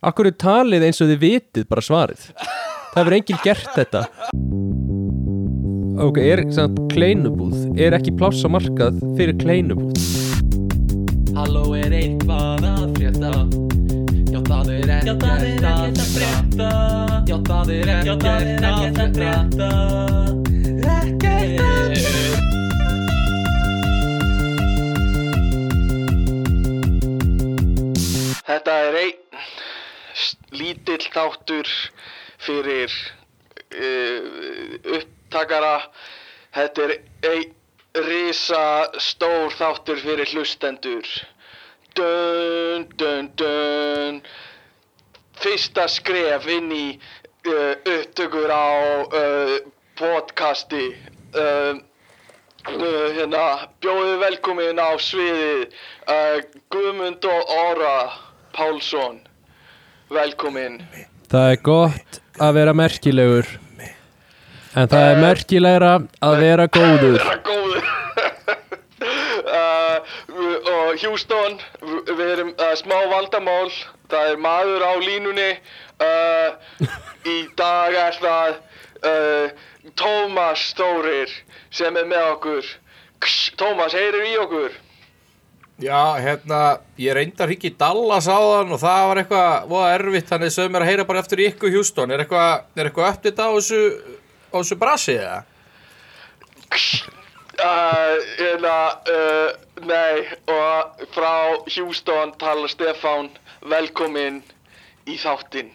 Akkur er talið eins og þið vitið bara svarið? Það hefur enginn gert þetta. Ok, er samt kleinubúð Er ekki pláss á markað fyrir kleinubúð? Halló er eitthvað að frétta? Já það er ekkert að frétta. Já það er ekkert að frétta. Ekkert að Þetta er einn lítill þáttur fyrir uh, upptakara. Þetta er einn risa stór þáttur fyrir hlustendur. Dun, dun, dun. Fyrsta skref inn í uh, upptökur á uh, podcasti. Hérna, bjóðu velkomin á sviðið Guðmund og Óra Pálsson Velkomin. Það er gott að vera merkilegur En það er merkilegra að vera góður. Vera góður. Uh, Og Houston v- Við erum uh, smá vandamál. Það er maður á línunni. Uh, Í dag er það uh, Tómas Stórir sem er með okkur. Tómas, heyrir í okkur Já, hérna, ég reyndar í Dallas á þann og það var eitthvað voða erfitt, þannig sögum mér að heyra bara eftir ykkur Houston, er eitthvað, er eitthvað uppdýtt á þessu, á þessu brasi eða? Uh, hérna, uh, nei, og frá Houston tala Stefán, velkomin í þáttinn.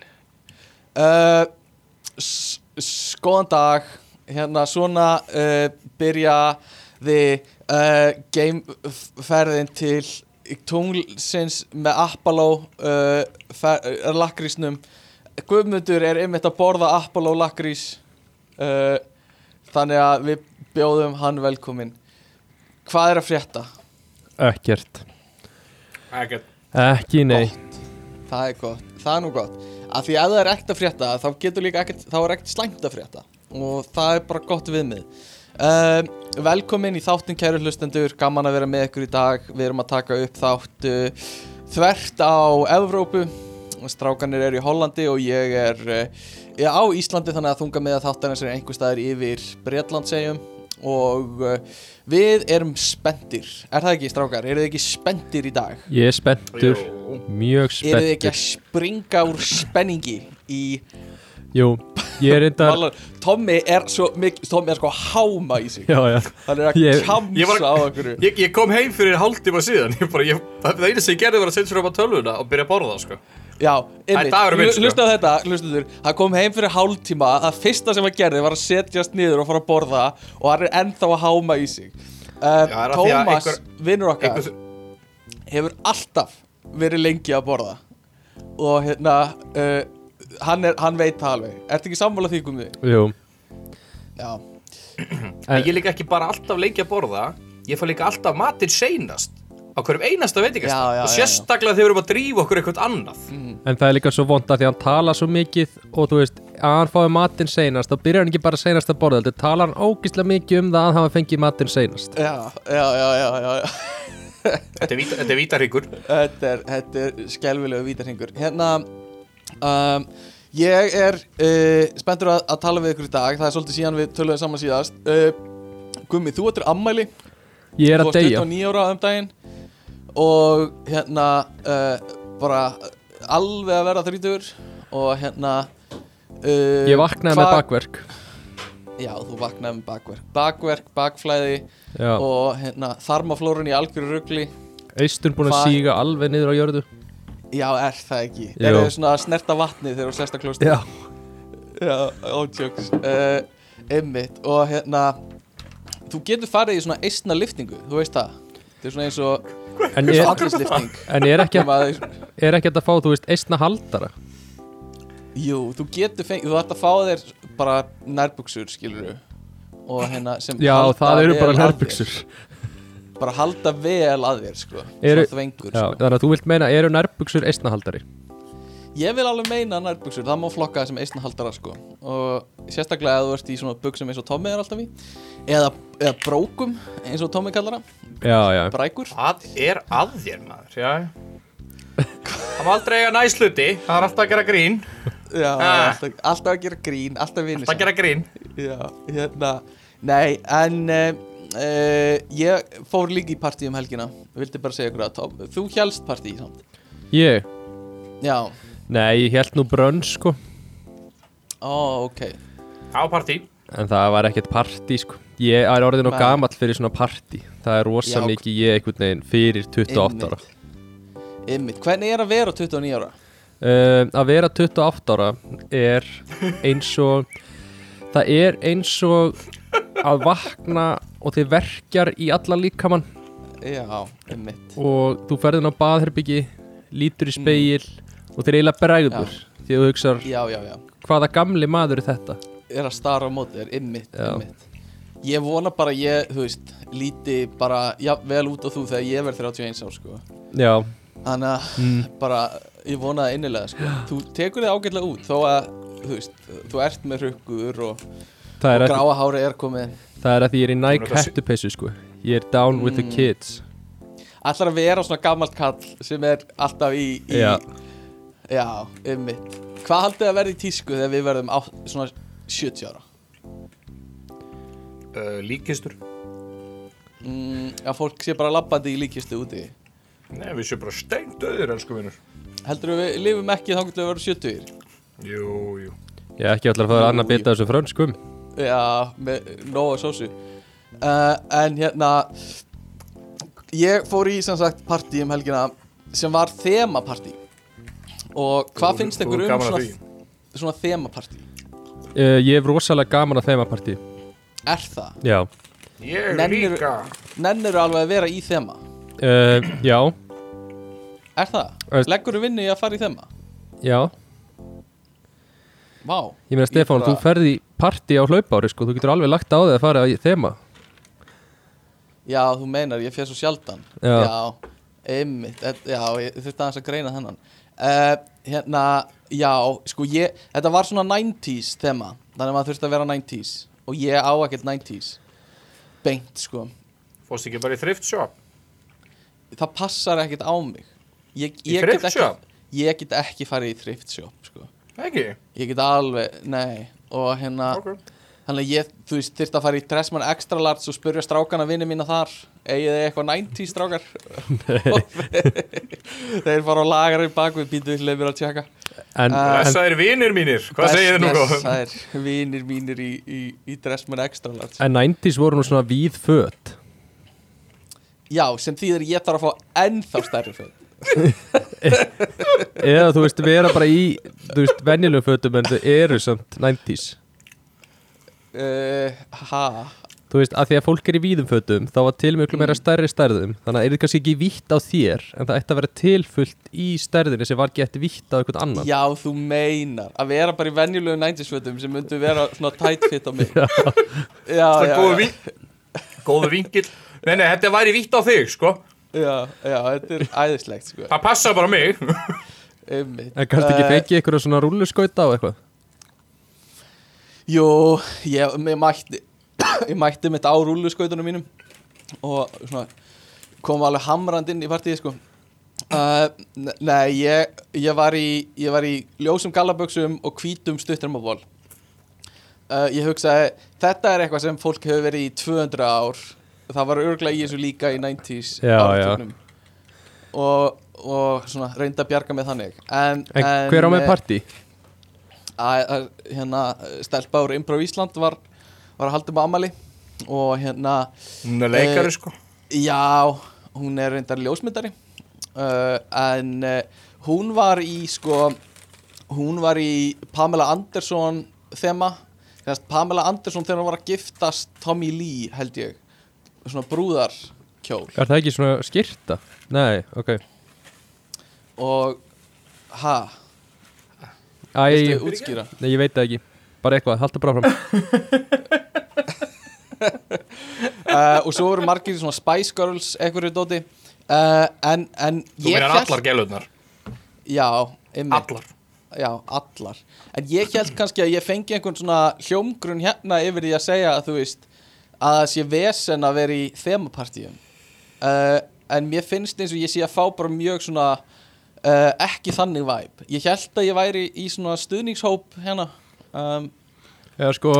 Uh, s- s- góðan dag hérna svona uh, byrjaði uh, gameferðin til tunglsins með Apollo uh, fer- lakrísnum Guðmundur er einmitt að borða Apollo lakrís uh, þannig að við bjóðum hann velkomin hvað er að frétta? Ekkert. Ekkert. Ekki nei það er gott, það er nú gott. Af því að ef það er ekkert að frétta þá getur líka ekkert, þá er ekkert slæmt að frétta. Og það er bara gott viðmið um, velkomin í þáttin kæru hlustendur, gaman að vera með ykkur í dag. Við erum að taka upp þátt uh, þvert á Evrópu. Strákanir eru í Hollandi og ég er uh, á Íslandi þannig að þunga með að þáttarins er einhver staðar yfir Bretlandsegjum og uh, við erum spendir er það ekki strákar, eru þið ekki spendir í dag? Ég er spenntur. Mjög Eru þið ekki að springa úr spenningi í Jú, ég er reyndar Tommy er svo mikið, Tommy er sko að háma í sig. Já, já. Hann er að Ég- kjamsa Ég var- á okkur Ég, ég kom heim fyrir hálftíma síðan, ég bara, ég, það einu sem ég gerði var að setja sér upp á tölvuna og byrja að borða það, sko. Já, er dagurinn minn, sko. hlusta á þetta, hlustuður Hann kom heim fyrir hálftíma Það fyrsta sem hann gerði var að setjast niður og fara að borða Og hann er ennþá að háma í sig. Uh, Já, það er af því að Tómas, einhver- vinnur okkar Einhver, Hefur alltaf verið lengi að borða. Og hérna uh, hann, er, hann veit það alveg Ertu ekki sammála því, Gumi? Jú Já en ég líka ekki bara alltaf lengi að borða, ég fá líka alltaf matinn seinast á hverjum einasta veitingast og já, sérstaklega þegar við erum að drífa okkur eitthvað annað. En það er líka svo vond að því að hann tala svo mikið og þú veist, að hann fái matinn seinast þá byrjar hann ekki bara seinast að borða þetta talar hann ógislega mikið um það að hann hafa fengið matinn seinast Já, já, já, já, já. Þetta er, víta, þetta er vítaríkur. Þetta er, þetta er skelvilegu vítarhingur Hérna um, Ég er uh, spenntur að, að tala við ykkur í dag. Það er svolítið síðan við töluðum saman síðast. Uh, Gummi, þú ert ammæli Ég er Þú að deyja. 29 ára um daginn. Og hérna uh, Bara alveg að vera þrítur Og hérna uh, Ég vaknaði með bakverk. Já, þú vaknaði með bakverk. Bakverk, bakflæði Já, Og hérna þarmaflórun í algjöru rugli. Eistun búin að síga alveg niður á jörðu Já, er það ekki? Jú. Það eru svona að snerta vatnið þegar þú sérst að klósta Já. Já, ótjóks uh, Einmitt. Og hérna Þú getur farið í svona eistna liftingu Þú veist það? Þetta er svona eins og En er, allislifting en er ekki að- er ekki að fá, þú veist, eistna haldara? Jú, þú getur fengið Þú ætti að fá þér bara nærbuksur skilur Og hérna sem Já, það eru bara nærbuksur. Bara halda vel að þér sko Eru- Svo þvengur Já, sko. þannig að þú vilt meina, eru nærbuksur eistna haldari? Ég vil alveg meina nærbuksur Það má flokka það sem eistna haldara sko Og sérstaklega að þú ert í svona buksum eins og Tommy er alltaf í Eða, eða brókum eins og Tommy kallar það Já, já Brækur Hvað er að þér maður? Já. Það Það má aldrei eiga næsluti, það er alltaf að gera grín Já, Ah. alltaf, alltaf að gera grín, alltaf Alltaf að gera grín Já, hérna Nei, en uh, uh, ég fór líka í partí um helgina. Vildi bara segja ykkur að Tom Þú hélst partí samt? Ég? Já, Nei, ég held nú brönn sko. Ó, ok. Á partí. En það var ekkert partí sko. Ég er orðin og gamall fyrir svona partí. Það er rosa Já. mikið ég einhvern veginn fyrir 28 ára. Ymmit, hvernig er að vera 29 ára? uh, Að vera 28 ára er eins og Það er eins og að vakna og þið verkjar í alla líkamann. Já, ymmit og þú ferðin á baðherbyggi lítur í speil og þeir eiginlega bregður því þú hugsar Já, já, já. Hvaða gamli maður er þetta? Er að stara á móti þér, ymmit, Já. ymmit Ég vona bara ég, þú veist, líti bara já, vel út á þú þegar ég verð 31 ár, sko. Já, Þannig að mm, bara, ég vona það innilega, sko. Þú tekur þig ágætlega út þó að, þú veist, þú ert með hrukkur og, er og að, gráa hári er komið það er að því ég er í notar- hættupeysu sko. Ég er down with the Mm. kids. Ætlar að vera svona gammalt kall sem er alltaf í, í Já. Já, ymmit Hvað haldið að verði í tísku þegar við verðum á, svona 70 ára? uh, Líkistur Mm, að fólk sé bara labbandi í líkistu úti. Nei, við séum bara steint döður, elsku vinnur Heldur við lifum ekki þá getum við verið 70 Jú, jú. Ég er ekki allar að fara að annað bita af þessu frönskum Já, með nóga sósu uh, En hérna Ég fór í sem sagt partí um helgina sem var þemapartí Og hvað Þú- finnst ykkur um svona, svona þemapartí? uh, Ég hef rosalega gaman að þeima partí Er það? Já, Ég Nennir- líka Nennir alveg að vera í þema? uh, já, Er það? Leggur þú vinnu í að fara í þema? já Vá Ég meina Stefán, þú ferði í partí á hlaupári sko. Þú getur alveg lagt á þig að fara í þema. Já, þú meinar, ég fyrir svo sjaldan. Já. einmitt et- Já, ég þurfti aðeins að greina þennan. Uh, Hérna, já, sko ég Þetta var svona 90s þema Þannig að maður þurfti að vera 90s Og ég á ekkert 90s Beint, sko. Fórst ekki bara í thrift shop? Það passar ekkert á mig. Ég, Í ég thrift get shop? ekki Ég get ekki farið í thrift shop, sko. Ekki? Ég get alveg, nei Og hérna, Ok. Þannig að ég, þú veist, þyrfti að fara í Dressmann Extra Large og spurja strákana vinni mína þar Egið þið eitthvað 90 strákar? Þeir fara á lagar í bakvið býtu leið mér að tjekka. En, Uh, Blessaðir vinir mínir, hvað segir þið nú? Það er vinir mínir í, í, í Dressmann Extra Large. En 90s voru nú svona víð föt. Já, sem þýðir ég þarf að fá ennþá stærri föt Eða þú veist, vera bara í Þú veist, venjulegum fötum en þau eru samt 90s uh, Ha? Þú veist, að því að fólk er í víðum fötum Þá var til miklu meira stærri stærðum. Þannig að er þetta kannski ekki vítt á þér En það ætti að vera tilfullt í stærðinni Sem var gett vítt á einhvern annan. Já, þú meinar. Að vera bara í venjulegu 90s fötum sem myndu vera svona tight fit á mig. Já, já, já, já, Góðu vingill Nei, nei, þetta væri vítt á þig, sko já, já, þetta er æðislegt sko. Það passa bara á mig. Einmitt. En kannski ekki fengið eitthvað svona rúlluskauta á eitthvað? Jú, ég, ég mætti Ég mætti mitt á rúluskautunum mínum Og svona Kom alveg hamrand inn í partíi sko. Uh, ne- Nei, ég, ég var í Ég var í ljósum gallaböksum Og hvítum stuttarmaból uh, Ég hugsaði Þetta er eitthvað sem fólk hefur verið í 200 ár Það var örglega í þessu líka í 90s Já, áratugnum. Og, og svona reyndi að bjarga með þannig. En, En hver á með eh, partí? að, að hérna stelpa úr Improv Ísland var, var að halda með amali og hérna Hún er leikari, Eh, sko. Já, hún er reyndar ljósmyndari. Uh, en uh, hún var í sko hún var í Pamela Anderson þema. Þess, Pamela Anderson þegar hún var að giftast Tommy Lee held ég svona brúðarkjól. Er það ekki svona skyrta? Nei, ok. Og ha, Æ, útskýra? nei, ég veit það ekki. Bara eitthvað, halda bara fram uh, og svo voru margir svona Spice Girls einhverju dóti. Uh, en, en Þú ég meinar hélt- allar gælurnar? Já, einmitt, Allar? Já, allar. En ég held kannski að ég fengi einhvern svona hljómgrunn hérna yfir því að segja að þú veist að það sé vesen að vera í þemapartíum uh, en mér finnst eins og ég sé að fá bara mjög svona uh, ekki þannig væp ég held að ég væri í svona stuðningshóp hérna um, Já, sko,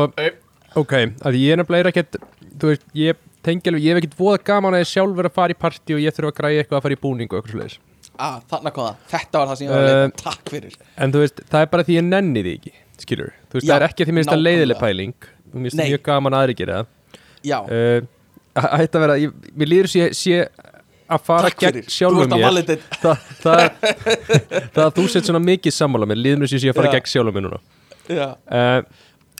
ok, að ég er nefnilega ekkert, þú veist, ég tengi alveg, ég hef ekkert voða gaman að ég sjálfur að fara í partí og ég þurfa að græja eitthvað að fara í búning og eitthvað svoleiðis. ah, þannig kom það, þetta var það sem ég var að leita Eh, takk fyrir En þú veist, það er bara því ég nenni því ekki, skilur. Þú veist, Já, það er ekki því minnst að nákvæmlega. leiðileg pæling, þú minnst Nei. mjög gaman að aðri gera það. Já, Uh, vera, ég, mér líður sé, sé að fara gegn sjálfum mér. validate. Það, það, það að þú sett svona mikið sammála mér, líður mér sé að fara gegn sjálfum mér núna. Uh,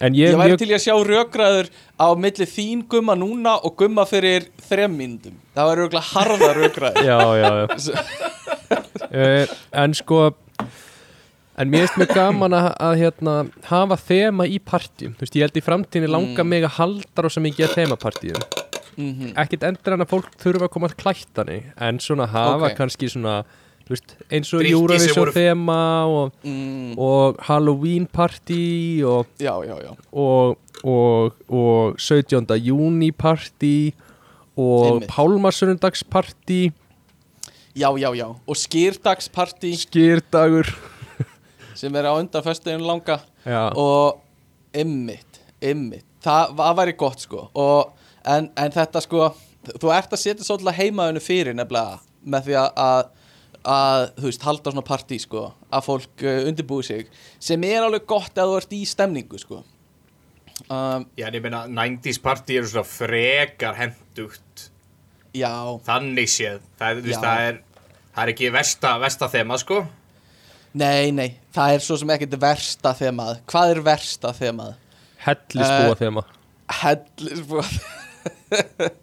en ég, ég væri mjög til í að sjá rökræður á milli þín gumma núna og gumma fyrir þrem mínútum það væri röglega harða rökræður. Já, já, já. uh, en sko en mér finnst mjög gaman að, að hérna, hafa þema í partjum þú veist, ég held í framtíðinni langa Mm. mig að halda rosa mikið að þemapartíum Mhm. ekkert endur en að fólk þurfa að koma að klættani en svona hafa Ok. kannski svona þú veist, eins og Eurovision þema og, mm, og Halloween partí og, já, já, já og, og, og 17. júni partí og Einmitt. Pálmarsunundagspartí já, já, já, og skýrdagspartí skýrdagur sem er á undan föstuðin langa. Já, og ymmit, ymmit það, það væri gott sko. Og, en, en þetta sko þú ert að setja svolítið heimaðinu fyrir nefnilega með því að, að að, þú veist, halda svona partí sko að fólk uh, undirbúi sig sem er alveg gott að þú ert í stemningu sko. Um, Já, en ég meina, 90s party eru svona frekar hendugt já, Þannig séð. Það, er, veist, Já. það, er, það er ekki versta, versta þema, sko nei, nei það er svo sem ekkert versta þemað. Hvað er versta þemað? hellisbúa Eh, þema hellisbúð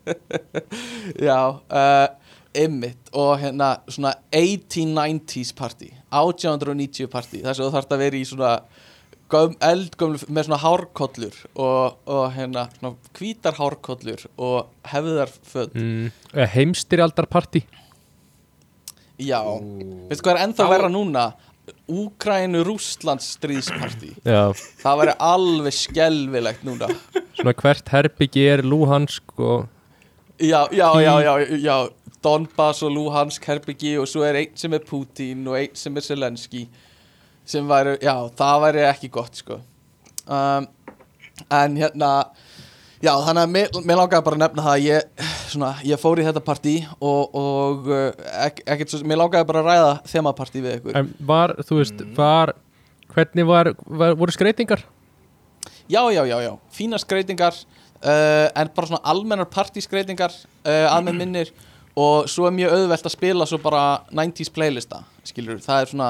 já uh, ymmit og hérna svona 1890s party 1890 party. Þess að þú þarft að vera í svona göm, eldgömlu með svona hárkollur og, og hérna hvítar hárkollur og hefðarföld mm, eh, Heimstyrjaldarpartí já, veistu hvað er ennþá Þá- verra núna Úkrænu Rússlands stríðsparti það væri alveg skelvilegt núna. Svona hvert herbyggi er Luhansk og Já, já, já, já, já. Donbass og Luhansk herbyggi og svo er einn sem er Putin og einn sem er Zelensky sem væri, já, það væri ekki gott sko. Um, en hérna já, þannig að mér, mér langaði bara að nefna það að ég, svona, ég fór í þetta partí og, og uh, ek, ekkert svo, mér langaði bara að ræða þemapartí við ykkur. En var, þú veist, var hvernig var, var voru skreitingar? Já, já, já, já, fína skreitingar uh, en bara svona almennar partískreitingar uh, að með minnir. Og svo er mjög auðvelt að spila svo bara 90s playlista, skilur það er svona,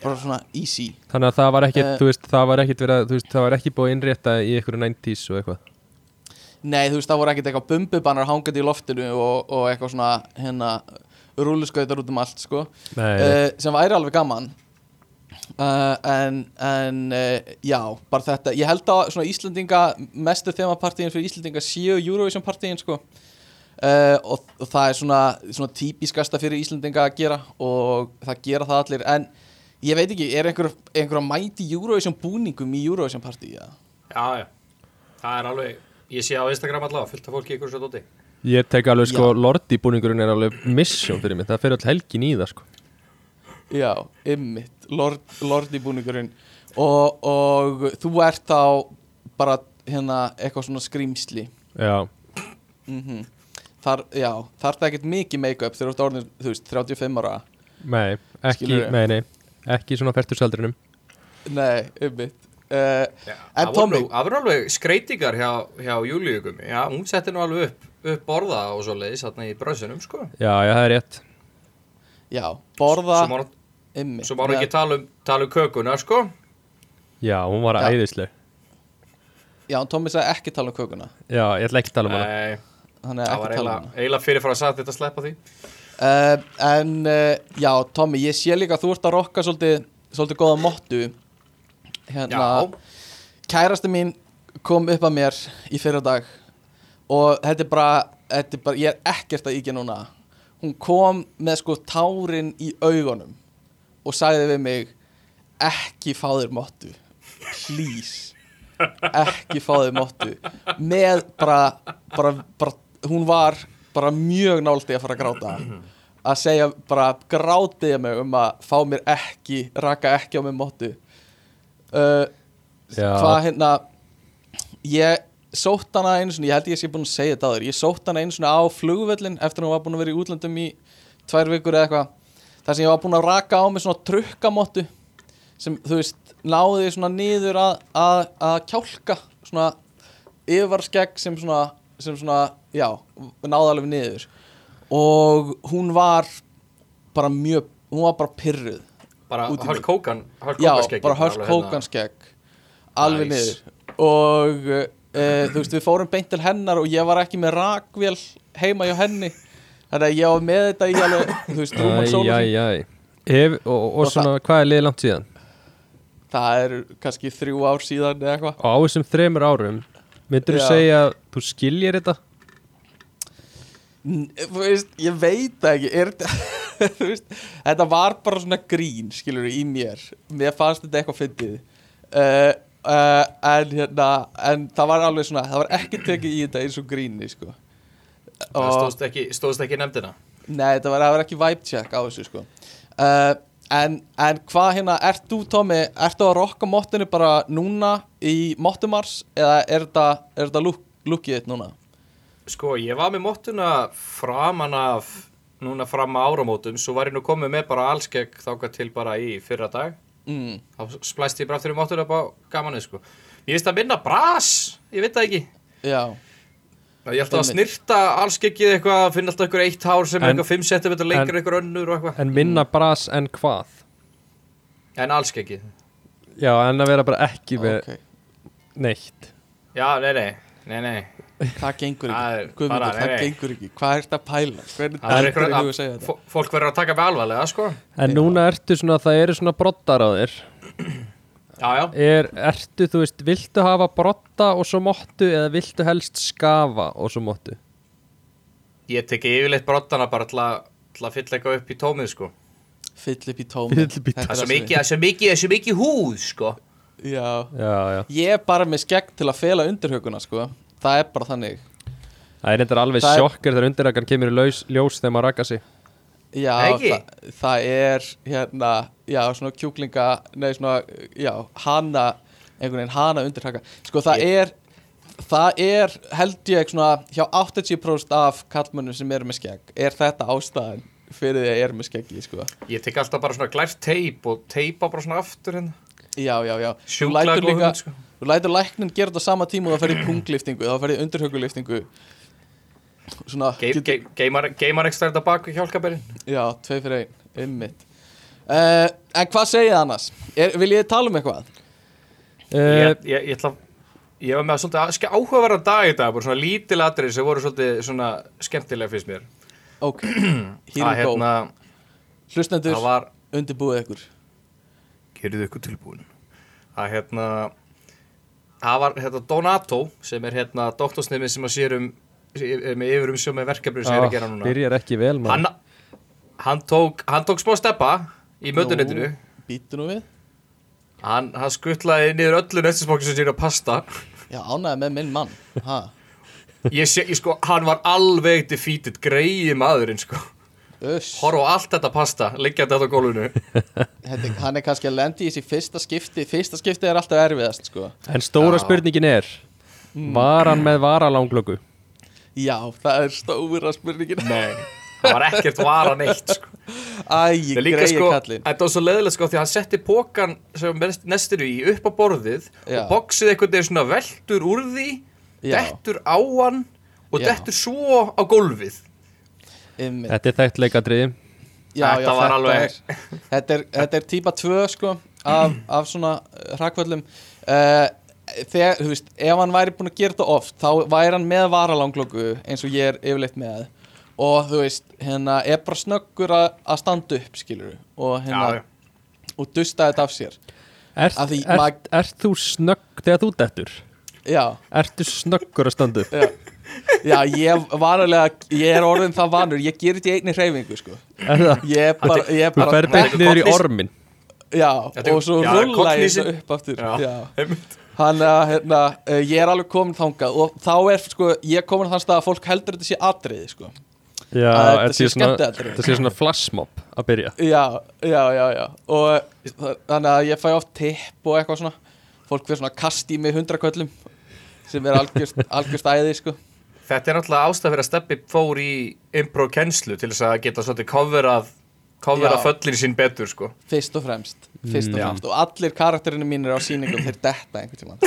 bara svona easy. Þannig að það var ekkit, Eh. þú veist, það var ekkit verið, að- þú veist, það var ekki búið að innrétta í einhverju 90s og eitthvað Nei, þú veist, það voru ekkert eitthvað bumbubannar hangandi í loftinu og, og eitthvað svona hérna, rúluskautar út um allt, sko. Nei, uh, sem væri alveg gaman. Uh, en, en uh, já, bara þetta ég held að svona Íslandinga mestu þemapartíin fyrir Íslandinga séu Eurovision partíin sko. Uh, og, og það er svona, svona típiskasta fyrir Íslandinga að gera og það gera það allir. En ég veit ekki, er einhver, einhver að mæti Eurovision búningum í Eurovision partí ja? Já, já. Það er alveg, ég sé á Instagram allavega fullt af fólki ykkur svo dóti. Ég tek alveg, sko. Lordi búningurinn er alveg mission fyrir mig, það fyrir all helgin í það, sko. Já, ymmit, Lord, Lordi búningurinn og, og þú ert þá bara hérna eitthvað svona skrýmsli Já, mm Þar, já, þarf það ekkert mikið make-up þegar þú ert orðin, þú veist, 35 ára. Nei, ekki, nei, nei. Ekki svona færtursaldrinum Nei, ymmit uh, Já, En það nú- það voru alveg skreitingar hjá, hjá Júlíu gummi Já, hún setti nú alveg upp, upp borða og svo leiðis í bröðsunum, sko. Já, já, það er rétt. Já, borða ymmit svo nú ekki tala um, tala um kökuna, sko. Já, hún var Já. æðisleg. Já, Tommi sagði ekki tala um kökuna. Já, ég ætla ekki að tala um hana. Nei, Hann er það var um eiginlega fyrirfara að sagt þetta að sleppa því. Uh, En, uh, já, Tommi, ég sé líka að þú ert að rokka svolítið, svolítið góða mottu Hérna kærasti mín kom upp að mér í fyrra dag og þetta er bara, þetta er bara ég er ekkert að íkja núna. Hún kom með sko tárin í augunum og sagði við mig ekki fá þér mottu please. Ekki fá þér mottu. Með bara, bara, bara hún var bara mjög náldi að fara að gráta. Að segja bara grátiða mig um að fá mér ekki raka ekki á mig móttu uh, hvað hérna ég sótt hana einu sinni, ég held ég sé búin að segja þetta áður ég sótt hana einu sinni á flugvöllin eftir að hún var búin að vera í útlöndum í tvær vikur eða eitthvað þar sem ég var búin að raka á mig svona trukkamóttu sem þú veist náði svona niður að, að, að kjálka svona yfarskegg sem svona, sem svona já, náði alveg niður. Og hún var bara mjög, hún var bara pyrruð Bara Hulk Hogan já, bara Hulk hérna. Hogan skegg alveg Nice. niður og uh, þú veist, við fórum beint til hennar og ég var ekki með rakvél heima hjá henni þannig að ég var með þetta í alveg, þú veist, rúman. Ef, og, og Og svona, hvað er liðið langt síðan? það er kannski þrjú ár síðan eða eitthvað Og á þessum þremur árum myndur þú segja að þú skiljir þetta? N- veist, ég veit það ekki er, þetta- veist, þetta var bara svona grín skilur í mér. Mér fannst þetta eitthvað fyndið. Uh, uh, en hérna en það var alveg svona, það var ekki tekið í þetta eins og gríni sko. Það stóðst ekki, stóðst ekki nefndina? Nei, þetta var, það var ekki vibe check á þessu sko. Uh, en, en hvað hérna, ert þú Tómi ertu að rokka mottinu bara núna í mottumars eða er þetta, er þetta lúk, lúkið þitt núna? Sko, ég var með móttuna framan af núna fram á áramótum svo var ég nú komið með bara allskegg þáka til bara í fyrra dag Mm, þá splæst ég bara aftur í móttuna upp á gamanið sko. Ég veist að minna bras, ég veit það ekki. Já, Ég ætla að snirta allskeggið eitthvað finna alltaf einhver eitt hár sem En- eitthvað 5 cm lengur en- eitthvað önnur og eitthvað. En minna bras en hvað? En allskeggið Já, en að vera bara ekki með ok. neitt. Já, nei, nei, nei, nei Það gengur ekki, Guðmundur, bara- það nei, nei. gengur ekki. Hvað er þetta að pæla? Hvernig Það er að að Fólk verður að taka með alvarlega, sko. En núna ertu svona, það eru svona broddar á þér. Já, já. Er, Ertu, þú veist, viltu hafa brodda og svo mottu eða viltu helst skafa og svo mottu? Ég teki yfirleitt broddana bara til að, til að fylla eitthvað upp í tómið, sko. Fyll upp í tómi Fyll upp í Það er svo mikið, það er svo mikið, það er svo mikið húð, sko. Já. Já, já. Ég er bara með skegg til að fela undirhuguna sko Það er bara þannig. Það er reyndar alveg Það er- sjokkar þegar undirrakan kemur í laus, ljós þegar maður rakka sig. Já, það, það er hérna Já, svona kjúklinga Nei, svona, já, hana Einhvern veginn hana undirhaka. Sko, það er Það er, held ég, svona Hjá 80% af kallmönnum sem eru með skegg Er þetta ástæðan Fyrir því að eru með skeggi, sko. Ég tek alltaf bara svona glært teip og teipa bara svona aftur hérna. Já, já, já. Góð líka hugmynd, sko. Þú lætur læknin gera þetta á sama tíma og það ferði pungliftingu þá Svona Ge- get- ge- Geymar ekstra þetta bak við hjálkaberinn Já, tvei fyrir ein, einmitt. Uh, En hvað segið annars? Er, vil ég tala um eitthvað? uh, ég, ég, ég ætla Ég var með að- ske- áhugaverðan dag í dag bara svona lítil atrið sem voru svolítið svona skemmtilega fyrst mér. Ok, here að we go. hérna, Hlustendur, það var undirbúið ykkur. Gerðu ykkur tilbúin. Að hérna það var hérna Donato sem er hérna doktorsnemi sem að sér um með yfir um sjó með verkefni sem ég er að gera núna. Byrjar ekki vel maður. Hann, hann, tók, hann tók smá steppa í við. Hann, hann skuttlaði niður öllu nettinsbókinu sem sér að pasta. Já, ánæði með minn mann. Ha. ég sé, ég sko, hann var alveg defeated, greiði maðurinn sko horfa á allt þetta pasta, liggja þetta á gólfinu þetta, Hann er kannski að lendi í þessi fyrsta skipti Fyrsta skipti er alltaf erfiðast sko. En stóra Já. spurningin er Var hann með varalanglöku? Já, það er stóra spurningin nei, það var ekkert vara neitt sko Æ, Það líka greiði sko, kallinn þetta var svo leðilegt sko því að hann setti pókan sem mest- nestinu í upp á borðið Já. og boxið einhvern veginn svona veltur úr því Já. dettur á hann og dettur svo á gólfið Einmitt. Þetta er þekkt leikadriði Já, Þetta já, var alveg- er, þetta, er, þetta er típa 2 sko af, af svona hrakvöllum uh, þegar, þú veist, ef hann væri búin að gera þetta oft þá væri hann með varalanglöku eins og ég er yfirleitt með og þú veist, hérna er bara snöggur að, að standa upp, skilur og hérna, Já, já. og dusta þetta af sér því ert, mag- ert þú snögg þegar þú dettur? Já, Ertu snöggur að standa upp? já Já, ég var alveg, ég er orðin það vanur, ég ger þetta í einni hreyfingu, sko. Er það? Ég er bara, ég er Þú bara fer beint niður í ormin Já, og svo rulla ég þessu upp aftur. Já. Já. Hann að, hérna, uh, ég er alveg komin þangað og þá er, sko, ég er komin þann stað að fólk heldur þetta sé atriði, sko. Já, þetta þetta sé svona, skemmtiatriði. þetta sé svona flashmob að byrja. Já, já, já, já. Og þa- þannig að ég fæ oft tipp og eitthvað svona. Fólk fyrir svona kast í mig hundraköllum Sem er algjörst, algjörst æði, sko Þetta er náttúrulega ástæð fyrir að Steppi fór í impro kennslu til þess að geta svolítið coverað coverað Já. föllin sín betur sko. Fyrst og fremst Fyrst og já. fremst. Og allir karakterinu mínir á sýningum Þeir detta einhvern tímann.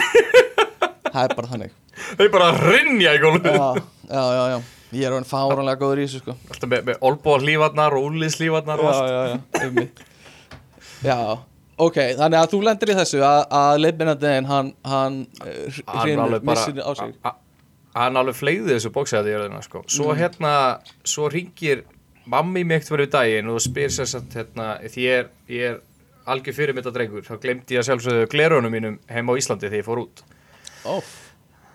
Það er bara þannig. Þau bara rinja í gólfið. Já, já, já, já. Ég er orðin fáránlega góður í þessu, sko. Alltaf með, með olbúa hlífarnar og úlliðslífarnar og allt. já, já, um mig Já, ok, þannig að þú lendir í þessu að, að leifminandinn hann, hann, uh, Hann hrynur, alveg bara missir á sig. a- a- Hann alveg fleigði þessu bóksæði sko. Svo hérna, svo ringir mammi mig eitt fyrir daginn og spyr sér satt hérna Því ég er, ég er algjör fyrirmynda drengur Þá glemdi ég að sjálfsögðu glerunum mínum heima á Íslandi þegar ég fór út. Ó,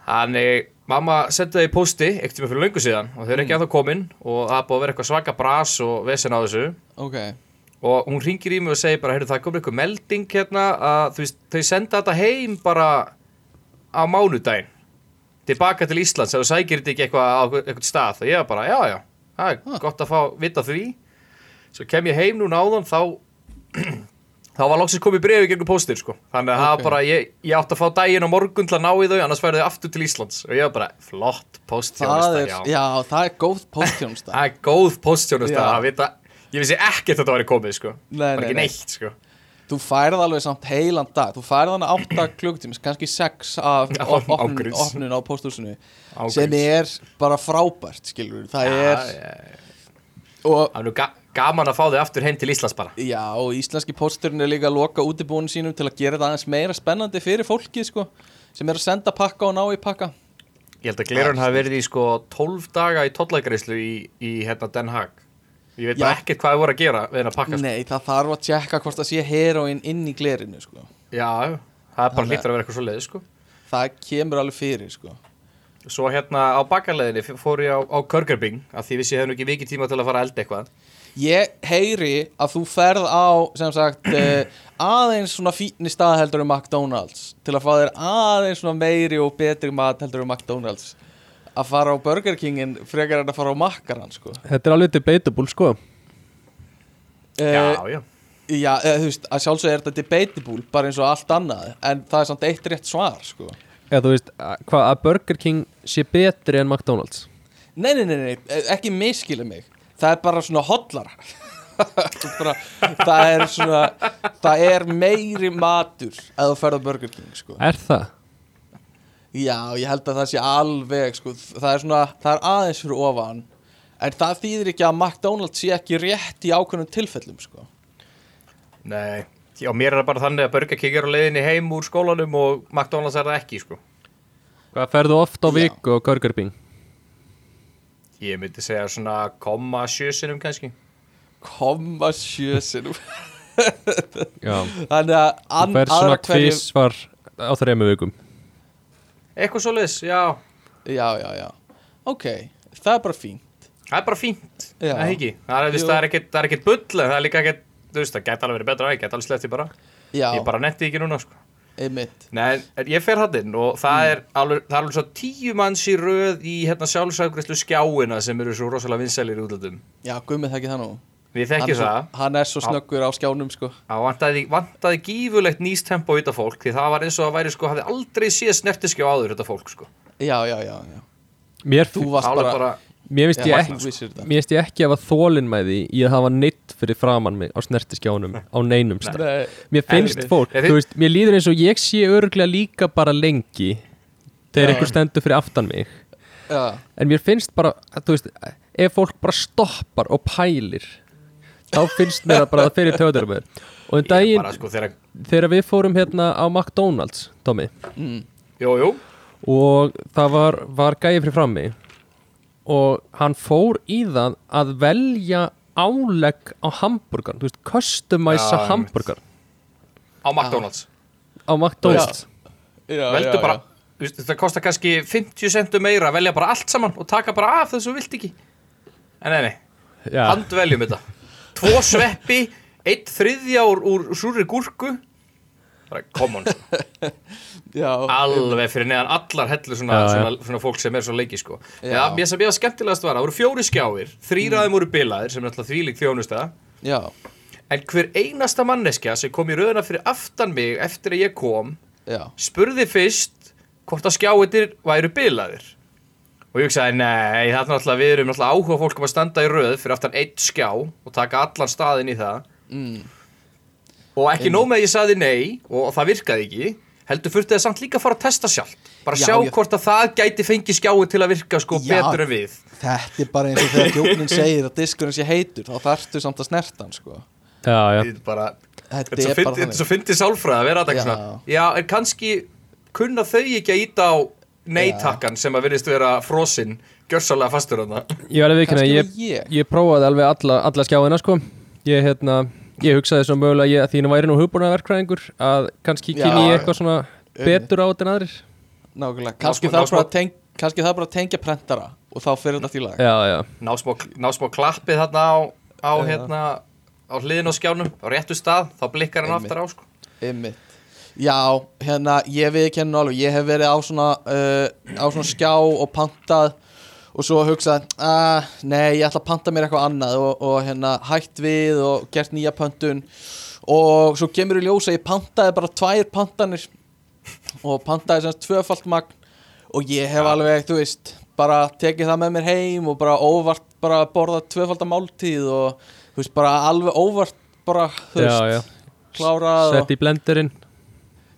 Þannig, mamma sendi það í posti eitt tíma fyrir löngu síðan og þau eru ekki ennþá komin og það búið að vera eitthvað svaka bras og vesen á þessu. Ok. Og hún ringir í mig og segir bara, heyrðu það kom eitthvað melding hérna að þau senda þetta heim bara á mánudaginn tilbaka til Íslands ef þú sækir þetta ekki eitthvað á eitthvað stað og ég var bara, já, já, það er gott að fá vita því svo kem ég heim núna áðan þá þá var loksins komið brefi gegnum póstir sko þannig að það Ok. var bara, ég, ég átti að fá daginn á morgun til að ná í þau, annars færðu þau aftur til Íslands og ég var bara, flott Það póstþjónusta, er, já. það er góð póstþjónusta Það er góð póstþjónusta Já. að vita Ég vissi ekkert að þetta væri komið sko Nei, nei, ekki nei. neitt sko Þú færð alveg samt heilan dag. Þú færð hann 8 klukkutímis, kannski 6 af opnun, opnun á pósthúsinu Ángríns. sem er bara frábært, skilur Það er, Já, já, og Það er ga gaman að fá þau aftur heim til Íslands bara. Já, og íslenski pósturinn er líka að loka útibúinu sínum til að gera þetta aðeins meira spennandi fyrir fólkið, sko, sem er að senda pakka og ná í pakka. Ég held að Glerun hafi verið í sko 12 daga í tollægreislu í, í hérna Den Haag Ég veit bara ekkert hvað þau voru að gera við hennar pakka sko. Nei, það þarf að tjekka hvort það sé heroin inn í glerinu, sko. Já, það er bara hlýttur að vera eitthvað svo leið sko Það kemur alveg fyrir, sko. Svo hérna á bakkarleðinni fór ég á, á Körgerbing að því vissi ég hef nú ekki mikið tíma til að fara að elda eitthvað Ég heyri að þú ferð á, sem sagt, uh, aðeins svona fínni stað heldur um McDonalds til að fá þér aðeins svona meiri og betri mat heldur um McDonalds. Að fara á Burger Kingin frekar en að fara á Makkaran, sko. Þetta er alveg debatable sko Uh, Já, já Já, eða, þú veist, að sjálfsög er þetta debatable bara eins og allt annað, en það er samt eitt rétt svar, sko. Eða þú veist, að- hvað að Burger King sé betri en McDonalds Nei, nei, nei, nei, e- ekki miskilja mig. Það er bara svona bara, það er svona, það er meiri matur að þú ferð á Burger King, sko. Er það? Já, ég held að það sé alveg, sko, það er svona, það er aðeins fyrir ofan, en það þýðir ekki að McDonalds sé ekki rétt í ákveðnum tilfellum, sko. Nei, já, mér er það bara þannig að Burger King er á leiðinni heim úr skólanum og McDonalds er það ekki sko Hvað ferðu oft á viku á Burger King? Ég myndi segja svona koma sjösinum kannski Komma sjösinum. Já Þannig að Þú ferð svona tvisvar á þrejum vikum Eitthvað svo leiðis, já. Já, já, já. Ok, það er bara fínt. Það er bara fínt, Já. það er ekki? Það er, það er ekkert, það er ekkert bull það er líka ekkert, þú veist, það gæti alveg verið betra ég gæti alveg sleppti bara, Já, ég bara netti ekki núna sko. einmitt. Nei, ég fer hann inn og það Mm. er alveg, það er alveg svo tíu manns í röð í hérna sjálfsækvæslu skjáina sem eru svo rosalega vinsælir í útlöndum. Já, gummið þekki það nú Við þekkjum það. hann er svo snöggur á skjánum sko. Að vantaði, vantaði gífulegt nýst tempo í þetta fólk því það var eins og að væri sko, hafði aldrei séð snertiskjá áður þetta fólk sko. Já, já, já, já. Mér, Þú varst bara, bara, mér finnst ég finnst ég ekki að hafa þólinmæði í að hafa neitt fyrir framann mig á snertiskjánum á neinum stað. Nei, Mér finnst Nei, fólk, nei, þú veist, mér líður eins og ég sé örglega líka bara lengi þegar einhver stendur fyrir aftan mig. Já, en mér finnst bara, þú veist ef fólk bara stoppar og pælir þá finnst mér að bara það fyrir töður og um daginn, sko þegar, þegar við fórum hérna á McDonalds, Tommy. Mm, jú, jú. Og það var, var gæði fyrir frammi. Og hann fór í það að velja álegg á hambúrgar þú veist, customæsa einmitt. hambúrgar á McDonalds. Á McDonalds. Já, veldu bara, já. þú veist, það kostar kannski 50 centum meira að velja bara allt saman og taka bara af þessu vilt ekki. En nei, nei, Já, handveljum þetta tvo sveppi, eitt þriðja úr, úr súri gúrku. Bara, come on, sko. Já, alveg fyrir neðan allar hellur svona, Já, svona, svona fólk sem er svo leiki sko. Já. Já, mér sem ég að skemmtilegast var, það voru fjóri skjáir þrýr aðeim voru bilaðir sem er alltaf þvílík þjónusta. Já, en hver einasta manneskja sem kom í röðuna fyrir aftan mig eftir að ég kom já. spurði fyrst hvort að skjáitir væru bilaðir og ég hugsaði, nei, það er náttúrulega við erum náttúrulega áhuga fólkum að standa í röð fyrir aftan eitt skjá og taka allan staðinn í það. Mm. og ekki nóg með að ég sagði nei og það virkaði ekki heldur fyrst það samt líka að fara að testa sjálf bara Já, sjá ég- hvort að það gæti fengið skjáin til að virka sko Já. betur en við. Þetta er bara eins og þegar djóknin segir að diskurinn sé heitur þá þarftu samt að snerta hann sko. Já, já, Þetta er bara, Þetta þetta er svo er fyndi- bara þetta er svo þannig fyndið sálfræði að vera að Já. já, en kannski kunna þau ekki að íta á neytakkan sem að virðist vera frosinn gjörsálega fastur á það ég vikina ég, ég. ég prófaði alveg alla, alla skjáina sko. Ég, hérna, ég hugsaði svo mögulega ég, að því að væri nú hugbúnaverkræðingur að kannski kynni ég eitthvað svona betur á þetta en aðrir. Nákvæmlega, kannski smá- það ná bara að teng, kannski það bara að tengja prentara og þá fyrir þetta allt í lag. Já, já, ná smá, ná smá klappið þarna á, á hérna á hliðin á skjánum, á réttu stað þá blikkar hann Einmitt. aftur á sko. Einmitt. Já, hérna, ég við kennu alveg, ég hef verið á svona, uh, á svona skjá og pantað og svo hugsað, að nei, ég ætla að panta mér eitthvað annað og, og hérna hætt við og gert nýja pöntun. Og svo kemur í ljós að ég pantaði bara tvær pantanir og pantaði semst tvöfalt magn og ég hef alveg, þú veist, bara tekið það með mér heim og bara óvart bara borðað tvöfalda máltíð og þú veist, bara alveg óvart bara, þú já, veist, já. klárað og Sett í blenderinn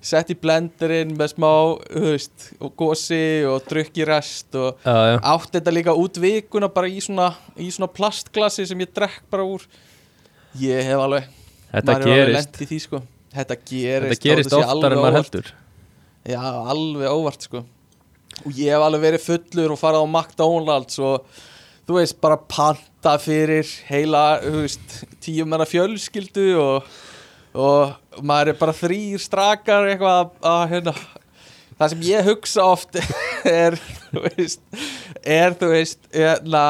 sett í blenderinn með smá, þú veist, og gosi og drukki rest og Já, já, átti þetta líka út vikuna bara í svona, í svona plastglasi sem ég drekk bara úr. Ég hef alveg þetta maður hefur alveg gerist. lent í því sko. Þetta gerist, Þetta gerist oftar alveg en maður heldur. Já, alveg óvart sko. Og ég hef alveg verið fullur og farið á McDonalds og þú veist, bara panta fyrir heila, þú veist tíu menna fjölskyldu og, og maður er bara þrýr strakar eitthvað að, hérna það sem ég hugsa oft er, þú veist er, þú veist, hérna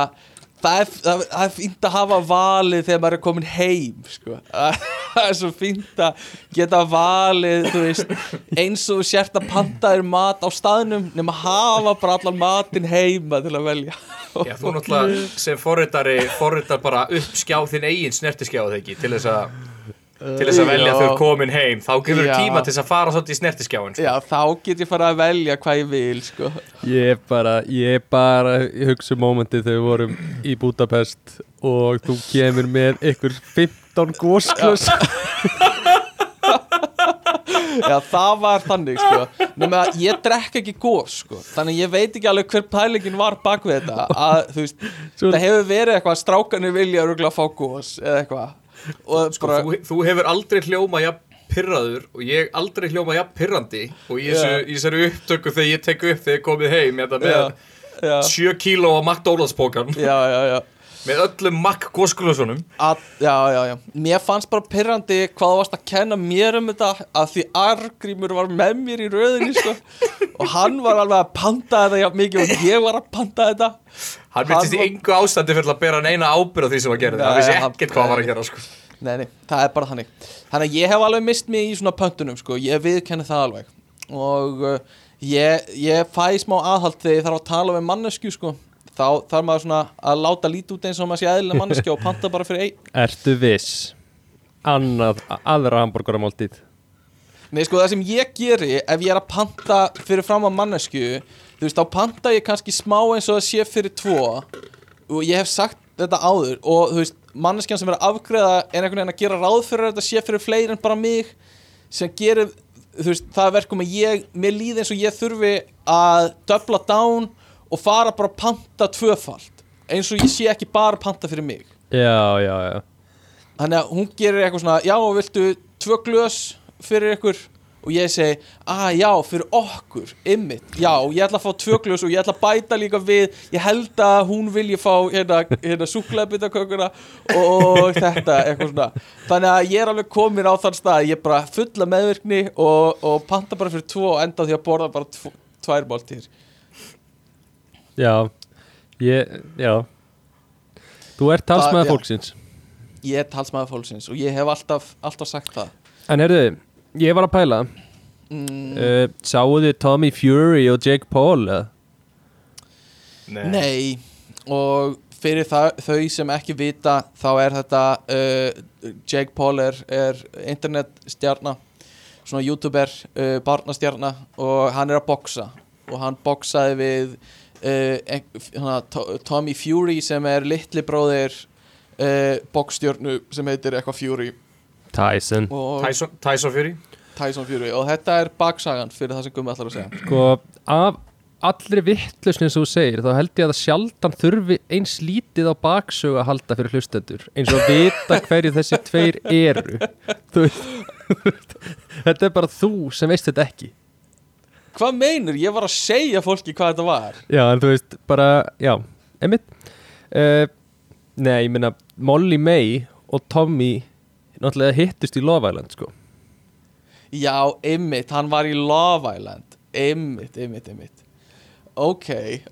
það er, það, það er fínt að hafa valið þegar maður er komin heim sko. það er svo fínt að geta valið veist, eins og sért að panta þér mat á staðnum nema hafa bara allan matinn heima til að velja Já, þú náttúrulega sem forritari forritar bara upp skjá þinn eigin snertiskjá þegar ekki, til þess að til þess að velja Já. þegar þú ert komin heim þá gefur Já. tíma til þess að fara svolítið í snertiskjáin sko. Já, þá get ég fara að velja hvað ég vil sko. Ég bara, ég bara hugsa um mómentið þegar við vorum í Budapest og þú kemur með ykkur 15 gósklöss Já, það var þannig sko. Nefnir að ég drekk ekki gós sko. Þannig að ég veit ekki alveg hver pælingin var bak við þetta að, þú veist, Svo- Það hefur verið eitthvað strákanir vilja örgulega fá gós eða eitthvað sko, bara, þú, þú hefur aldrei hljóma jafn pirraður og ég aldrei hljóma jafn pirrandi og Já. í þessari upptöku þegar ég tek upp þegar ég komið heim hérna, með Já, já. 7 kíló á McDonalds pókan Já, já, já með öllum Mac góskulösunum Að, já, já, já, mér fannst bara pyrrandi hvað þú varst að kenna mér um þetta að því Argrímur var með mér í röðinni sko. og hann var alveg að panta þetta jafn mikið og ég var að panta þetta hann myndist í engu ástandi fyrir að bera neina ábyrð á því sem að gera Nei, hann vissi ekkert hvað var að gera sko. Nei, nei, það er bara þannig Þannig að ég hef alveg mist mig í svona pöntunum sko. ég viðkenni það alveg og uh, ég, ég fæ smá aðhald þegar ég þarf að tala við mannesku sko. Þá þarf maður svona að láta lítið út eins og maður sé eðlilega manneski og panta bara fyrir ein Ertu viss? Annað, aðra hambúrgaramáltíð Nei, sko, það sem ég geri ef ég er að panta fyrir fram að mannesku þú veist, þá panta ég kannski smá eins og það sé fyrir tvo. Og ég hef sagt þetta áður og þú veist, manneskjan sem er að afgreða er einhvern veginn að gera ráð fyrir þetta sé fyrir fleiri en bara mig sem gerir, þú veist, það er verkum að ég, mér líði eins og ég þurfi að döfla down og fara bara að panta tvöfalt eins og ég sé ekki bara panta fyrir mig. Já, já, já. Þannig að hún gerir eitthvað svona Já, viltu tvö glös fyrir ykkur? Og ég segi, að já, fyrir okkur Ymmit, já, ég ætla að fá tvö glös Og ég ætla að bæta líka við Ég held að hún vilji fá hérna, hérna súklaðbyttakökuna Og þetta, eitthvað svona. Þannig að ég er alveg komin á þann stað Ég er bara fulla meðvirkni Og, og panta bara fyrir tvo og enda því að borða bara tvo, tvær máltíðir Já, ég, já. Þú ert talsmaður fólksins. Ég er talsmaður fólksins Og ég hef alltaf, alltaf sagt það. En heyrðu, ég var að pæla. Mm, uh, Sáu þið Tommy Fury og Jake Paul eða? Nei, og fyrir það, þau sem ekki vita þá er þetta uh, Jake Paul er, er internetstjarna svona youtuber, uh, barnastjarna og hann er að boksa og hann boksaði við uh, Tommy Fury sem er litli bróðir uh, boksstjörnu sem heitir eitthvað Fury. Tyson. Og Tyson, Tyson Fury. Tyson Fury. Og þetta er baksagan fyrir það sem Gummi ætlar að segja. Sko, af allri vittlusni sem þú segir þá held ég að sjaldan þurfi eins lítið á baksögu að halda fyrir hlustendur eins og vita hverju þessi tveir eru. Þú veist þetta er bara þú sem veist þetta ekki Hvað meinur? Ég var að segja fólki hvað þetta var. Já en þú veist bara, já, einmitt. Uh, nei, ég meina Molly May og Tommy náttúrulega hittust í Love Island sko. Já, ymmit, hann var í Love Island. Ymmit, ymmit, ymmit Ok,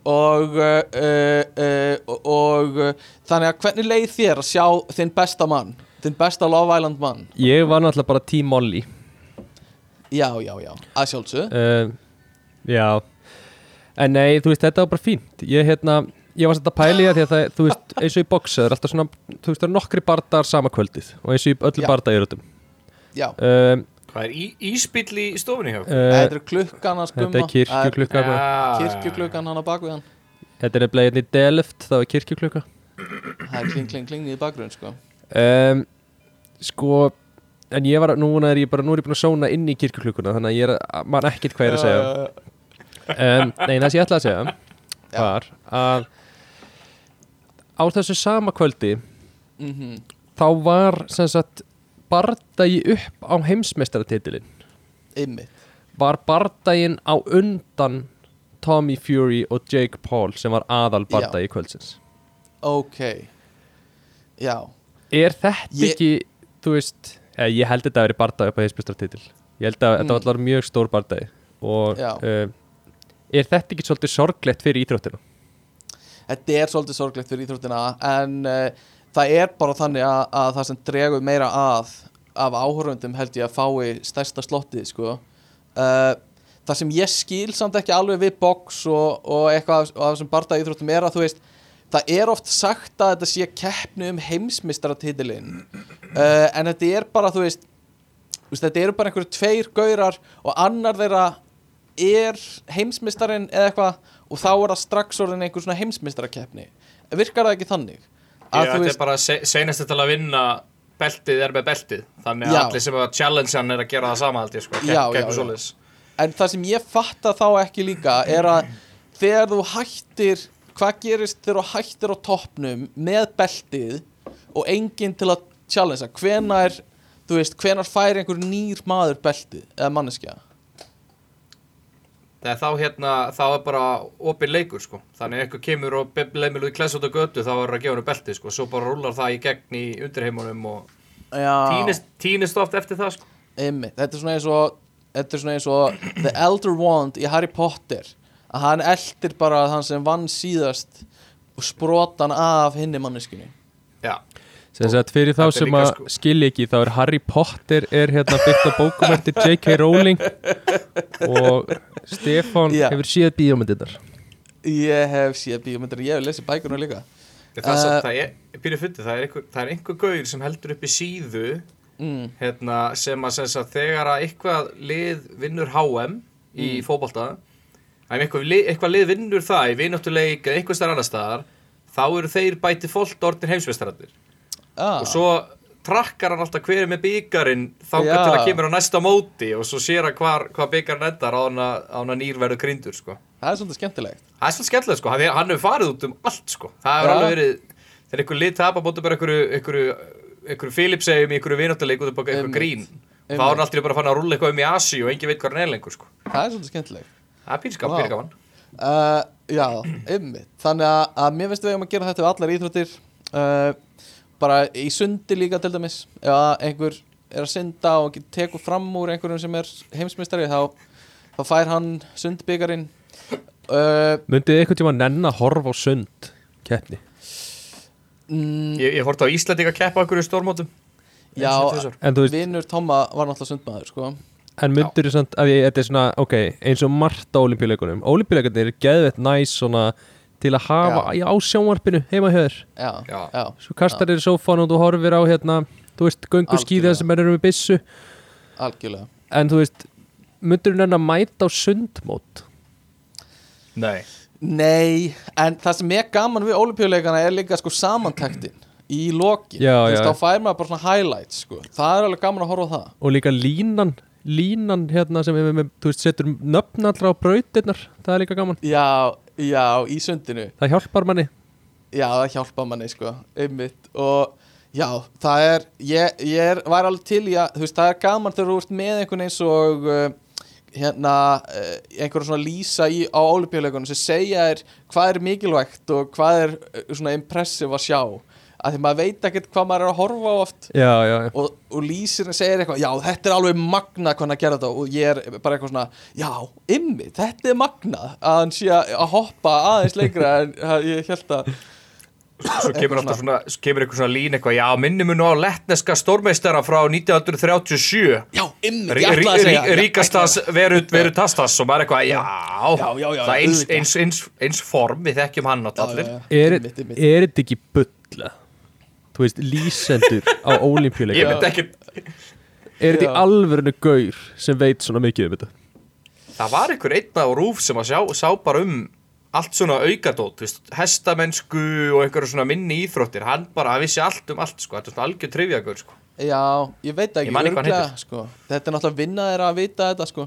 og uh, uh, og þannig að hvernig leið þér að sjá þinn besta mann, þinn besta Love Island mann? Ég var náttúrulega bara Team Molly. Já, já, já, að sjálfsög Já. En nei, þú veist, þetta var bara fínt. Ég, hérna, ég var svolítið að pæli það því að það, þú veist, eins og í boxa Það er alltaf svona, þú veist, það er nokkri bardagar sama kvöldið Og eins og í öllu Já. bardagirötum Já, uh, Hvað er í, íspill í stofunni hjá? uh, þetta er klukkan að skumma Þetta er kirkjuklukka Já. Kirkjuklukkan hann á bakvið hann. Þetta er nefnilega hérna í Delft, það var kirkjuklukka. Það er kling, kling, kling í bakgrunn, sko. Um, Sko En ég var, núna er ég bara, nú er ég búin að sóna inn í kirkjuklukkuna Þannig að ég er, man ekkert hvað ég er að segja um, Nei, það sem ég ætla að segja. Var að Á þessu sama kvöldi Mhm. þá var sem sagt bardagi upp á heimsmeistaratitilin Ymmit var bardaginn á undan Tommy Fury og Jake Paul sem var aðal bardagi kvöldsins. Ok. Já. Er þetta Ég- ekki þú veist, ég held þetta að vera bardagi upp á heimsmeistaratitil. Ég held að Mm. þetta var mjög stór bardagi og uh, er þetta ekki svolítið sorglegt fyrir íþróttina? Þetta er svolítið sorglegt fyrir íþróttina en uh, það er bara þannig að, að það sem dregur meira að af áhörundum held ég að fái stærsta slottið sko. Uh, það sem ég skil samt ekki alveg við box og, og eitthvað af, af þessum barda íþróttum er að þú veist það er oft sagt að þetta sé keppni um heimsmyndstratitilinn uh, en þetta er bara þú veist þetta eru bara einhverju tveir gaurar og annar þeirra er heimsmyndstarin eða eitthvað og þá er það strax orðin einhver svona heimsmyndstarakeppni virkar það ekki þannig? Já, þetta er bara se seinast til að vinna beltið er með beltið þannig að Já. allir sem að challenge hann er að gera það sama ég sko, Já, já. En það sem ég fatta þá ekki líka er að þegar þú hættir hvað gerist þegar þú hættir á toppnum með beltið og enginn til að challengea hvenar, þú veist, hvenar fær einhver nýr maður beltið eða manneskja Þegar þá hérna, þá er bara opin leikur sko, þannig eitthvað kemur og leimilu í klæs út á götu þá er að gefa hennu beltið sko, svo bara rúlar það í gegn í undirheimunum og týnist, týnist oft eftir það sko. einmitt, þetta er svona eins og þetta er svona eins og The Elder Wand í Harry Potter. Að hann eldir bara þann sem vann síðast og sprotan af hinni manneskinu Já, sagt fyrir þá sem að sko- skilja ekki þá er Harry Potter er hérna byggt á bókum eftir J.K. Rowling og Stefán Já. hefur séð bíómyndirnar Ég hef séð bíómyndir, ég hef lesið bækurna líka það er, Uh, uh, það er, fyndi, það er einhver, er einhver gaur sem heldur upp í síðu mm. hérna, sem að, sem að þegar að eitthvað lið vinnur HM í Mm. fótbolta ef eitthvað, eitthvað lið vinnur það í vináttuleik eða eitthvað stær annar staðar þá eru þeir bæti fólk orðin heimsveistarandir ah. og svo trakkar hann alltaf hver er með byggarinn þangað Já. til að kemur á næsta móti og svo sér hann hvar, hvað byggarinn endar á hann að, á hann að nýr verður grindur sko. Það er svolítið skemmtilegt það er svolítið skemmtilegt sko, hann, hann hefur farið út um allt sko. það hefur Já. alveg verið þegar einhver lið tapa bóttu bara einhverju, Philipsegum í einhverju vináttuleik út um einhverju grín þá er hann alltaf bara fann að rúlla eitthvað um í Asi og engin veit hvað hann er lengur sko. Það er svolítið skemmtilegt það er pínskap, pínskaman uh, Já, að, að að Bara í sundi líka til dæmis. Ef að einhver er að synda og tekur fram úr einhverjum sem er heimsmeistari þá, þá fær hann sundbyggarinn uh, Mundið eitthvað tíma nenn að horfa á sund keppni? Mm, ég, ég horfði á Íslandika keppa okkur í stórmótum. Já, Vinur Tomma var náttúrulega sundmaður sko. En myndur þú samt að ég, þetta er svona, ok, eins og margt á olimpíuleikunum Olimpíuleikunir er geðvett næs svona til að hafa Já. á sjónvarpinu heima hjá þér. Já, Já. já, Svo kastar þér í sófán og þú horfir á hérna, þú veist, göngu Algjörlega. sem er með byssu. Algjörlega. En þú veist, myndur þú nenni að mæta á sundmót? Nei. Nei, en það sem er gaman við olimpíuleikana er líka sko samantektin í lokin, Já, þú veist, já. þá fær maður bara svona highlights sko, það er alveg gaman að horfa á það. Og líka línan línan hérna sem er með, þú veist, setur nöfn allra á brautirnar, það er líka gaman. Já, já, í sundinu. Það hjálpar manni. Já, það hjálpa manni sko, einmitt. Og já, það er ég, ég er, var alveg til í að þú veist, það er gaman þegar þú ert með einhvern eins og uh, hérna uh, einhverjum svona lýsa í, á olimpíuleikunum sem segja er hvað er mikilvægt og hvað er uh, svona impressive að sjá að því maður veit ekkert hvað maður er að horfa á oft. Já, já, já. Og, og lýsirinn segir eitthvað já, þetta er alveg magna hvernig að gera þetta. Og ég er bara eitthvað svona, já, ymmi þetta er magna að hann sé að að hoppa aðeins lengra en ég held að Svo kemur alltaf svona, svo kemur eitthvað svona lín eitthvað Já, minnum við nú á lettneska stórmeistara frá 1937 já, ymmi, ég ætla að segja ríkastas veru, veru tastas og maður eitthvað, já, Já, já, já, það er eins, eins, eins, eins form, við þekkjum hann átt allir. já, Er, einmitt, einmitt. er þetta ekki bulla? Þú veist, lýsendur á Ég olimpíuleikum myndi ekki, Er þetta í alvörinu gaur sem veit svona mikið um þetta? það var einhver einn á rúf sem að sjá, sá bara um allt svona aukadót, þú veist, hestamennsku og einhverju svona minni íþróttir hann bara, vissi allt um allt, sko, þetta er svona algjör trivjagör, sko já, ég veit Ég ekki, hann örugglega, sko. þetta er náttúrulega vinna þeirra að vita þetta sko.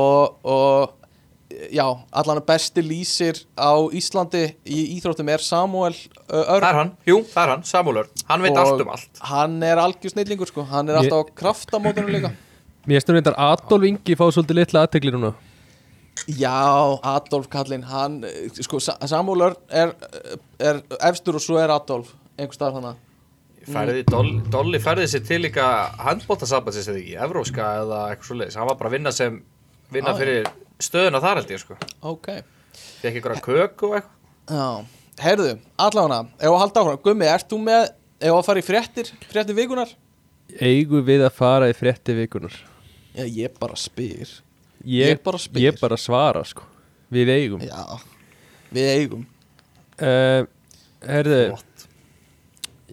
og, og já, allan að besti lýsir á Íslandi í íþróttum er Samuel Örn. Það er hann, jú, það er hann, Samuel Örn, hann veit allt um allt. hann er algjör snillingur sko. hann er alltaf á kraftamótunum líka. Mér stundur reyndar Adolf Ingi fá svolítið litla aðtegli núna. Já, Adolf Kallinn, hann, sko, Sa- Samuel Örn er, er efstur og svo er Adolf, einhver stað þannig. Færði, Dolly, Dolly færði sér til líka handbóttasambansins eða ekki, evróska eða eitthvað svo leiðis, hann var bara að vinna sem vinna Já, já. Stöðuna þar held ég sko. Ok, Fekk einhverja köku og eitthvað. Já, heyrðu, allavega, ef að halda áfram, Gummi, ert þú með, ef að fara í fréttir, fréttir vikunar? Eigum við að fara í frétti vikunar Já, ég bara spyr. Ég, Ég bara spyr. Ég bara svara sko. Við eigum. Já, við eigum. uh, Herðu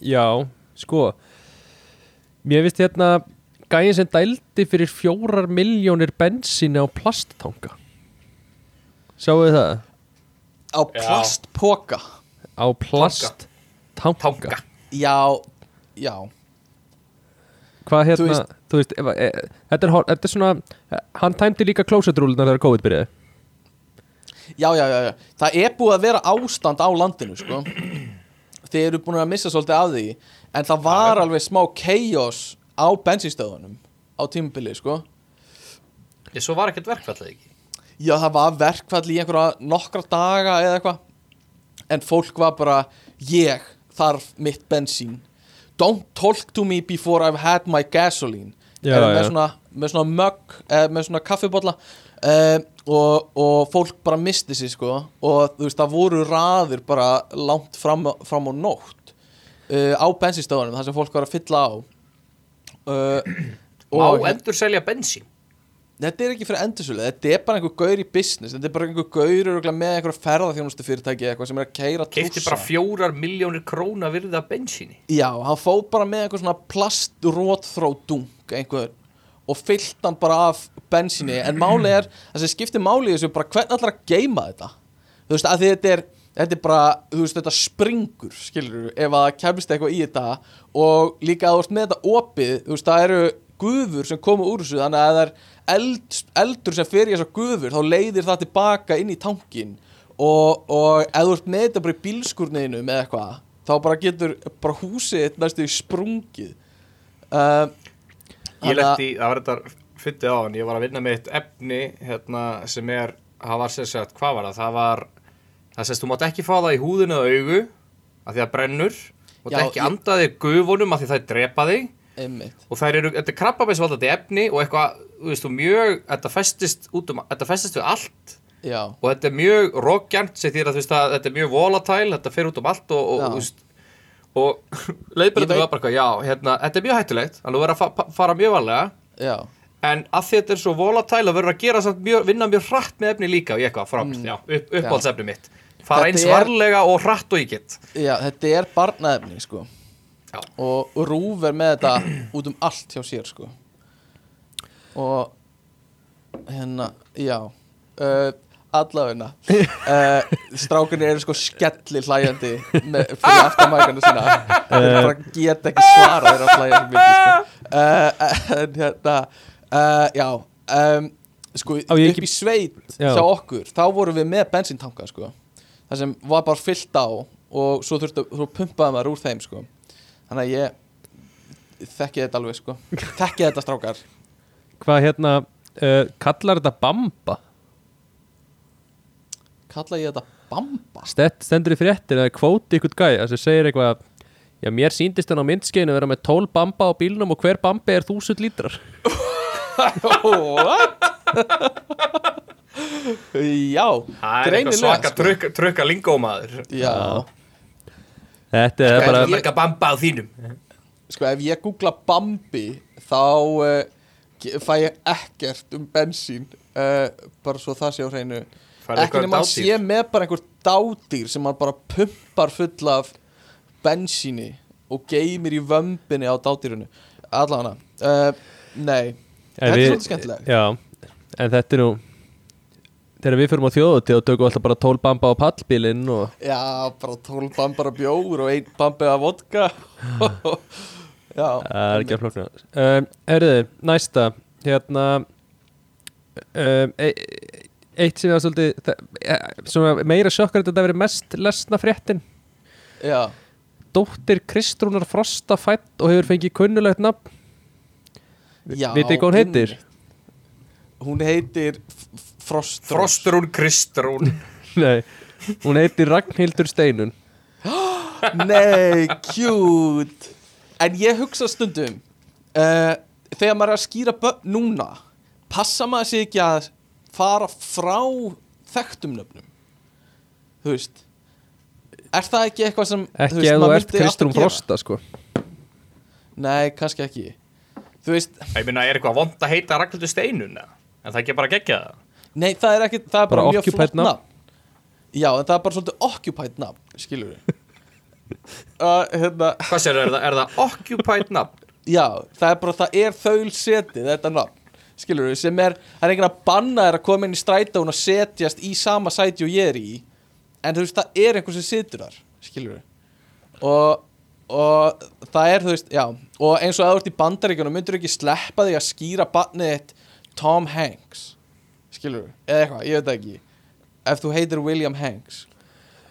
Já, sko. Mér finnst hérna Gæin sem dældi fyrir fjórar miljónir bensíni á plasttanga Sjáu þið það? Á plastpoka. Á plasttanga Tanka Já, já, Hvað Þú hérna, veist- þú veist, ef, e, þetta, er, þetta er svona Hann tæmdi líka klósetrúlunar þegar COVID byrjaði já, já, já, já. Það er búið að vera ástand á landinu, sko. Þið eru búin að missa svolítið af því. En það var alveg smá chaos á bensinstöðunum á tímubili, sko. Ég svo var ekkert verkfallið ekki Já, það var verkfall í einhverja nokkra daga eða eitthvað. En fólk var bara Ég þarf mitt bensín. Don't talk to me before I've had my gasoline. Já, með, já. svona, með svona mugg eða með svona kaffibotla uh, og, og fólk bara misti sig sko. Og þú veist það voru raðir bara langt fram, fram á nótt uh, á bensinstöðunum þar sem fólk var að fylla á. Uh, Má og endur selja bensín Þetta er ekki fyrir endursölu, þetta er bara einhver gaur í business Þetta er bara einhver gaur með einhver ferðarþjónustu fyrirtæki eitthvað sem er að keira Keifti bara fjórar miljónir króna virði af bensíni. Já, hann fóð bara með einhver svona plastrótþródung einhver og fyllt hann bara af bensíni. En máli er, það sem skiptir máli þessu bara hvernig allar að geima þetta? Þú veist, að þetta er þetta er bara, þú veist, þetta springur skilur, ef að kemist eitthvað í þetta. Og líka að þú veist með þetta opið þú veist, það eru gufur sem koma úr þessu þannig að það er eld, eldur sem fer í þessar gufur, þá leiðir það tilbaka inn í tankin og, og ef þú ert með þetta bara í bílskurninu með eitthvað, þá bara getur bara húsið næstu í sprungið. Uh, Ég lendi, það var þetta fyndið á hann Ég var að vinna með eitt efni hérna, sem er, það var sem sagt, hvað var það? Það var, það sést, þú mátt ekki fá það í húðinu eða augu af því að brennur. Þú mátt ekki ég- anda þig gufunum af því það drepa þig. Einmitt. Og þær eru, þetta er krabbameinsvaldandi efni og eitthvað, veist, mjög þetta festist út um, þetta festist við allt. Já, og þetta er mjög rókjant sem því að þetta er mjög volatile þetta fer út um allt og, og, veist, og veit- var bara já, hérna, þetta er mjög hættulegt þannig að þú verður að fa fa- fara mjög varlega. Já, en að þetta er svo volatile að verður að gera samt mjög, vinna mjög hratt með efni líka og ég eitthvað frábært, já, upp, uppáhaldsefni mitt. Fara Þetta eins er- varlega og hratt og get. Já, þetta er barnaefni sko. Já. og Rúf er með þetta út um allt hjá sér sko og hérna, já uh, allavegna. Uh, strákunni eru sko skelli hlæjandi með, fyrir aftamækana sína. Þeir bara geta ekki svara þeirra hlæjandi mikið sko. Uh, en hérna uh, já um, sko Á upp ekki- í sveit Já. hjá okkur þá vorum við með bensíntanka sko. Það sem var bara fyllt á og svo þurftu, þú pumpaði maður úr þeim sko. Þannig að ég þekki þetta alveg sko. Þekki þetta strákar Hvað hérna, uh, kallar þetta bamba? kalla ég þetta bamba Stett, stendur í fréttin að kvóti ykkur gæja sem segir eitthvað Já, mér síndist hann á myndskeinu vera með 12 bamba á bílnum og hver bambi er 1000 lítrar What? já það er eitthvað svaka sko. trukka, trukka lingómaður já, Þetta er bara bara mega bamba á þínum sko ef ég googla Bambi þá ge- fæ ég ekkert um bensín uh, bara svo það sé á hreinu. Ekki nema að sé með bara einhver dádýr sem hann bara pumpar full af bensíni og geymir í vömbinni á dádýrunu allavega uh, nei, þetta er svolítið skemmtileg Já, en þetta er nú Þegar við fyrir á þjóðutíð og tökum alltaf bara 12 bamba á pallbílinn og já, bara tól bambara bjór og ein bambi af vodka það er ekki að flokna um, Erðu, næsta Hérna um, e Eitt sem er svolítið það- e- meira sjokkar þetta að vera mest lesna fréttin. Já. Dóttir Kristrúnar Frosta fætt og hefur fengið kunnulegt nafn. Vitið hvað hún heitir? einmitt. Hún heitir F- F- Frostrós Frostrún Kristrún. Nei, hún heitir Ragnhildur Steinun Nei, cute En ég hugsa stundum uh, Þegar maður er að skýra börn núna Passa maður sig ekki að fara frá þekktum nöfnum? Þú veist Er það ekki eitthvað sem Ekki ef þú maður ert myndi alltaf Kristrún gera? Frosta sko. Nei, kannski ekki. Þú veist, ég minna, er eitthvað vond að heita Ragnhildur Steinun eða? en það er ekki bara gegja það nei það er ekki Það er bara, Bara mjög flott nafn. Já, en það er bara svolítið occupied nafn Skilur við uh, Hérna hvað sér, er það, er það occupied nafn? Já, það er bara, það er þaul setið þetta nafn, skilur við, sem er það er enginn að banna þér að koma inn í strætón og setjast í sama sæti og ég er í en þú veist, það er einhver sem situr þar skilur við og, og það er, þú veist, já og eins og að þú ert í bandaríkjunum, myndur ekki sleppa því að skýra barnið þitt Tom Hanks skilur við, eða eitthvað, ég veit ekki ef þú heitir William Hanks.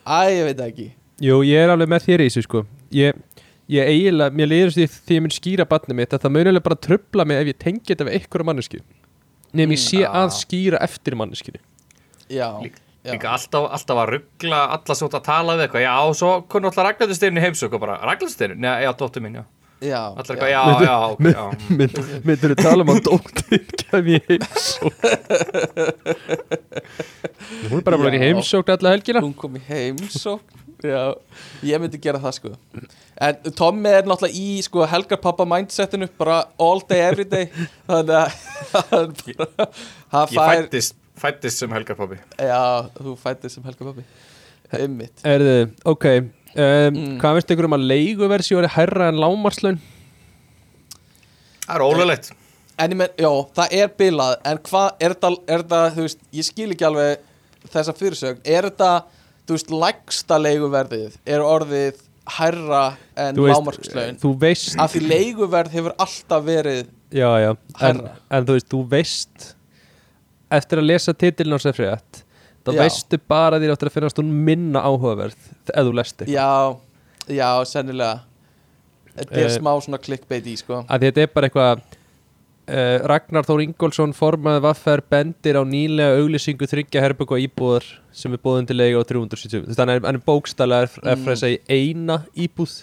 Æ, ég veit ekki Jú, ég er alveg með þér í þessu sko. Ég, ég eiginlega, mér liður því því ég mun skýra barnið mitt að það munilega bara trubla mig ef ég tengi þetta við einhverja mannesku Nefn ég sé að skýra eftir manneskinu Já, Líka- já. líka alltaf, alltaf að ruggla alla svo að tala við eitthvað, já, og svo kunni alltaf heimsók og bara, Ragnhildur Steinun, já, já, dóttur minn, já. Já, allir eitthvað, já, já, ok, já. Mynd, Myndur þú tala um að dóttir kem ég heimsók Hún er bara bara í Já. heimsók alla helgina. Hún kom í heimsókn já, ég myndi gera það sko. En Tommi er náttúrulega í sko helgarpappa mindsetinu bara all day every day. Þannig að hann bara hann Ég fær, fættist, fættist sem helgarpappi já, þú fættist sem helgarpappi einmitt. Erðu, ok um, Mm. Hvað veist ykkur um að leiguversi voru herra en lámarslaun? Það er ólulegt en ég menn, já, það er bilað en hvað, er þetta, er þetta, þú veist ég skil ekki alveg þessa fyrirsögn. Er þetta, þú veist, lægsta leiguverðið er orðið hærra en lámarkslaun Þú veist af því leiguverð hefur alltaf verið Já, já, en, Hærra. en þú veist, þú veist eftir að lesa titilin á frétt þá Já. veistu bara því að finnast hún minna áhugaverð ef þú lest eitthvað Já, já, sennilega Þetta er Eh, smá svona clickbait í, sko að þetta er bara eitthvað uh, Ragnar Þór Ingólfsson formaði vaffer bendir á nýlega auglýsingu þryggja herbygg og íbúðar sem er búðin til leiga á 370 Þú veist, hann er, er bókstælega er, er frá að segja eina íbúð.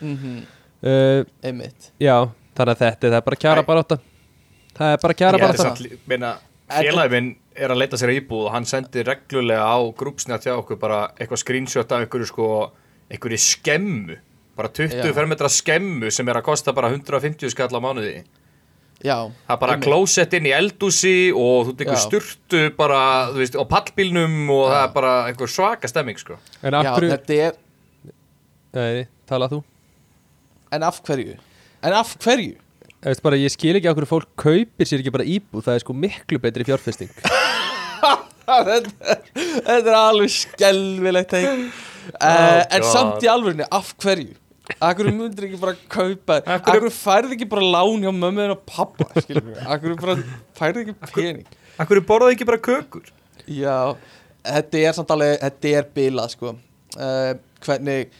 Mm uh, Einmitt. Já, þannig að þetta það er bara kjara bara átta Það er bara kjara bara er átta samt, lí- meina, félagi minn er að leita sér að íbúð og hann sendir reglulega á grúpsnjátt hjá okkur bara eitthvað screenshot af einhverju sko, einhverju skemmu. Bara 20 Já. fermetra skemmu sem er að kosta bara 150 skall á mánuði Já, Það er bara klósett inn í eldúsi og þú tekur Já. sturtu bara, þú veist, á pallbílnum og það er bara einhver svaka stemming, sko. En af Já, hverju þetta er Nei, talað þú En af hverju? En af hverju? Ég veist bara, ég skil ekki af hverju fólk kaupir sér ekki bara íbúð Það er sko miklu betri fjárfesting þetta, þetta er alveg skelvilegt uh, En God. samt í alvörinu, af hverju? Akkur myndir ekki bara kaupa hverju- Akkur færði ekki bara lán hjá mömmu og pappa Akkur færði ekki pening? Akkur borðaði ekki bara kökur? Já, þetta er samt alveg Þetta er bilað sko. Uh, Hvernig,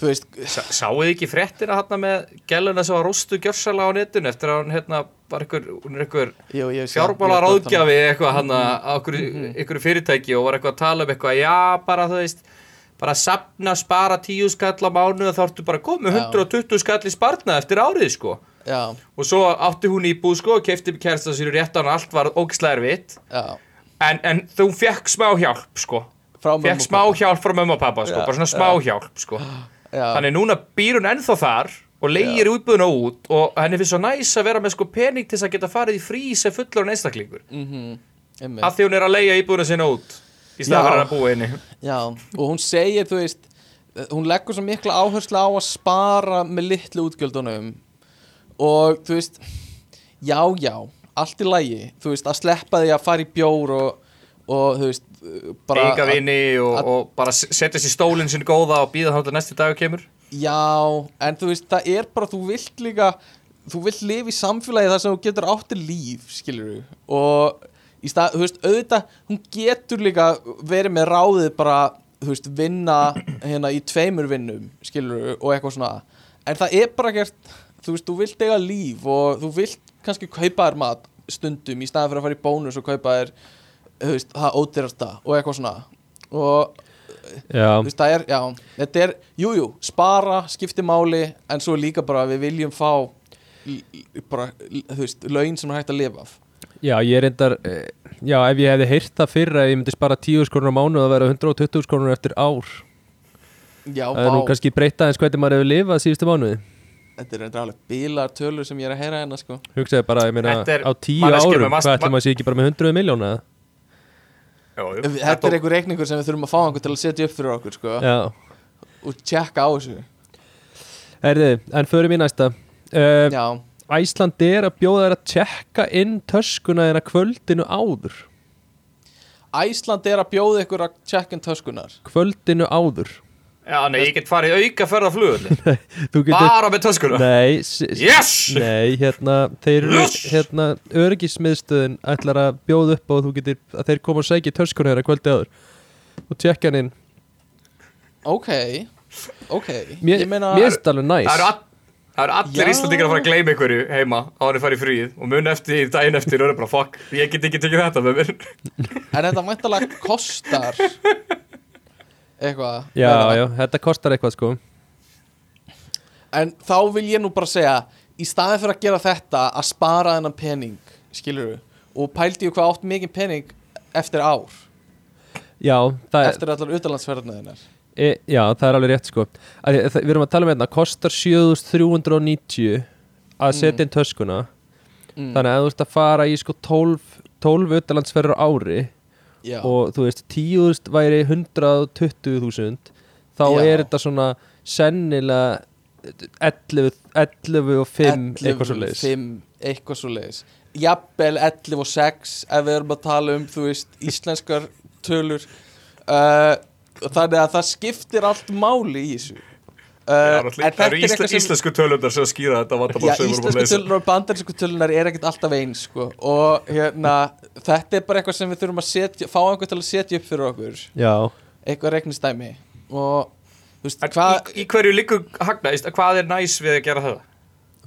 þú veist Sá, sáuð þið ekki fréttina hann með gæluna sem var róstu gjörsala á netinu eftir að hún hérna var ég sé- fjármála að ráðgjafi eitthvað hann einhver, einhver fyrirtæki og var eitthvað að tala um eitthvað já bara þú veist bara sapna, spara tíu skall á mánu þá ertu bara komið Já. 120 skall í spartna eftir árið sko. Já, og svo átti hún í búð sko og kefti kærasta sér rétt á hann allt var ógislega erfitt. Já. En, en þú fekk smá hjálp sko. Fekk og smá pabba. hjálp frá mömmu og pappa sko, Já, bara svona smá hjálp sko. Já, Þannig núna býr hún ennþá þar og leigir útbúðuna út og henni finnst svo næs að vera með sko pening til þess að geta farið í frí sem fullur en einstaklingur. Einmitt. að því hún er að leigja íbúðuna sinna út í Já. fyrir að búa inni Já, og hún segir, þú veist hún leggur svo mikla áherslu á að spara með litlu útgjöldunum. Og þú veist já, já, allt í lagi þú veist, að sleppa því að fara í bjór og, og þú veist bara Enga vini og, og bara setja sér stólinn sinni góða og býða þá til næsti dagur kemur. Já, en þú veist, það er bara þú vilt líka, þú vilt lifa í samfélagi þar sem þú getur áttir líf skilur við, og í stað, þú veist, auðvitað, hún getur líka verið með ráðið bara þú veist, vinna hérna í tveimur vinnum, skilur og eitthvað svona. En það er bara gert þú veist, þú vilt eiga líf og þú vilt kannski kaupa þér mat stundum í staðan fyrir að fara í bónus og kaupa þér þú veist, það ódýrasta og eitthvað svona. Og Já, veist, er, já, þetta er, jú, jú, spara, skipti máli, en svo líka bara við viljum fá, bara, þú veist, laun sem er hægt að lifa af. Já, ég reyndar eh, Já, ef ég hefði heyrt það fyrr að ég myndi spara 10 skorunur á mánu að vera 120 skorunur eftir ár. Já, Það er nú vá, kannski breyta eins hvernig maður hefur lifað síðustu mánuði. Þetta er reyndar alveg bílar tölur sem ég er að heyra hérna, sko. Hugsaði bara, ég meina, Þetta er á 10 manneskja með árum mast- Hvað ætlum maður sé ekki bara með 100 miljóna Jú, jú. Þetta er einhver reikningur sem við þurfum að fá einhver til að setja upp fyrir okkur, sko, Já, og tjekka á þessu. herði, en förum í næsta. Uh, Já, Æsland er að bjóða þær að tjekka inn töskuna þeirra kvöldinu áður Æsland er að bjóða ykkur að tjekka inn töskunar. Kvöldinu áður Já, nei, ég get farið auka ferða flugulli Þú getur bara með töskuna Nei, Yes! Nei, hérna, þeir eru, Yes! hérna, öryggismiðstöðin ætlar að bjóða upp og þú getur, að þeir koma og segja töskuna þeirra kvöldi áður og tjekka hann inn. Ok, ok, Mér, finnst það alveg næs. Það eru all- það eru allir. Íslandingar að fara að gleyma einhverju heima á hann að fara í fríð og mun eftir daginn eftir og er bara fuck, ég get ekki tekið þetta með mér en þetta mæntalega kostar eitthvað. Já, já, þetta kostar eitthvað sko. En þá vil ég nú bara segja Í staðin fyrir að gera þetta Að spara þennan pening Skilur Og pældi ég hvað átt mikið pening Eftir ár Já, það er, Eftir allar utanlandsferðnaðinnar e, já, það er alveg rétt sko. Að, það, við erum að tala um hérna, kostar 7390 að setja inn töskuna. Mm. Þannig að þú ert að fara í sko 12, 12 utanlandsferður á ári Já, og þú veist 10.000 væri 120.000 þá Já. er þetta svona sennilega 11, 11 og 5 eitthvað svo leiðis 5, eitthvað svo leiðis Jafnvel 11 og 6 Ef við erum að tala um, þú veist, íslenskar tölur uh, Þannig að það skiptir allt máli í þessu. Uh, en Það þetta eru er sem- íslensku tölundar sem skýra þetta Já, vandamál sem við vorum að íslensku leysa tölunar og bandarísku tölunar er ekkert alltaf eins sko. og hérna, þetta er bara eitthvað sem við þurfum að setja, fá einhvern til að setja upp fyrir okkur. Já, eitthvað reiknistæmi og þú veist, hvað í, í hverju liggur hagnaðist, hvað er næs við að gera það?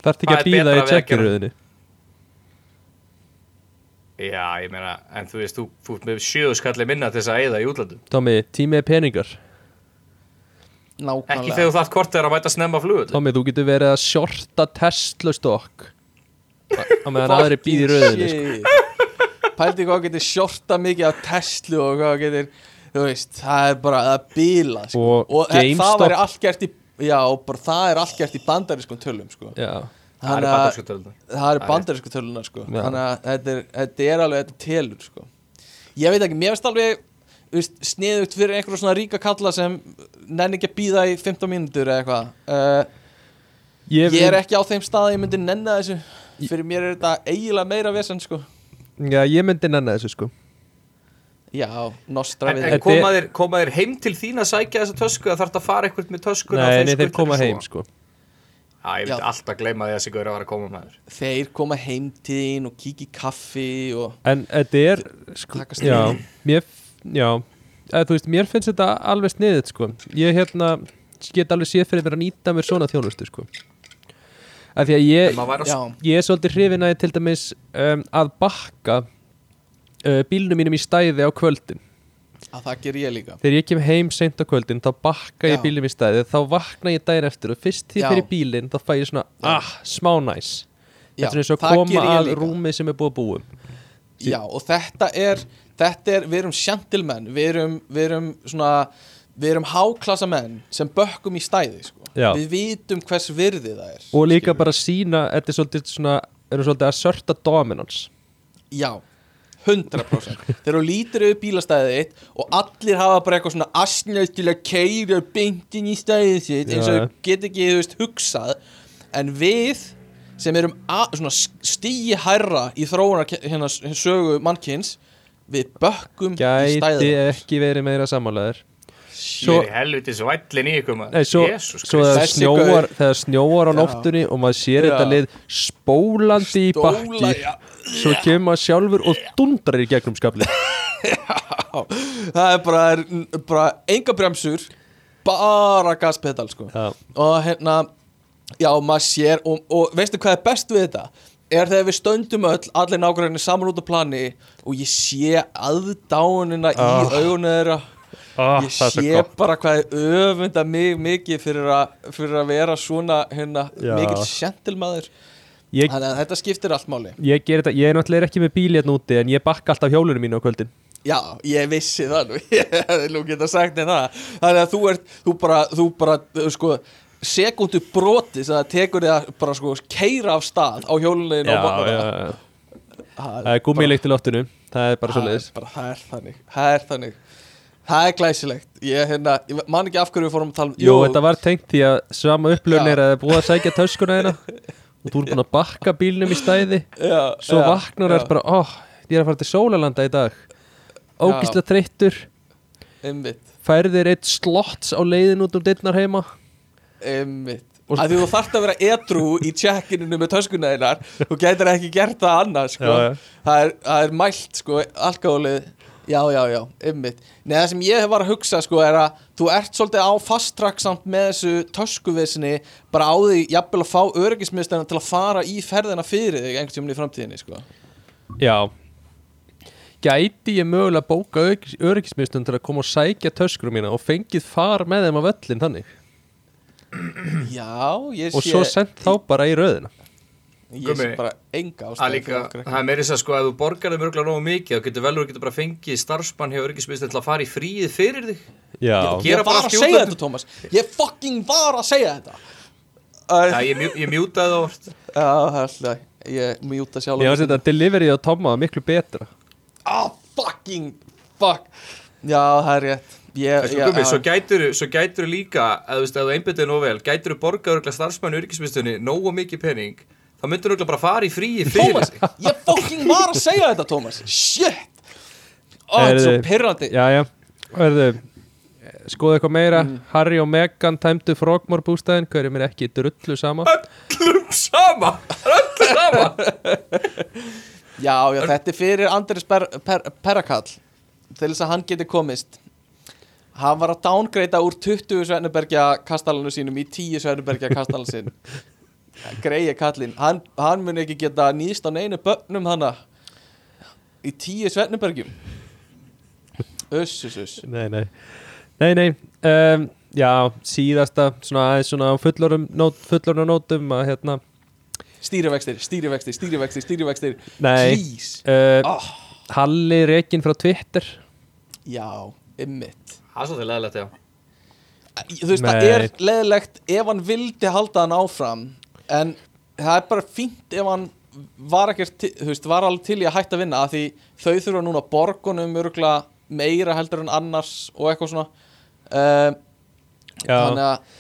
þarf ekki Hvað að býða í tjekkiröðinni Já, ég meina, en þú veist, þú þú ert með sjöðu skalli minna til þess að eyða í útlandum Tommy, tími er peningar Ekki nákvæmlega þegar þú þarft hvort er að mæta snemma flugull Tommy, þú getur verið að shorta Tesla stokk á meðan aðri býði í röðinni sko. pældi hvað getur shorta mikið af Tesla og hvað getur þú veist, það er bara að bíla sko. Og og það GameStop. væri allt gert í já, og bara það er allt gert í bandarískum tölum sko. Já, Það er Þannig að- bandarsku tölunar það eru er- bandarísku tölunar sko. Já. þannig að þetta er, þetta er alveg þetta telur sko. Ég veit ekki, mér finnst alveg sniðugt fyrir einhverjum svona ríka kalla sem nenni ekki að býða í 15 mínútur eða eitthvað. Uh, Ég, ég er ekki á þeim stað að ég myndi nenna þessu. Fyrir mér er þetta eiginlega meira vesen sko. Já, ég myndi nenni þessu sko. Já, nostra En, við en Þetta koma, er- þér, koma þér heim til þín að sækja þessa tösku eða þarf það að fara eitthvað með töskuna Nei, nei, þeir koma heim sko Já, ég myndi alltaf gleyma því að þessi gaur að koma með þér þeir koma heim til þín og kíkja í kaffi og En þetta er sko, Já, mér Já, eða, þú veist, mér finnst þetta alveg sniðið sko. Ég hérna get alveg séð fyrir mér að nýta mér svona þjónustu sko. Af því að ég, ég er svolítið hrifin að til dæmis um, að bakka uh, bílnum mínum í stæði á kvöldin að það ger ég líka. Þegar ég kem heim seint á kvöldin þá bakka ég bílnum í stæði þá vakna ég daginn eftir og fyrst því fyrir bílinn þá fæ ég svona, ah, smá næs. Þetta er eins og að koma að líka. rúmi sem er búið að búum Já, og þetta er, þetta er, við erum sjantilmenn, við erum, við erum svona, við erum háklassa menn sem bökkum í stæði, sko. Við vitum hvers virði það er. og líka bara sína þetta er svolítið svona erum svolítið að sörta dominance Já, 100%. Þegar þú lítir auðvitað bílastæðið þitt og allir hafa bara eitthvað svona asnöð til að keira beintin í stæðið sitt eins og þau get ekki, þú veist, hugsað. En við sem erum stíi hærra í þróunar hérna sögu mannkins, við bökkum í gæti stæðið. ekki verið meira sammálaður Svo helviti svo vællin í ykkur Nei, svo, svo Þessi snjóar, snjóar á nóttunni og maður sér Já. þetta lið spólandi í bakki. Svo kemur maður sjálfur og dundrar í gegnum skapli það er bara, er, bara enga bremsur bara gaspedal sko. Og hérna já maður sér og, og veistu hvað er best við þetta? Er þegar við stöndum öll allir nákvæmlega saman út á plani og ég sé aðdánina Ah. í augunum þeirra. Ah, ég sé bara hvað er öfunda mig mikið fyrir, a, fyrir að vera svona hérna Já. mikill sjentilmaður ég, þannig að þetta skiptir allt máli. Ég, ger þetta, ég er náttúrulega ekki með bíl hérna úti en ég bakka alltaf hjólunum mínu á kvöldin. Já, ég vissi það nú. Ég hefði nú geta sagt þér það. Þannig að þú ert, þú bara, þú bara uh, sko, sekundu broti sem það tekur þig að bara sko keira af stað á hjólulegin já, og já, já. Það er gúmileikt í loftinu. Það er bara svo leiðis bara, það er þannig. Það er þannig. Það er glæsilegt. Ég, hérna, ég man ekki af hverju við fórum að tala um Jú, þetta var tengt því að sama upplöfn er að það er búið að sækja töskuna þeina og þú er búin að bakka bílnum í stæði. Já, svo já, vaknar þér bara, ó, ég er að fara til Sólalanda í dag. Ógislega þreyttur. Einmitt, færðir eitt slotts á leiðin út um dittnar heima. Einmitt. Að því þú þarft að vera edru í tjekkininu með töskuna þeinar Þú gætir ekki gert það annars sko. Já, já. Það, er, það er mælt sko, alkoholið Já, já, já, ymmit Nei, það sem ég var að hugsa sko er að Þú ert svolítið á fast track samt með þessu töskuvissinni Bara á því jafnvel að fá öryggismistöðina til að fara í ferðina fyrir þig einhvern tímann í framtíðinni sko. Já. Gæti ég mögulega bóka öryggismistum til að koma og sækja töskurum mína og fengið far með þeim á völlin þannig? Já, ég sé og svo sendt þá bara í röðina Ég sé bara enga er okkur það er meiri þess að sko að þú borgar þeim örgulega nógu mikið þá getur velur að geta bara fengið starfsmann hjá öryggismistin til að fara í fríið fyrir þig. Já, Ég var bara að segja þetta, Tómas Ég fucking var að segja þetta. Já, ég, mjú- ég mjútaði það orð Já, það alltaf Ég mjúta sjálf ég var að setja delivery á Tomma var miklu betra. Ah, fucking Fuck. Já, það er rétt. Ég, Sko, ég, gummi, svo gætur svo gætur líka, að þú þú einbyttið nóg vel gætur borgað örgulega starfsmann öryggismistunni nógu mikið pening, þá myndur örgulega bara fara í fríið fyrir þig ég fucking var að segja þetta, Tómas Shit. Ó, þetta er svo pirrandi. Já, já, verðu skoðu eitthvað meira, Mm. Harry og Meghan tæmdu Frogmore bústæðin, hverjum er ekki drullu sama. Öllum sama, öllum sama! Já, já, þetta er fyrir Andris per, per, Perakall Til þess að hann geti komist. Hann var að downgreita úr 20 Svennubergja kastalanu sínum í 10 Svennubergja kastalan sinn Greiði kallinn. Hann, hann mun ekki geta nýst á neinu bönnum hana. Í 10 Svennubergjum Uss, uss, uss Nei, nei, nei, nei. Um, Já, síðasta svona aðeins svona á fullorðum nót, fullorðum nótum að hérna Stýrivextir, stýrivextir, stýrivextir, stýrivextir. Nei. Uh, oh, Halli Rekin frá Twitter. Já, ymmit. Það er svolítið leðilegt, já. Þú veist, það Nei. er leðilegt ef hann vildi halda hann áfram En það er bara fínt ef hann var ekkert, þú veist, var alveg til í að hætta að vinna af því þau þurfa núna borgunum örgulega meira heldur en annars og eitthvað svona. Um, þannig að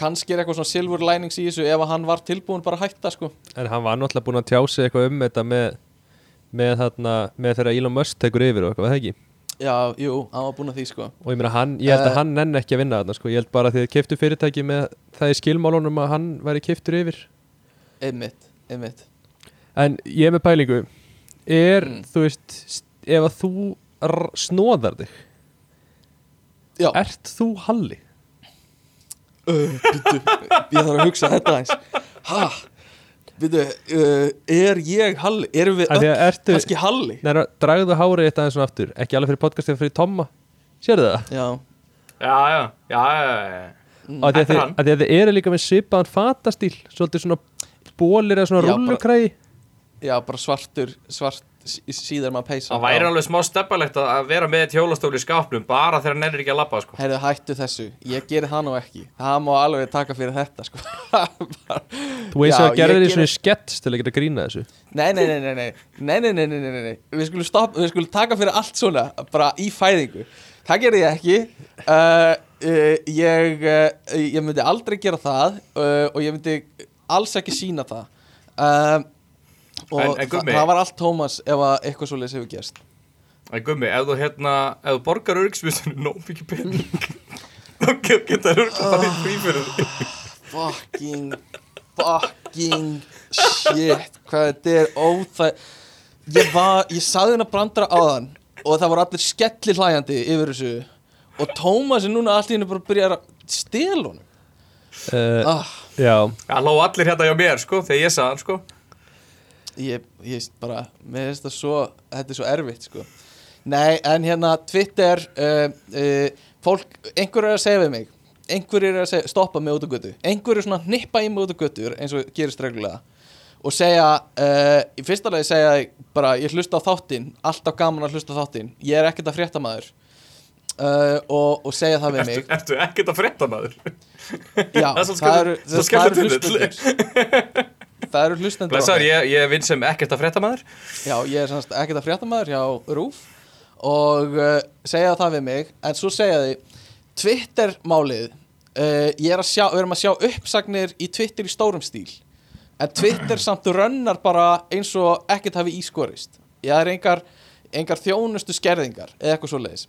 kannski er eitthvað svona silver linings í þessu ef að hann var tilbúin bara að hætta sko. En hann var náttúrulega búin að tjá sig eitthvað um þetta með, með, þarna, með þegar Elon Musk tekur yfir og eitthvað, það ekki? Já, jú, hann var búin að því sko Og ég meina, hann, ég held að Eh. hann nenn ekki að vinna þarna, sko. Ég held bara að þið keftu fyrirtæki með það í skilmálunum að hann væri keftur yfir. einmitt, einmitt En ég er með pælingu. Er, Mm. þú veist, st- ef að þú snóðar þig, já, ert þú Halli? uh, býtu, ég þarf að hugsa þetta eins ha, býtu uh, er ég Halli, erum við öll ertu, kannski Halli neina, dragðu hárið þetta aðeins svona aftur. Ekki alveg fyrir podcastið, fyrir Tomma. Sérðu það? já, Já, já, já, já, já. Mm. Að því að Þetta er þið- eru líka með svipaðan fatastíl, svolítið svona bólir eða svona rúllukræði. já, bara svartur svart síðar maður peysa. Það væri alveg smá steppalegt að vera með hjólastól í skápnum bara þegar hann nennir ekki að labba sko. Heyrðu, hættu þessu, ég geri það nú ekki. Það má alveg taka fyrir þetta sko. Bara- Þú veist Já, að gerði ég því svona skets til að geta grína þessu. Nei, nei, nei, nei, nei. Nei, nei, nei, nei, nei, Við skulum stopp, við skulum taka fyrir allt svona Bara í fæðingu. Það gerði ég ekki. Uh, uh, ég, uh, ég myndi aldrei gera það uh, Og ég myndi alls ekki sína það. Uh, Og En- en Gummi- það var allt Tómas Ef að eitthvað svoleiðis hefur gerst. En gummi, ef þú hérna, ef þú borgar öryggsvísunni nóg mikið pening þá geta í frí fyrir því. fucking fucking shit. Hvað þetta er óþæg ég var, ég saði hennar brandara áðan og það voru allir skelli hlæjandi yfir þessu. Og Tómas er núna henni bara að byrja að stela honum. Uh, ah, já, Það hló allir hérna hjá mér sko, þegar ég sagði hann sko. Ég, ég bara mér finnst það svo, þetta er svo erfitt sko. Nei, en hérna Twitter uh, uh, fólk, einhver er að segja við mig. Einhver er að segja, stoppa mig út á götu. Einhver er svona að hnippa í mig út á götu eins og gerist reglulega. Og segja, uh, í fyrsta lagi segja bara, ég hlusta á þáttinn. Alltaf gaman að hlusta á þáttinn, ég er ekkert að frétta maður og, og segja það við Ertu, mig. Ertu ekkert að frétta maður? já, Það það eru það eru skemmtilegt. Það eru hlustendur Blessaður, okkar. ég, ég vinn sem ekkert að frétta maður. Já, ég er semst ekkert að fréttamaður hjá Rúf. Og uh, segja það við mig en svo segja þið Twitter-málið uh, ég er að sjá, við erum að sjá uppsagnir í Twitter í stórum stíl. En Twitter samt rönnar bara eins og ekkert hafi ískorist. Ég er engar, engar þjónustu skerðingar eða eitthvað svo leiðis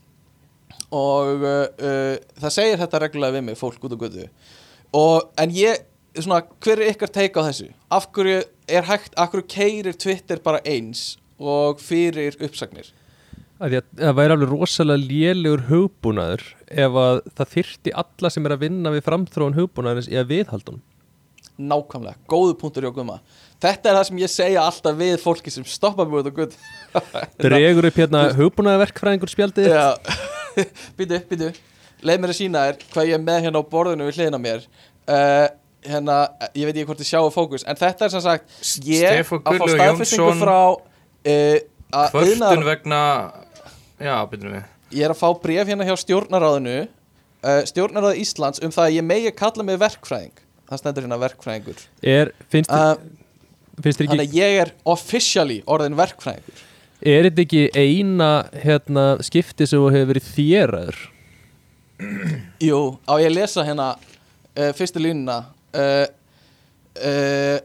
og uh, það segir þetta reglulega við mig, fólk út og, en ég, svona, hver er ykkar teika á þessu? Af hverju er hægt, af hverju keirir Twitter bara eins og fyrir uppsagnir? það væri alveg rosalega lélegur hugbúnaður ef að það þyrti alla sem er að vinna við framþróun hugbúnaðarins í að viðhalda hann. Nákvæmlega, góðu punktur hjá Guma Þetta er það sem ég segja alltaf við fólki sem stoppa út á götu Dregur upp hérna hugbúnaðarverkfræðingur spjaldið? Já, býtu, býtu Leið mér að sína þér hvað ég er með hérna á borðinu við hliðina mér uh, Hérna, ég veit ekki hvort þið sjáu fókus En þetta er sem sagt Ég Stefán að fá staðfestingu frá uh, að iðnaðar- vegna, já, byrjum við. Ég er að fá bref hérna hjá stjórnaráðinu uh, Stjórnaráð Íslands um það að ég megi kalla mig verkfræðing Það stendur hérna verkfræðingur Er, finnst, uh, finnst þér Þannig ekki, að ég er officially orðin verkfræðingur er þetta ekki eina hérna, skipti sem þú hefur verið þéraður? Jú, á ég að lesa hérna uh, fyrstu línuna uh, uh,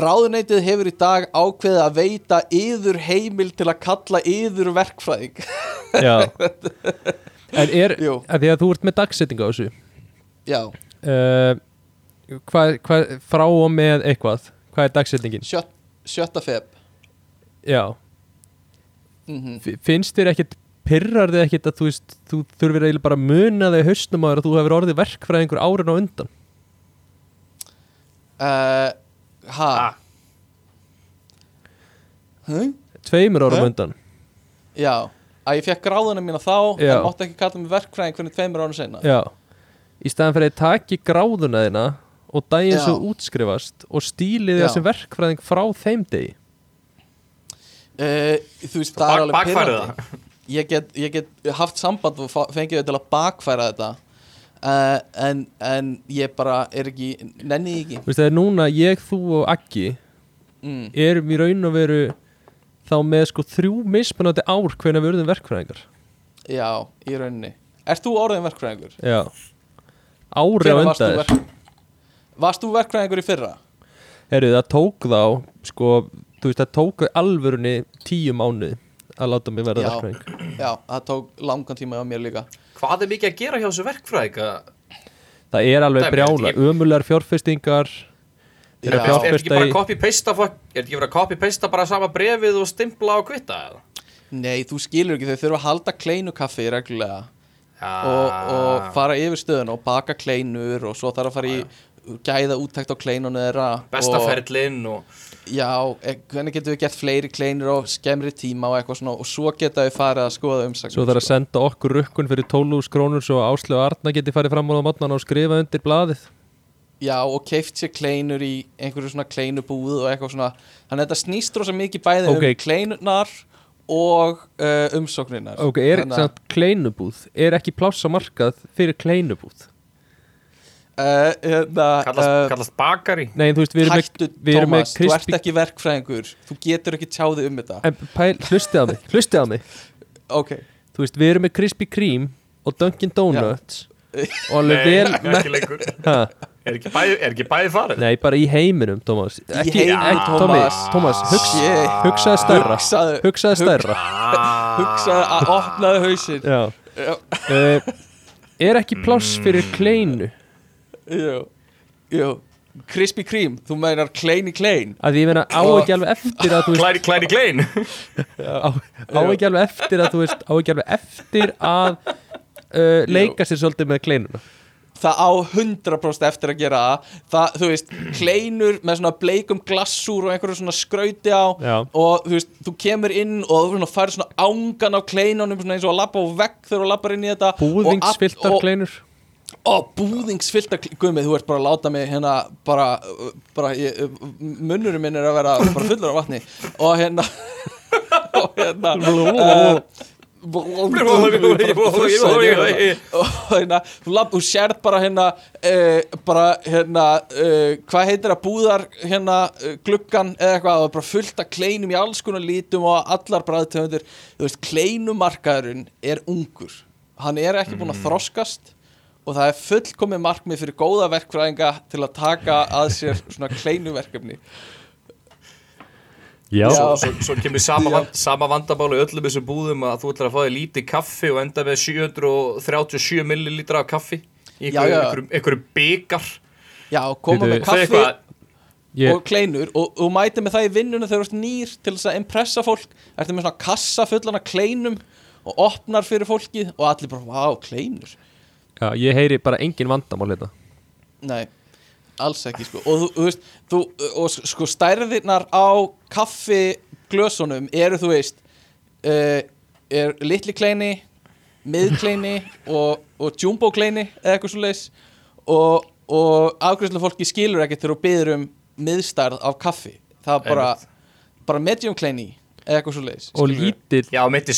Ráðuneytið hefur í dag ákveðið að veita yður heimil til að kalla yður verkfræðing. Já. En er, að því að þú ert með dagsetningu á þessu, Já, uh, hvað, hvað, frá og með eitthvað, hvað er dagsetningin? sjött, sjötta feb. Já. mm F- finnst þér ekkit pyrrar þig ekkit að þú þú þurfir eiginlega bara að muna þig haustum á þér að þú hefur orðið verkfræðingur árin á undan uh, Ha? Huh? tveimur árum Eh? undan Já, að ég fekk gráðuna mína þá Já. en mátti ekki kalla mig verkfræðing hvernig tveimur árum senna já í staðan fyrir að taki gráðuna þina og daginn Já. svo útskrifast og stílið Já. sem verkfræðing frá þeim degi uh, Þú veist, það er Bak, alveg bakfærið pirrandi. það. ég get, ég get haft samband og fa- fengið þau til að bakfæra þetta uh, en, en ég bara er ekki nenni ekki. Er núna ég, þú og Aggi mm. erum í raun og veru þá með sko þrjú mismunandi ár hvenær við urðum verkfræðingar. Já, í rauninni. Ert þú orðin verkfræðingur? Já. Ári á Hvenær varst verk- Varst þú verkfræðingur í fyrra? Herru, það tók þá sko, þú veist, það tók alvörunni tíu mánuði að láta mig verða verkfræðing Já, það tók langan tíma á mér líka Hvað er mikið að gera hjá þessu verkfræðika? Það er alveg brjála, ég- ömulegar fjárfestingar Já. Þeir eru að Er þetta ekki bara í copy-pasta Er þetta ekki bara copy-pasta bara sama brefið og stimpla og kvitta? eða? Nei, þú skilur ekki, þau þurfa að halda kleinukaffi reglulega og, og fara yfir stöðun og baka kleinur og svo þarf að fara í gæða úttækt á kleinunum þeirra Besta og, ferlinn og Já, e- hvernig getum við gert fleiri kleinur á skemmri tíma og eitthvað svona og svo geta við farið að skoða umsagnir Svo þarf að senda okkur rukkun fyrir 12.000 krónur svo Áslu og Arna geti farið fram á mótnan og skrifa undir blaðið Já, og keift sér kleinur í einhverju svona kleinubúð og eitthvað svona Þannig að þetta snýst rosa mikið bæði Ok. um kleinunar og uh, umsókninar Ok, er samt kleinubúð Er ekki pláss á markað fyrir kleinubúð? Uh, hérna, kallast, uh, kallast bakari. Nei, þú veist, við erum Hættu, með, við erum með Tómas, þú ert ekki verkfræðingur. Þú getur ekki tjáði um þetta. En pæl, hlustið á mig, hlustið á mig. Ok, Þú veist, við erum með Krispy Kreme og Dunkin Donuts og alveg Nei, vel ekki lengur. Ha, Er ekki bæði, er ekki bæði farið? Nei, bara í heiminum, Tómas Ekki, heiminum, ekki, Tómas. Tómas, hugsa, Shit. hugsaði stærra. Hugsaðu- Hugsaði stærra. Hugsaði að opnaði hausinn. Já. Já. uh, Er ekki pláss fyrir kleinu? Jú, jú Krispy Kreme, þú meinar klein í klein. Að ég meina, á ekki alveg eftir að Klæri, klæri klein á, á ekki alveg eftir að þú veist á ekki alveg eftir að uh, leika sér svolítið með kleinuna. Það á 100% eftir að gera það. Þú veist, kleinur með svona bleikum glassúr og einhverju svona skrauti á Já. Og þú veist, þú kemur inn og þú færir svona ángan á kleinunum Svona eins og að labba á vegg þegar þú labbar inn í þetta. Búðingsfylltar Og all- og- búðingsfylltar kleinur Guðmið, þú ert bara að láta mig hérna bara, bara ég, Munnurum minn er að vera bara fullur af vatni. Og hérna Og hérna og hérna, þú, sérð bara hérna uh, bara hérna uh, hvað heitir það búðar hérna uh, gluggan eða eitthvað og bara fullt af kleinum í alls konar lítum og allar bræðtöfundir þú veist, kleinumarkaðurinn er ungur. Hann er ekki búinn að þroskast og það er fullkomið markmið fyrir góða verkfræðinga til að taka að sér svona kleinuverkefni Já, Já. svo, svo kemur sama, vand, sama vandamáli öllum þessum búðum að þú ætlar að fá þig lítið kaffi og enda með 737 millilitra af kaffi í einhverju, byggar já, koma með kaffi ég, og kleinur og þú mæti með það í vinnuna þegar þú ert nýr til þess að impressa fólk. Ertu með svona kassa fullan af kleinum og opnar fyrir fólkið og allir bara, vá, kleinur já, ég heyri bara engin vandamál hérna. Nei, alls ekki sko. Og þú, þú veist, þú, og sko stærðirnar á kaffiglösunum eru þú veist uh, er litli kleini miðkleini og, og jumbo kleini eða eitthvað svo leis og, og afgræslega fólki skilur ekki þegar þú byður um miðstærð af kaffi. Það er bara, bara medium kleini eða eitthvað svo leis og lítill, já, myndi,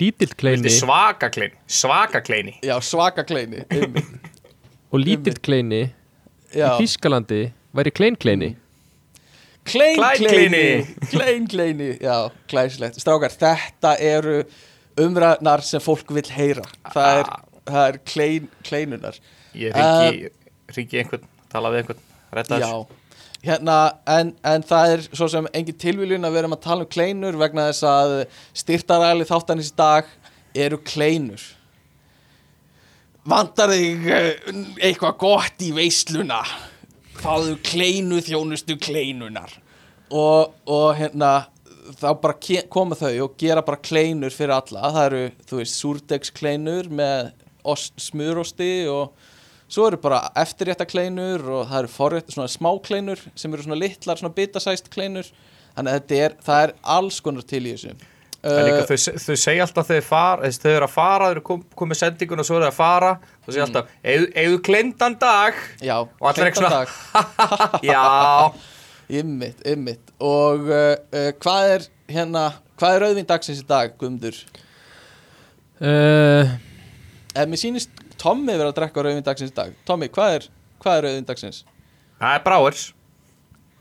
lítill kleini. svaka kleini svaka kleini. Já, svaka kleini og lítill kleini já, í Þískalandi væri klein kleini. Klein kleini. klein kleini, já, glæslegt strákar, þetta eru umræðnar sem fólk vil heyra. Það er, það er klein, kleinunar ég ringi, ringi einhvern, tala við einhvern þessu hérna en, en það er svo sem engin tilviljun að við erum að tala um kleinur vegna þess að styrtaræli þáttanins í dag eru kleinur. Vantar þig eh, eitthvað gott í veisluna? Fáðu kleinu þjónustu kleinunar. Og, og hérna þá bara koma þau og gera bara kleinur fyrir alla. Það eru, þú veist, súrdegskleinur með ost, smurosti og svo eru bara eftirrétta kleinur og það eru forrétt, svona smákleinur sem eru svona litlar, svona bitasæst kleinur. Þannig að þetta er, það er alls konar til í þessu. Það er líka, Uh, þau, þau segja alltaf þegar far, þau eru að fara, þau eru kom, komið sendingun og svo eru þau að fara þau segja alltaf, eigðu glindan dag. Já, svona dag. já, Ymmit, ymmit. Og uh, uh, hvað er hérna Hvað er auðvinn dagsins í dag, Guðmundur? uh, ef mér sýnist Tommi verið að drekka rauðin dagsins í dag. Tommi, hvað er, hvað er rauðin dagsins? Það er bráers.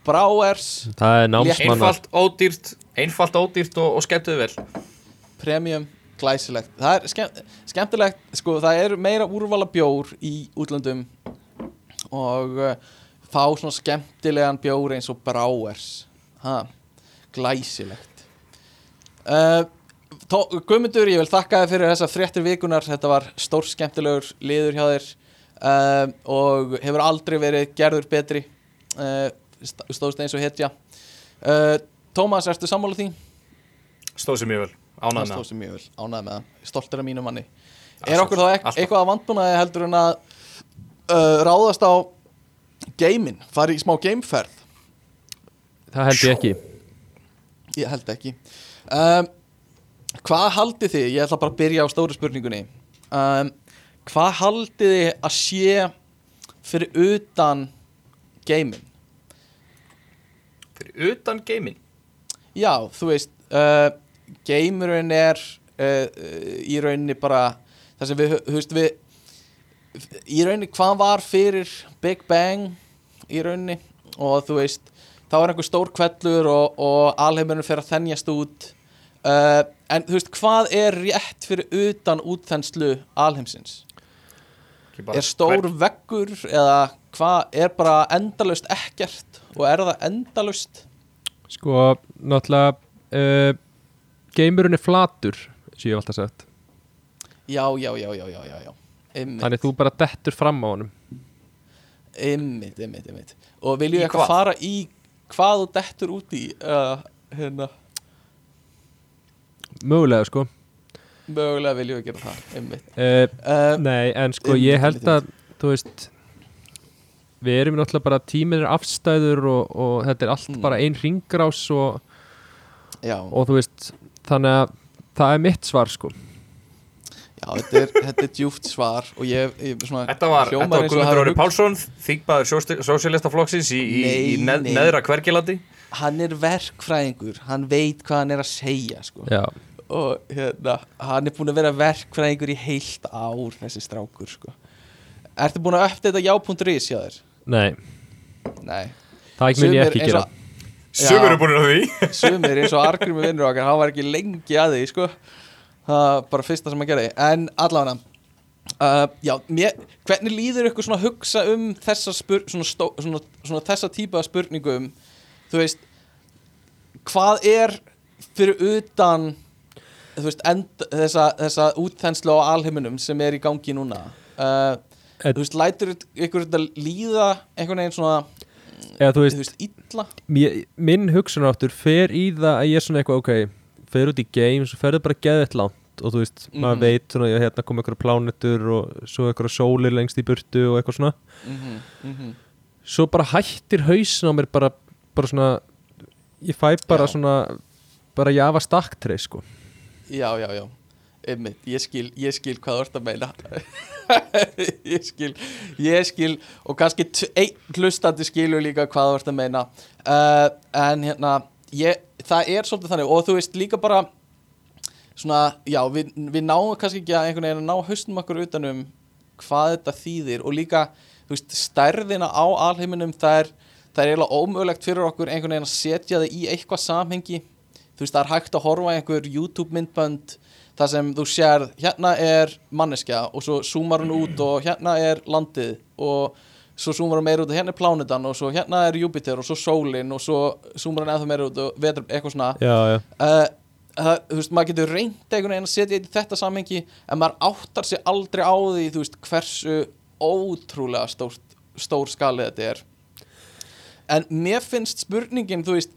Bráers. Það er námsmanna. Einfalt, ódýrt Einfalt, ódýrt og, og skemmtuðu vel. Premium, glæsilegt. Það er skemm, skemmtilegt, sko, það er meira úrvala bjór í útlöndum og uh, fá svona skemmtilegan bjór eins og Bráers. Ha, glæsilegt. Uh, Tó- Guðmundur, ég vil þakka þér fyrir þessa fréttir vikunar þetta var stór skemmtilegur liður hjá þér uh, og hefur aldrei verið gerður betri uh, st- stóðst eins og hetja. Uh, Tómas, ertu sammála því? Stóð mjög vel. Það Ánægð með stóð sér mjög vel, ánægð með það. Stoltur af mínu manni. Það Er okkur þá ek Alltaf. eitthvað að vandbúnaði heldur en að uh, ráðast á geimin, fara í smá geimferð? Það held ég ekki. Ég held ekki. Um, Hvað haldið þið, ég ætla bara að byrja á stóru spurningunni. Um, Hvað haldið þið að sé fyrir utan geimin? Fyrir utan gaming Já, þú veist uh, Geimurinn er uh, uh, í rauninni bara það sem við, þú veist við í rauninni hvað var fyrir Big Bang í rauninni? Og þú veist þá er einhver stór kvellur og, og alheimurinn fyrir að þennjast út uh, en þú veist hvað er rétt fyrir utan útþenslu alheimsins? Er stór hver- veggur eða hvað er bara endalaust ekkert og er það endalaust? Sko, náttúrulega uh, Geimurinn er flatur sem ég hef alltaf sagt. Já, já, já, já, já, já. Þannig þú bara dettur fram á honum. Einmitt, einmitt, einmitt. Og viljum við eitthvað hvað? fara í hvað þú dettur út í uh, hérna, Mögulega, sko. Mögulega viljum við gera það einmitt. Uh, uh, Nei, en sko, Einmitt, ég held að Þú veist Við erum náttúrulega bara tíminn er afstæður og, og þetta er allt Mm. bara ein ringrás og, Já, og þú veist Þannig að það er mitt svar, sko. Já þetta, er, þetta er djúft svar og ég, ég svona Þetta var, þetta var Guðmundur hug- Pálsson Þingbaður sósélistaflokksins í, í, í neðra hvergilandi. Hann er verkfræðingur, hann veit hvað hann er að segja sko. Já, og hérna, hann er búin að vera verkfræðingur í heilt ár þessi strákur sko. Ertu búin að uppdata já.is hjá þér? nei, Nei það mun ég Sumir ekki gera og- Sumur Já. er búin að því sumir eins og Argrimi vinnur okkar hann var ekki lengi að því sko. það bara fyrsta sem hann gerði en allavega uh, já, mér, hvernig líður ykkur svona að hugsa um þessa, spur, svona, stó, svona, svona þessa típa af spurningum þú veist hvað er fyrir utan veist, end, þessa, þessa útþenslu á alheiminum sem er í gangi núna uh, þú veist, lætur ykkur þetta líða einhvern veginn svona, Eða þú þú veist, veist, illa mér, minn hugsunaráttur fer í það að ég er svona eitthvað, ok fer út í games og ferðu bara geðið langt og þú veist, Mhm. maður veit svona, já, hérna kom einhverja plánetur og svo einhverja sólir lengst í burtu og eitthvað svona mm -hmm, svo bara hættir hausin á mér bara, bara svona ég fæ bara Já. svona bara jafa staktrei sko Já, já, já. Einmitt, ég skil, ég skil hvað þú ert að meina. Ég skil Ég skil Og kannski einn hlustandi skilur líka hvað þú ert að meina. Uh, En hérna ég, Það er svolítið þannig Og þú veist líka bara Svona, já, við, við náum kannski ekki að einhvern veginn að ná haustum okkur utanum hvað þetta þýðir og líka, þú veist, stærðina á alheiminum það er, það er eiginlega ómögulegt fyrir okkur einhvern veginn að setja það í eitthvað samhengi þú veist, það er hægt að horfa einhver YouTube myndbönd þar sem þú sér, hérna er manneskja og svo zoomar hún út og hérna er landið og svo zoomar hún meira út og hérna er plánetan og svo hérna er Júpiter og svo sólin og svo zoomar hún eða meira út og vetur, eitthvað svona. Já, já, uh, það, þú veist, maður getur reynd einhvern veginn að setja í þetta samhengi en maður áttar sig aldrei á því þú veist, hversu ótrúlega stór, stór skali þetta er. En mér finnst spurningin, þú veist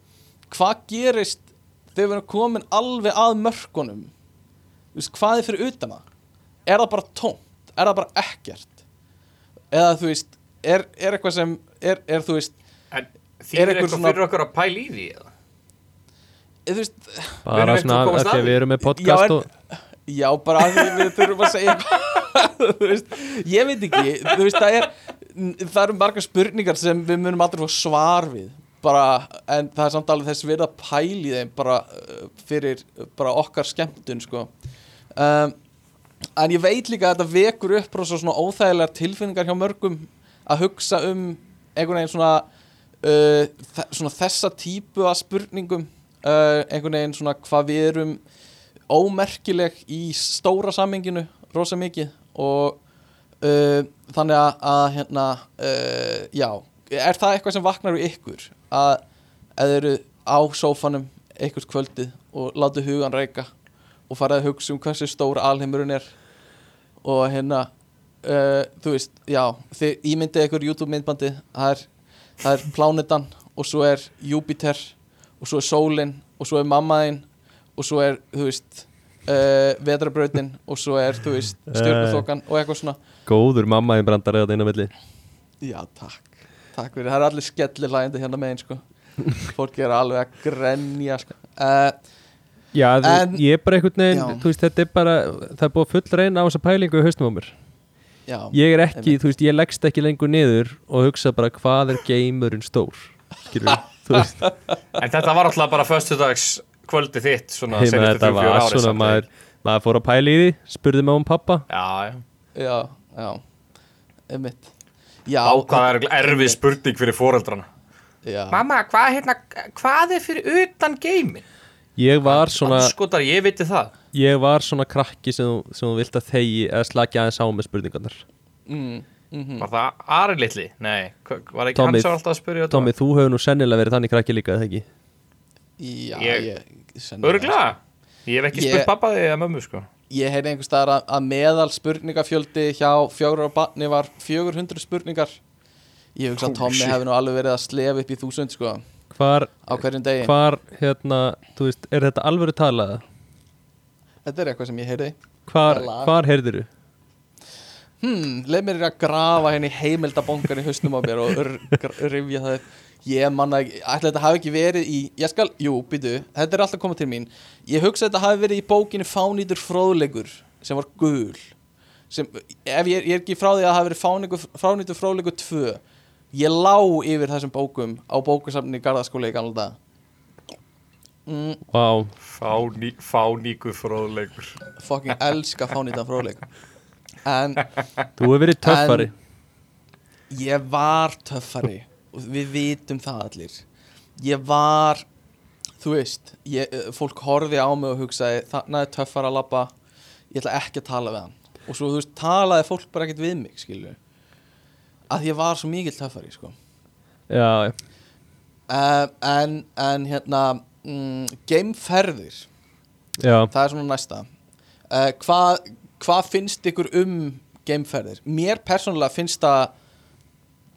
hvað gerist þegar við erum komin alveg að mörkunum. Þú veist, hvað er fyrir utan það? Er það bara tómt, er það bara ekkert? Eða þú veist er, er eitthvað sem, er, er þú veist En Er einhver eitthvað svona- fyrir okkur að pæla í því eða? þú veist, bara svona eitthvað að því að við erum með Já, podcast en- og Já, bara að því við þurfum að segja eitthvað. Þú veist, Ég veit ekki Þú veist, það er Það eru margar spurningar sem við munum aldrei fá svar við bara, En það er samt alveg þess við að pæli þeim bara uh, fyrir bara okkar skemmtun sko. um, en ég veit líka að þetta vekur upp rosa svona óþægilegar tilfinningar hjá mörgum að hugsa um einhvern veginn svona, uh, svona þessa típu af spurningum uh, einhvern veginn svona hvað við erum ómerkileg í stóra saminginu rosa mikið og uh, þannig að, að hérna, já er það eitthvað sem vaknar við ykkur að eða eru á sófanum einhvers kvöldið og látu hugan reyka og farið að hugsa um hversu stór alheimurinn er og hérna uh, þú veist, já þið ímyndið ykkur YouTube myndbandi það er, það er plánetan og svo er Júpiter og svo er sólin og svo er mammaðinn og svo er, þú veist uh, vetrabrautin og svo er, þú veist stjórnþokan og eitthvað svona. Góður mamma í brandar eða einu milli. Já, takk Takk fyrir, það er allir skellir lægandi hérna megin sko. Fólk er alveg að grenja sko. Uh, Já, En- ég er bara einhvern veginn, þú veist, þetta er bara það er búið full reyna á þessa pælingu í haustum á mér. Já, Ég er ekki, Einmitt. þú veist, ég leggst ekki lengur niður og hugsa bara hvað er geimurinn stór? Skilur þú veist. En þetta var alltaf bara föstudags kvöldi þitt svona meina þetta var ári svona maður, maður fór að pæla í því, spurði mig um pappa. Já, já. Já, já. Einmitt Já, Á hvað er erfið spurning fyrir foreldrana Já, Mamma, hvað, hérna, hvað er fyrir utan geimin? Ég var svona, Skotar, ég viti það ég var svona krakki sem, þú- sem þú vilt að þegi eða slaki aðeins á með spurningarnar mm, mm Var það Ari litli? Nei, var ekki Tommy, hann sem alltaf að spyrja þetta? Tommy, þú hefur nú sennilega verið þannig krakki líka, eða ekki? Já, Ég- ég. Örglega? Ég hef ekki Ég- spurt pappa þig eða mömmu sko Ég heyrði einhvers staðar að, að meðal spurningafjöldi hjá fjögur á barni var 400 spurningar Ég hugsa að shit. hefði nú alveg verið að slefa upp í þúsund sko Hvar, á hverjum degi hvar, hérna, þú veist, er þetta alvöru talaða? Þetta er eitthvað sem ég heyrði Hvar, hvar heyrðir þú? hmm, leið mér að grafa henni heimildabongan í hausnum á mér og r- gr- rifja það upp. Ég manna ekki, ætla þetta hafi ekki verið í ég skal, jú, býtu, þetta er alltaf komið til mín. Ég hugsa að þetta hafi verið í bókinu Fánýtur fróðleikur sem var gul. Sem, ef ég, ég er ekki frá því að það hafi verið Fánýtur, Fánýtur fróðleikur 2 ég lá yfir þessum bókum á bókasafni í Garðaskóla í gamla dag mm, Vá, Fání, Fáníkur fróðleikur. Fucking elska Fánýtur fróðleik en þú hefur verið töffari. Ég var töffari við vitum það allir. Ég var þú veist, ég, eh, fólk horfði á mig og hugsaði, þarna er töffar að labba ég ætla ekki að tala við hann. Og svo þú veist, talaði fólk bara ekkert við mig skilju að ég var svo mikill töffari sko. Já, uh, en, en hérna mm, gameferðir já. Það er svona næsta. Uh, hvað hva finnst ykkur um gameferðir? Mér persónulega finnst það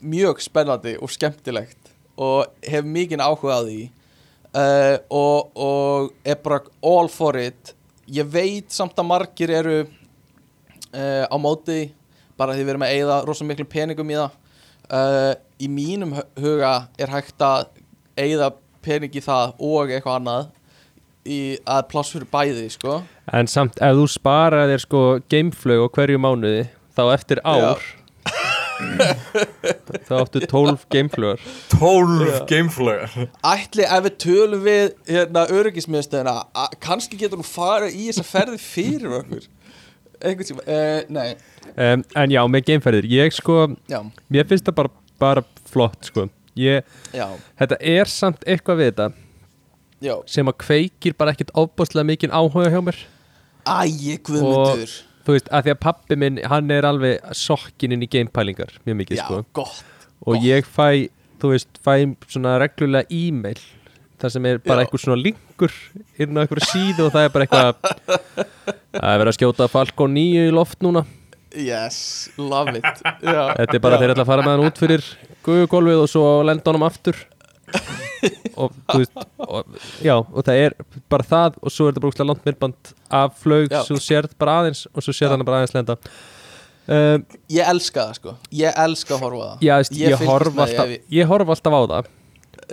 mjög spennandi og skemmtilegt og hef mikinn áhuga á því. Uh, og, og er bara all for it. Ég veit samt að margir eru uh, á móti bara því við erum að eigða rosa miklu peningum í það. Uh, í mínum hu- huga er hægt að eigða pening í það og eitthvað annað í að pláss fyrir bæði sko. En samt, ef þú sparar þér sko gameflög á hverju mánuði þá eftir ár þá áttu 12 gameflögar 12 gameflögar ætli ef við tölum við hérna öryggismiðstöðina að- kannski getur hún farið í þessa ferði fyrir okkur? Einhvern tíma, uh, nei. Um, En já, með gameferðir, ég sko já, mér finnst það bara, bara flott sko. Ég, já, Þetta er samt eitthvað við þetta já. sem að kveikir bara ekkert ofbáslega mikinn áhuga hjá mér. Ægi guðmundur Þú veist, að því að pappi minn, hann er alveg sokkin inn í gamepælingar, mjög mikið já, sko. gott og ég fæ, þú veist, fæ svona reglulega e-mail þar sem er bara eitthvað svona linkur inn á eitthvað síðu og það er bara eitthvað það er verið að skjóta Falcon 9 í loft núna. Yes, love it. Já, þetta er bara já. þeir ætla að fara með hann út fyrir guðugólfið og svo lenda honum aftur og veist og, já, og það er bara það og svo er þetta bara úrslega langt myndband af flög Já. svo sérð bara aðeins og svo Já. hann bara aðeins lenda. Um, ég elska það sko. Ég elska að horfa það. Já, veist, ég, fylgist horf með alltaf, ef ég horf alltaf á það.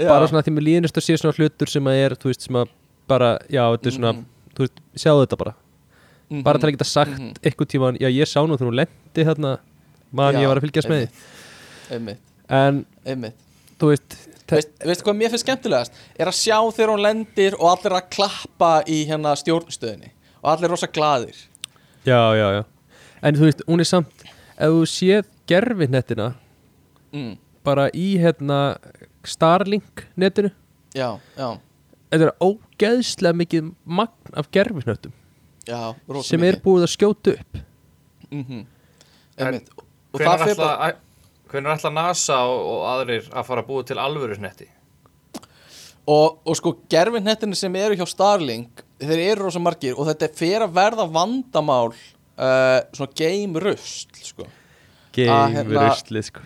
Bara svona því mér líðnist að sé svona hlutur sem að er, þú veist, sem að bara, já, þetta er svona, Mhm. þú veist, sjáðu þetta bara. Mhm, bara til að geta sagt mhm. eitthvað tíma, já, ég sá nú þegar hún lendi þarna, man Já, ég var að fylgjast með en, einmitt. þú veist Veist, veistu hvað mér finnst skemmtilegast? Er að sjá þegar hún lendir og allir að klappa í hérna stjórnstöðinni. Og allir rosa glaðir. Já, já, já. En þú veist, hún er samt Ef þú séð gerfinettina mm. bara í hérna Starlink netinu Já, já, Þetta er ógeðslega mikið magn af gerfinöttum já rosa sem er búið að skjóta upp. Mm En Einmitt. Og það fyrir bara hvenær ætla NASA og, og aðrir að fara að búa til alvöru snetti? og, og sko gerfinhettinni sem eru hjá Starlink þeir eru rosa margir og þetta fer að verða vandamál uh, svona game rust sko. Game hérna- ruslið sko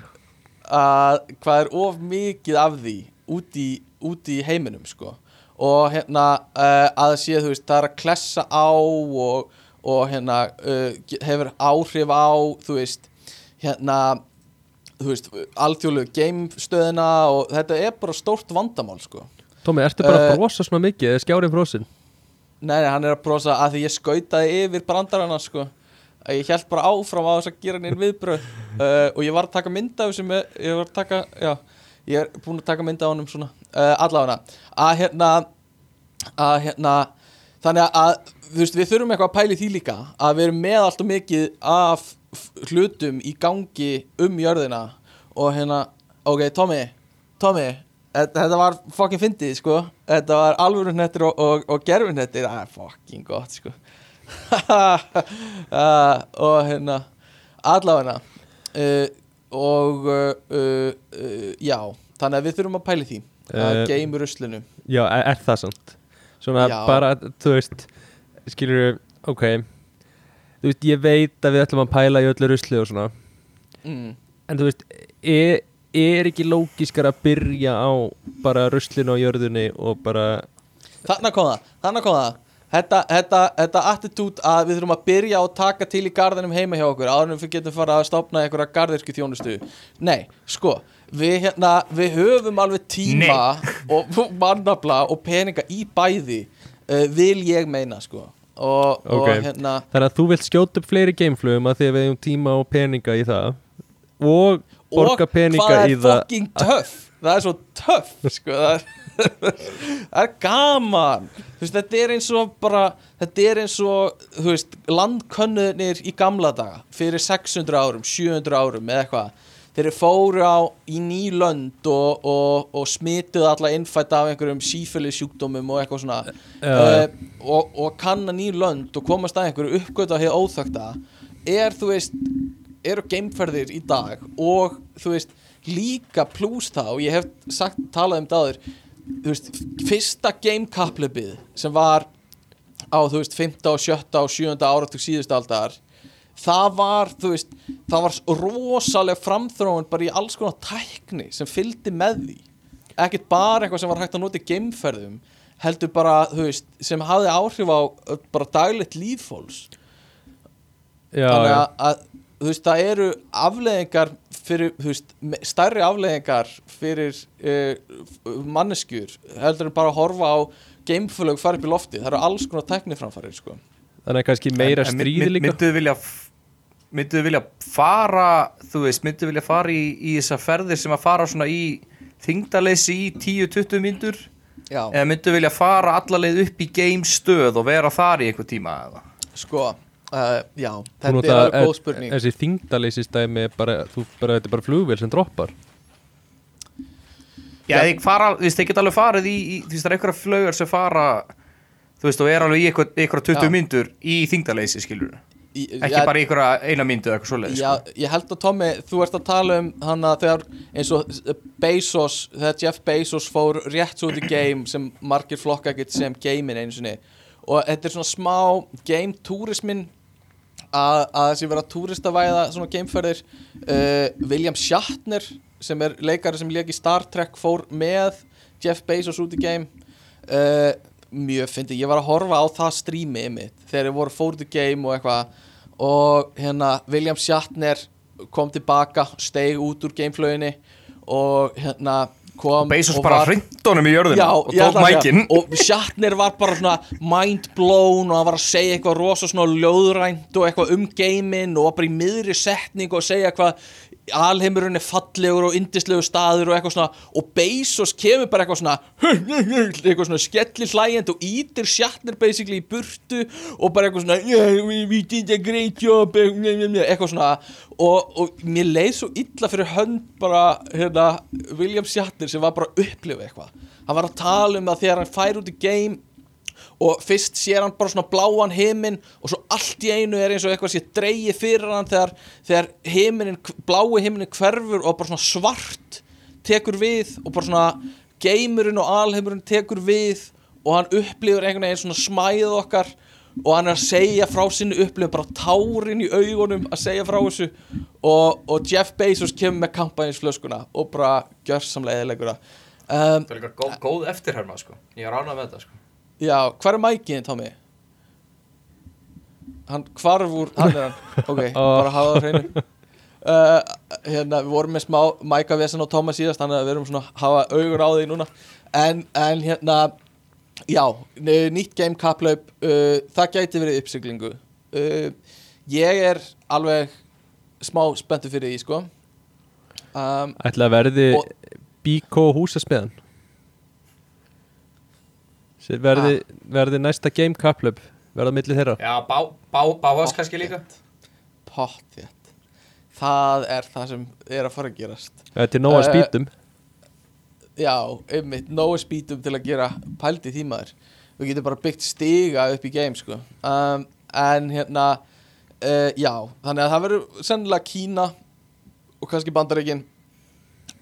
að hvað er of mikið af því út í, út í heiminum sko. og hérna uh, að það sé þú veist það er að klessa á og, og hérna uh, hefur áhrif á þú veist hérna þú veist alþjóðlegu gamestöðina og þetta er bara stórt vandamál sko. Tómi, ertu bara að Eh, brosa svona mikið eða skjárið frósin? Nei, nei, hann er að brosa að því ég skautaði yfir brandarana sko. Ég held bara áfram á þess að gera neinn viðbröð uh, og ég var að taka mynda af þessu með, ég var að taka, já ég er búin að taka mynda á honum svona. Uh, allavega. Að hérna að hérna þannig að þú veist við þurfum eitthvað að pæli því líka að við erum með allt og mikið af hlutum í gangi um jörðina og hérna ok, Tommy, Tommy þetta, þetta var fucking fyndið sko þetta var alvörunettir og, og, og gerfunettir það er fucking gott sko uh, og hérna allavega uh, og uh, já, þannig að við þurfum að pæli því að Eh, geimur uslinu Já, er, er það sant? Svona Já. bara, þú veist skilur, ok þú veist, ég veit að við ætlum að pæla í öllu rusli og svona. Mm. en þú veist, er, er ekki lógiskar að byrja á bara ruslinu á jörðunni og bara Þannig kom það, þannig kom það. Þetta, þetta, þetta attitút að við þurfum að byrja og taka til í garðinum heima hjá okkur áður en við getum fara að stopna einhverja garðirsku þjónustu. Nei, sko við, hérna, við höfum alveg tíma og mannabla og peninga í bæði uh, vil ég meina sko og, og Ok. hérna þannig að þú vilt skjóta upp fleiri gameflugum að því að við hefum tíma og peninga í það. Og borga og peninga hvað í er það. fucking töff? Það er svo töff sko, það, er, það er gaman. Veist, þetta er eins og bara þetta er eins og veist, landkönnunir í gamla daga. Fyrir 600 árum, 700 árum eða eitthvað þeir fóru á í ný lönd og, og, og smituðu alla innfætta af einhverjum sífælisjúkdómum og eitthvað svona Já. uh, og, og kanna ný lönd og komast að einhverju uppgöta hér óþögta er þú veist eru geimferðir í dag og þú veist líka pluss þá ég hef sagt, talað um dáður þú veist, fyrsta gamekappleipið sem var á þú veist 5. og 7. og 7. áratug síðustu aldar það var, þú veist, það var rosalega framþróun bara í alls konar tækni sem fylgdi með því. Ekkert bara eitthvað sem var hægt að nota í geimferðum heldur bara, þú veist, sem hafði áhrif á bara daglegt líffólks já, þannig að, að þú veist, það eru afleðingar fyrir, þú veist, stærri afleðingar fyrir uh, manneskjur heldur en bara að horfa á geimflög fara upp í lofti, það eru alls konar tækniframfarir sko. þannig að kannski meira En- en stríði líka. Mynduðu vilja Mynduðu vilja fara Þú veist, mynduðu vilja fara í, í þessar ferðir sem að fara svona í þingdaleysi í 10-20 myndur Já, eða mynduðu vilja fara allarleið upp í gamestöð og vera þar í einhver tíma eða? sko uh, já, Þú þetta er alveg góð spurning. þessi þingdaleysistæmi er bara, þú bara, þetta er bara flugvél sem droppar. Já, þeir fara, þú veist, þeir geta alveg farið í, í þú veist, það er einhverja flögar sem fara þú veist, og er alveg í einhver, einhverja 20 Já. myndur í þingdaleysi, skilur Í- ekki já, bara í einhverja eina myndu eða eitthvað svoleiðis Já, sko. ég held að Tommy, þú ert að tala um hann að þegar eins og Bezos, þegar Jeff Bezos fór rétt út í game sem margir flokka ekkert sem gamein einu sinni. Og þetta er svona smá game túrismin að að þessi vera túristavæða svona gameferðir. Uh, William Shatner sem er leikari sem lék í Star Trek fór með Jeff Bezos út í game. Uh, mjög fyndi, ég var að horfa á það strími mitt þegar ég voru fór út í game og eitthvað og hérna William Shatner kom tilbaka, steig út úr gameflöginni og hérna kom Bezos og bara var- hrind honum í jörðina Já, og tók mækin. Og Shatner var bara svona mind blown og hann var að segja eitthvað rosa svona ljóðrænt og eitthvað um geiminn og var bara í miðri setning og segja eitthvað alheimurinn er fallegur og indislegu staður og eitthvað svona og Bezos kemur bara eitthvað svona eitthvað svona skelli hlægjand og ítir Shatner basically í burtu og bara eitthvað svona yeah, we, we did a great job. Eitthvað svona og, og mér leið svo illa fyrir hönd bara hérna, William Shatner sem var bara að upplifa eitthvað. Hann var að tala um að þegar hann fær út í game og fyrst sér hann bara svona bláan heiminn og svo allt í einu er eins og eitthvað sé dreigi fyrir hann þegar, þegar heiminin, blái heiminin hverfur og bara svona svart tekur við og bara svona geimurinn og alheimurinn tekur við og hann upplifur einhvern veginn svona smæð okkar og hann er að segja frá sinni upplifun bara tárin í augunum að segja frá þessu og, og Jeff Bezos kemur með kampæninsflöskuna og bara gjörsamlega eðilegur um, Það er líka góð, góð eftirherma sko. Ég er ánað með þetta sko Já, hvar er mækiðin, Tommy? Hann hvarf úr, hann er hann Ok, bara hafa það hreinu. Uh, Hérna, við vorum með smá mæka vesen á Thomas síðast Þannig að við erum svona að hafa augur á því núna. En, en hérna Já, nýtt game kaplaup uh, Það gæti verið uppsiglingu. Uh, Ég er alveg smá spenntur fyrir því, sko. Um, Ætla að verði Og- Bíkó húsasmiðan Verði, verði næsta game kaplöp verða milli þeirra. Já, bá, bá, báhás kannski líka. Pottþétt. Það er það sem er að fara að gerast. Það er nóga Eh, spýtum Já, einmitt, nógu spýtum til að gera pældi tímaður Við getum bara byggt stiga upp í game sko. Um, En hérna uh, Já, þannig að það verður sennilega Kína og kannski Bandaríkin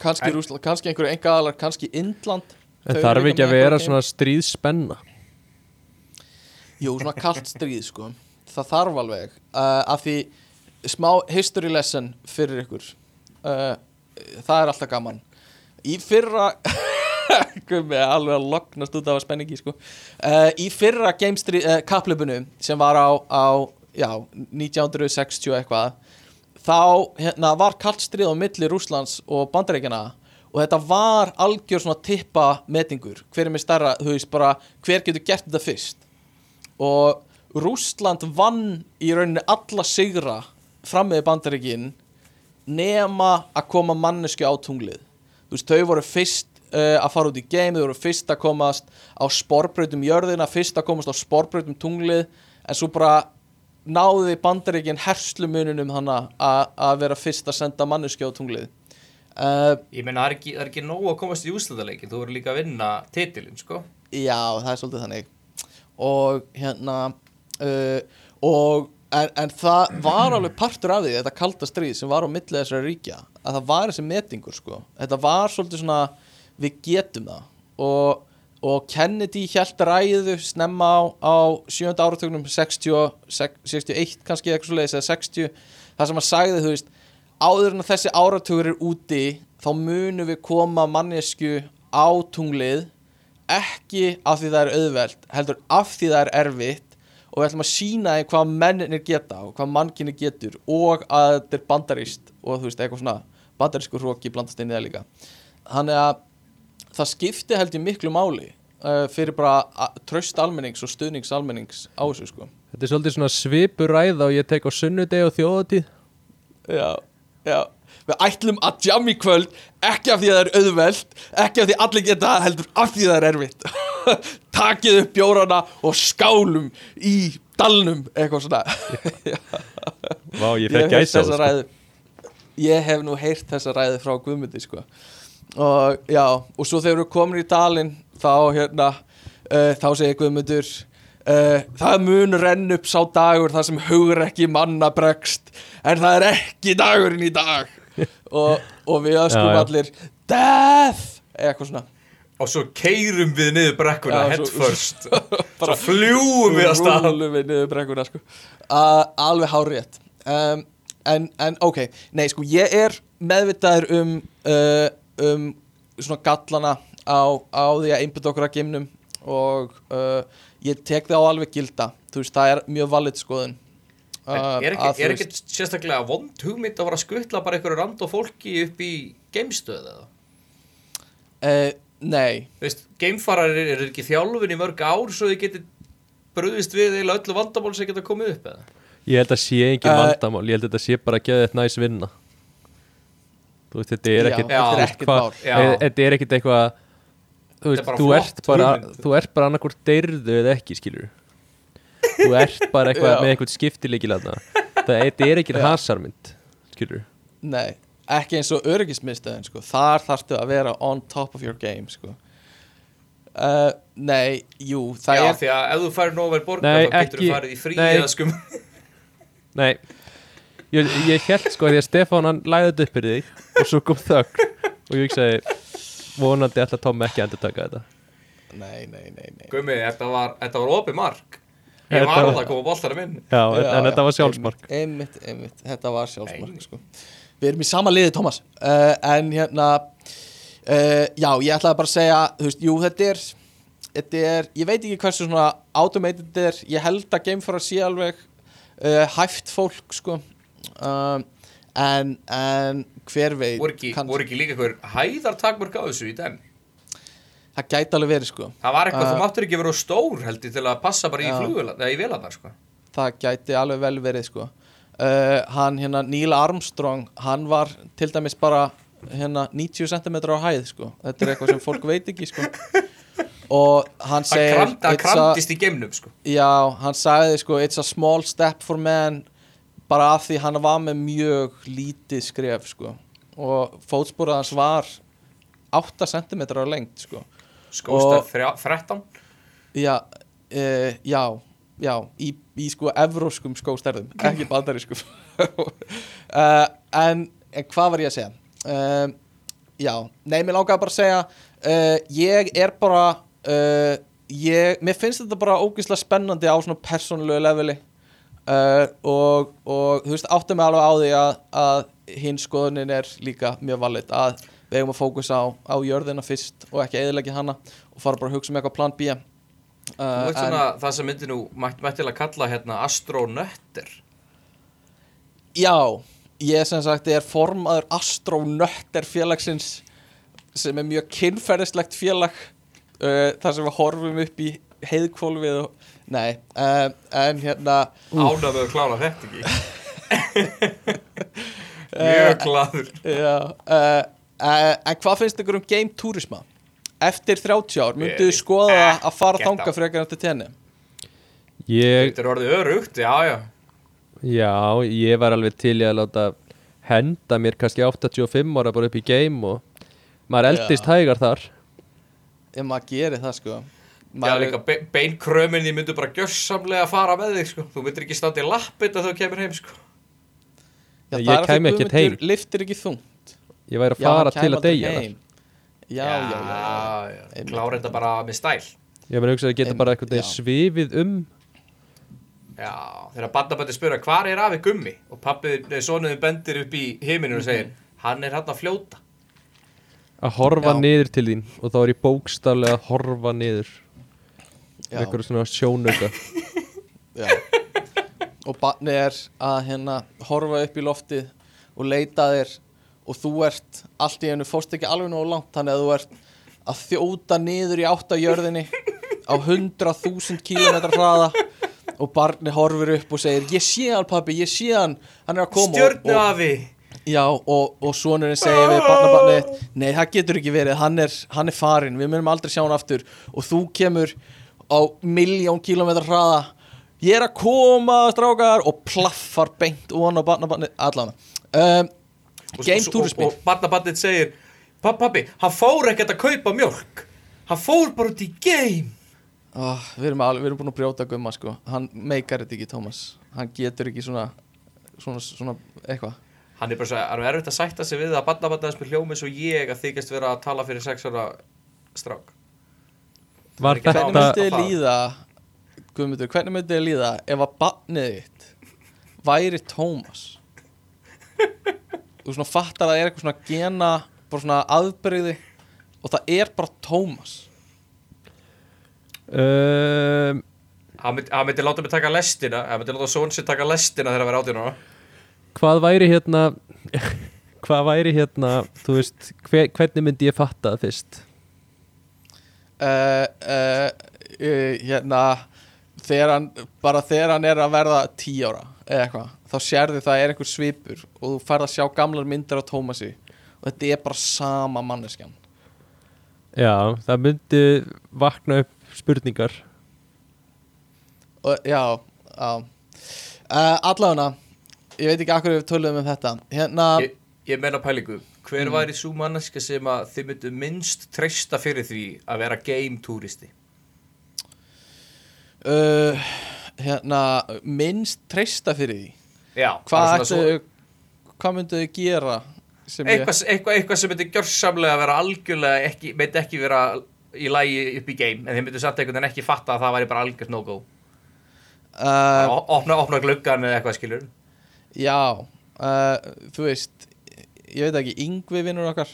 kannski Rússland, kannski einhverju engaðalar, kannski Indland En þarf ekki að vera svona stríðspenna Jú, svona kalt stríð sko. Það þarf alveg. Uh, af því smá history lesson fyrir ykkur. Uh, Það er alltaf gaman. Í fyrra Gummi, alveg að lognast út af að spenningi sko. Uh, Í fyrra gamestri, uh, kaplöpunu sem var á, á já, 1960 og eitthvað þá hérna, var kalt stríð á milli Rússlands og Bandaríkjana og þetta var algjör svona tippa metingur. Hver er með stærra, þú veist bara hver getur gert þetta fyrst? Og Rússland vann í rauninni alla sigra fram með bandaríkin nema að koma mannesku á tunglið. Þú veist, þau voru fyrst uh, að fara út í game, þau voru fyrst að komast á sporbrautum jörðina, fyrst að komast á sporbrautum tunglið, en svo bara náði bandaríkin herslumununum þannig að að vera fyrst að senda mannesku á tunglið uh, Ég meina, það er ekki, það er ekki nóg að komast í úrslutaleikin Þú verður líka að vinna titilin, sko. Já, það er svolítið þannig. Og hérna uh, og en, en það var alveg partur af því þetta kalda stríð sem var á milli þessara ríkja að það var þessi metingur sko. Þetta var svolítið svona við getum það. Og, og Kennedy hjælt ræðu snemma á, á sjönda áratögnum 60, og- sex- 61 kannski eitthvað svo leiðis eða 60 það sem að sagði þú veist áður en að þessi áratögur er úti þá munum við koma mannesku á tunglið ekki af því það er auðvelt heldur af því það er erfitt og við ætlum að sína þeim hvað menninir geta og hvað mannkinni getur og að þetta er bandarist og þú veist eitthvað svona bandarísku hróki blandast inn í það líka. Þannig að það skipti held ég miklu máli uh, fyrir bara traust almennings og stuðnings almennings á þessu sko. Þetta er svolítið svona svipur ræða og ég tek á sunnudegi og þjóðatíð Já, já. Við ætlum að jam í kvöld ekki af því að það er auðvelt ekki af því allir geta það, heldur af því það er erfitt. Takið upp bjórana og skálum í dalnum eitthvað svona. Vá, ég fekk gæsa á þessa ræðu. Ég hef nú heyrt þessa ræðu frá Guðmundi sko. Og já, og svo þegar við komin í dalinn þá hérna uh, þá segir Guðmundur uh, það mun renn upp sá dagur þar sem hugur ekki manna bregst en það er ekki dagurinn í dag. Og, og við öskum Já, já. allir death! Eitthvað svona. Og svo keirum við niður brekkuna Já, head svo- first Svo fljúum við að stað. við niður brekkuna sko. uh, alveg hárétt um, en, en ok, nei sko ég er meðvitaður um uh, um svona gallana á, á því að einbytta okkur að geimnum og uh, ég tek það á alveg gilda þú veist, það er mjög valið skoðun uh, er ekki, er ekki sérstaklega vond hugmynd að vera að skutla bara einhverju rand og fólki upp í geimstöð eða? uh, nei, Þú veist, geimfarar eru er ekki þjálfin í mörg ár svo þið geti bröðist við eða öllu vandamál sem geta komið upp eða? Ég held að sé engin Uh, vandamál Ég held að þetta sé bara að geða þetta næs vinna þú veist, þetta er þetta er ekkert hvað- mál Já. e- þetta er ekkit eitthvað þú veist, er bara þú ert bara hugmynd. þú ert bara annarkvort deyrðu eða ekki, skilur þú ert bara eitthvað Já. með eitthvað skiptileikil aðna það þetta er ekki Já. hasarmynd skilur Nei, ekki eins og öryggismiðstöðin sko. Þar þarftu að vera on top of your game sko. uh, Nei, jú Það Já, er því að ef þú færir nóg vel borga Nei, þá getur ekki- þú farið í frí nei. eða skum nei ég, ég held sko því að Stefán hann læði þetta upp fyrir þig og svo kom þögn og ég hugsaði vonandi ætla Tom ekki að endur taka þetta. Nei, nei, nei, nei. Gummi, þetta var, þetta var opið mark. Ég var alveg að koma bóltarum inn. Já, Já, en já, þetta var sjálfsmark. Einmitt, einmitt, þetta var sjálfsmark sko. Við erum í sama liði, Thomas. Uh, En hérna uh, Já, ég ætlaði bara að segja Þú veist, jú, þetta er Þetta er, ég veit ekki hversu svona automated þetta er. Ég held að Gameforce sé alveg uh, hæft fólk sko. En, en hver veit voru ekki, kann- voru ekki líka einhver hæðartakmörk á þessu í den Það gæti alveg verið sko Það var eitthvað, Uh, þú máttur ekki vera of stór heldur til að passa bara í Já. flugvélar, eða í vélarnar sko. það gæti alveg vel verið sko uh, hann hérna Neil Armstrong hann var til dæmis bara hérna 90 cm á hæð sko þetta er eitthvað sem fólk veit ekki sko og hann segir hann "It's a- kramdist í geimnum sko. já, hann sagði sko it's a small step for man bara af því hann var með mjög lítið skref sko. Og fótsporað hans var 8 cm á lengt sko. Skósta Og- 13 Já, uh, já, já, í, í sko evróskum skóstærðum, ekki bandarískum. Uh, en, en hvað var ég að segja? Uh, já, nei, mér langaði bara að segja uh, ég er bara ég, mér finnst þetta bara ógeðslega spennandi á svona persónulegu leveli uh, og, og þú veist, áttum mig alveg á því að, að hinn skoðunin er líka mjög valið að við eigum að fókusa á, á jörðina fyrst og ekki eðilegja hana og fara bara að hugsa um eitthvað plan B. Uh, veit svona það sem myndi nú mætt, til að kalla hérna astronötter Já, ég sem sagt er formaður astronötter félagsins sem er mjög kynferðislegt félag uh, þar sem við horfum upp í heiðkvolfið og nei, uh, en hérna að klára þetta ekki Mjög gladur já, uh, uh, en hvað finnst ykkur um game tourisma? Eftir 30 ár, mynduðu Ég- skoða að fara ekkert þanga á. frekar eftir tenni? ég, Þetta er orðið örugt, já já já, ég var alveg til í að láta henda mér kannski 85 ára bara upp í game og maður eldist hægar þar Ef maður gerir það sko Já, líka be beinkröminni myndu bara gjörsamlega fara með þig, sko. Þú myndir ekki standa í lappið þegar þú kemur heim, sko. Já, Ég það er að ekkert Guðmundur heim. Liftir ekki þungt ég væri að Já, fara kæmi til að deyja þar. Já, já, já, já. já. Klára þetta bara með stæl. ég meina hugsa að geta Einmitt, bara eitthvað já. svifið um Já, þegar bandabætti spura, hvar er afi gummi? Og pappið, sonuðin bendir upp í himinu og segir, hann er hann að fljóta. að horfa Já. niður til þín og þá er ég bókstaflega að horfa niður Já. Eitthvað svona sjónauka. Já. og barnið er að hérna horfa upp í loftið og leita þér og þú ert allt í einu fórst ekki alveg nógu langt þannig að þú ert að þjóta niður í átt á jörðinni á 100.000 km hraða og barnið horfir upp og segir ég sé hann pappi, ég sé hann. Hann er að koma og, Stjörnu afi. já, og, og sonurinn segir við barnabarnið nei það getur ekki verið, hann er, hann er farin við munum aldrei sjá hann aftur. Og þú kemur á miljón kilometrar hraða ég er að koma strákar og plaffar beint og á barnabarnið allan um, Game tourismi. Og, bandabættið segir, pappi, hann fór ekkert að kaupa mjölk. Hann fór bara út í game. oh, við, erum alveg, við erum búin að brjóta gumma sko. hann meikar þetta ekki Tómas hann getur ekki svona svona, svona eitthvað Hann er bara svo, hann er erfitt að sætta sig við að bandabættið hans með hljómi svo ég að þykast vera að tala fyrir sex ára strák. Var Ekki hvernig Þetta- myndi þið það- líða Guðmundur, hvernig myndi þið líða ef að barnið þitt væri Tómas? Þú svona fattar að það er eitthvað svona gena bara svona aðbyrði og það er bara Tómas. Um, Hann myndi, hann myndi láta mig taka lestina, hann myndi láta són sér taka lestina þegar það verið átján ára. hvað væri hérna hvað væri hérna þú veist, hver, hvernig myndi ég fatta það fyrst uh, hérna þegar hann, bara þegar hann er að verða tí ára eða eitthvað, þá sérðu það er einhver svipur og þú færð að sjá gamlar myndir á Tómasi og þetta er bara sama manneskjan. Já, það myndi vakna upp spurningar. Og já, já. Uh, allavega ég veit ekki akkur við töluðum um þetta. Hérna, Ég, ég meina pælingu, hver væri svo manneska sem að þið myndu minnst treysta fyrir því að vera game túristi? uh, hérna minnst treysta fyrir því? Já, hvað ættu hvað myndu þau gera sem ég, eitthvað, eitthvað, eitthvað sem myndi gjörsamlega vera algjörlega ekki, myndi ekki vera í lagi upp í game, en þið myndu samt einhvern veginn ekki fatta að það væri bara algjört no-go. Uh, opna, opna gluggan eða eitthvað skilur já uh, þú veist ég veit ekki, yngvi vinnur okkar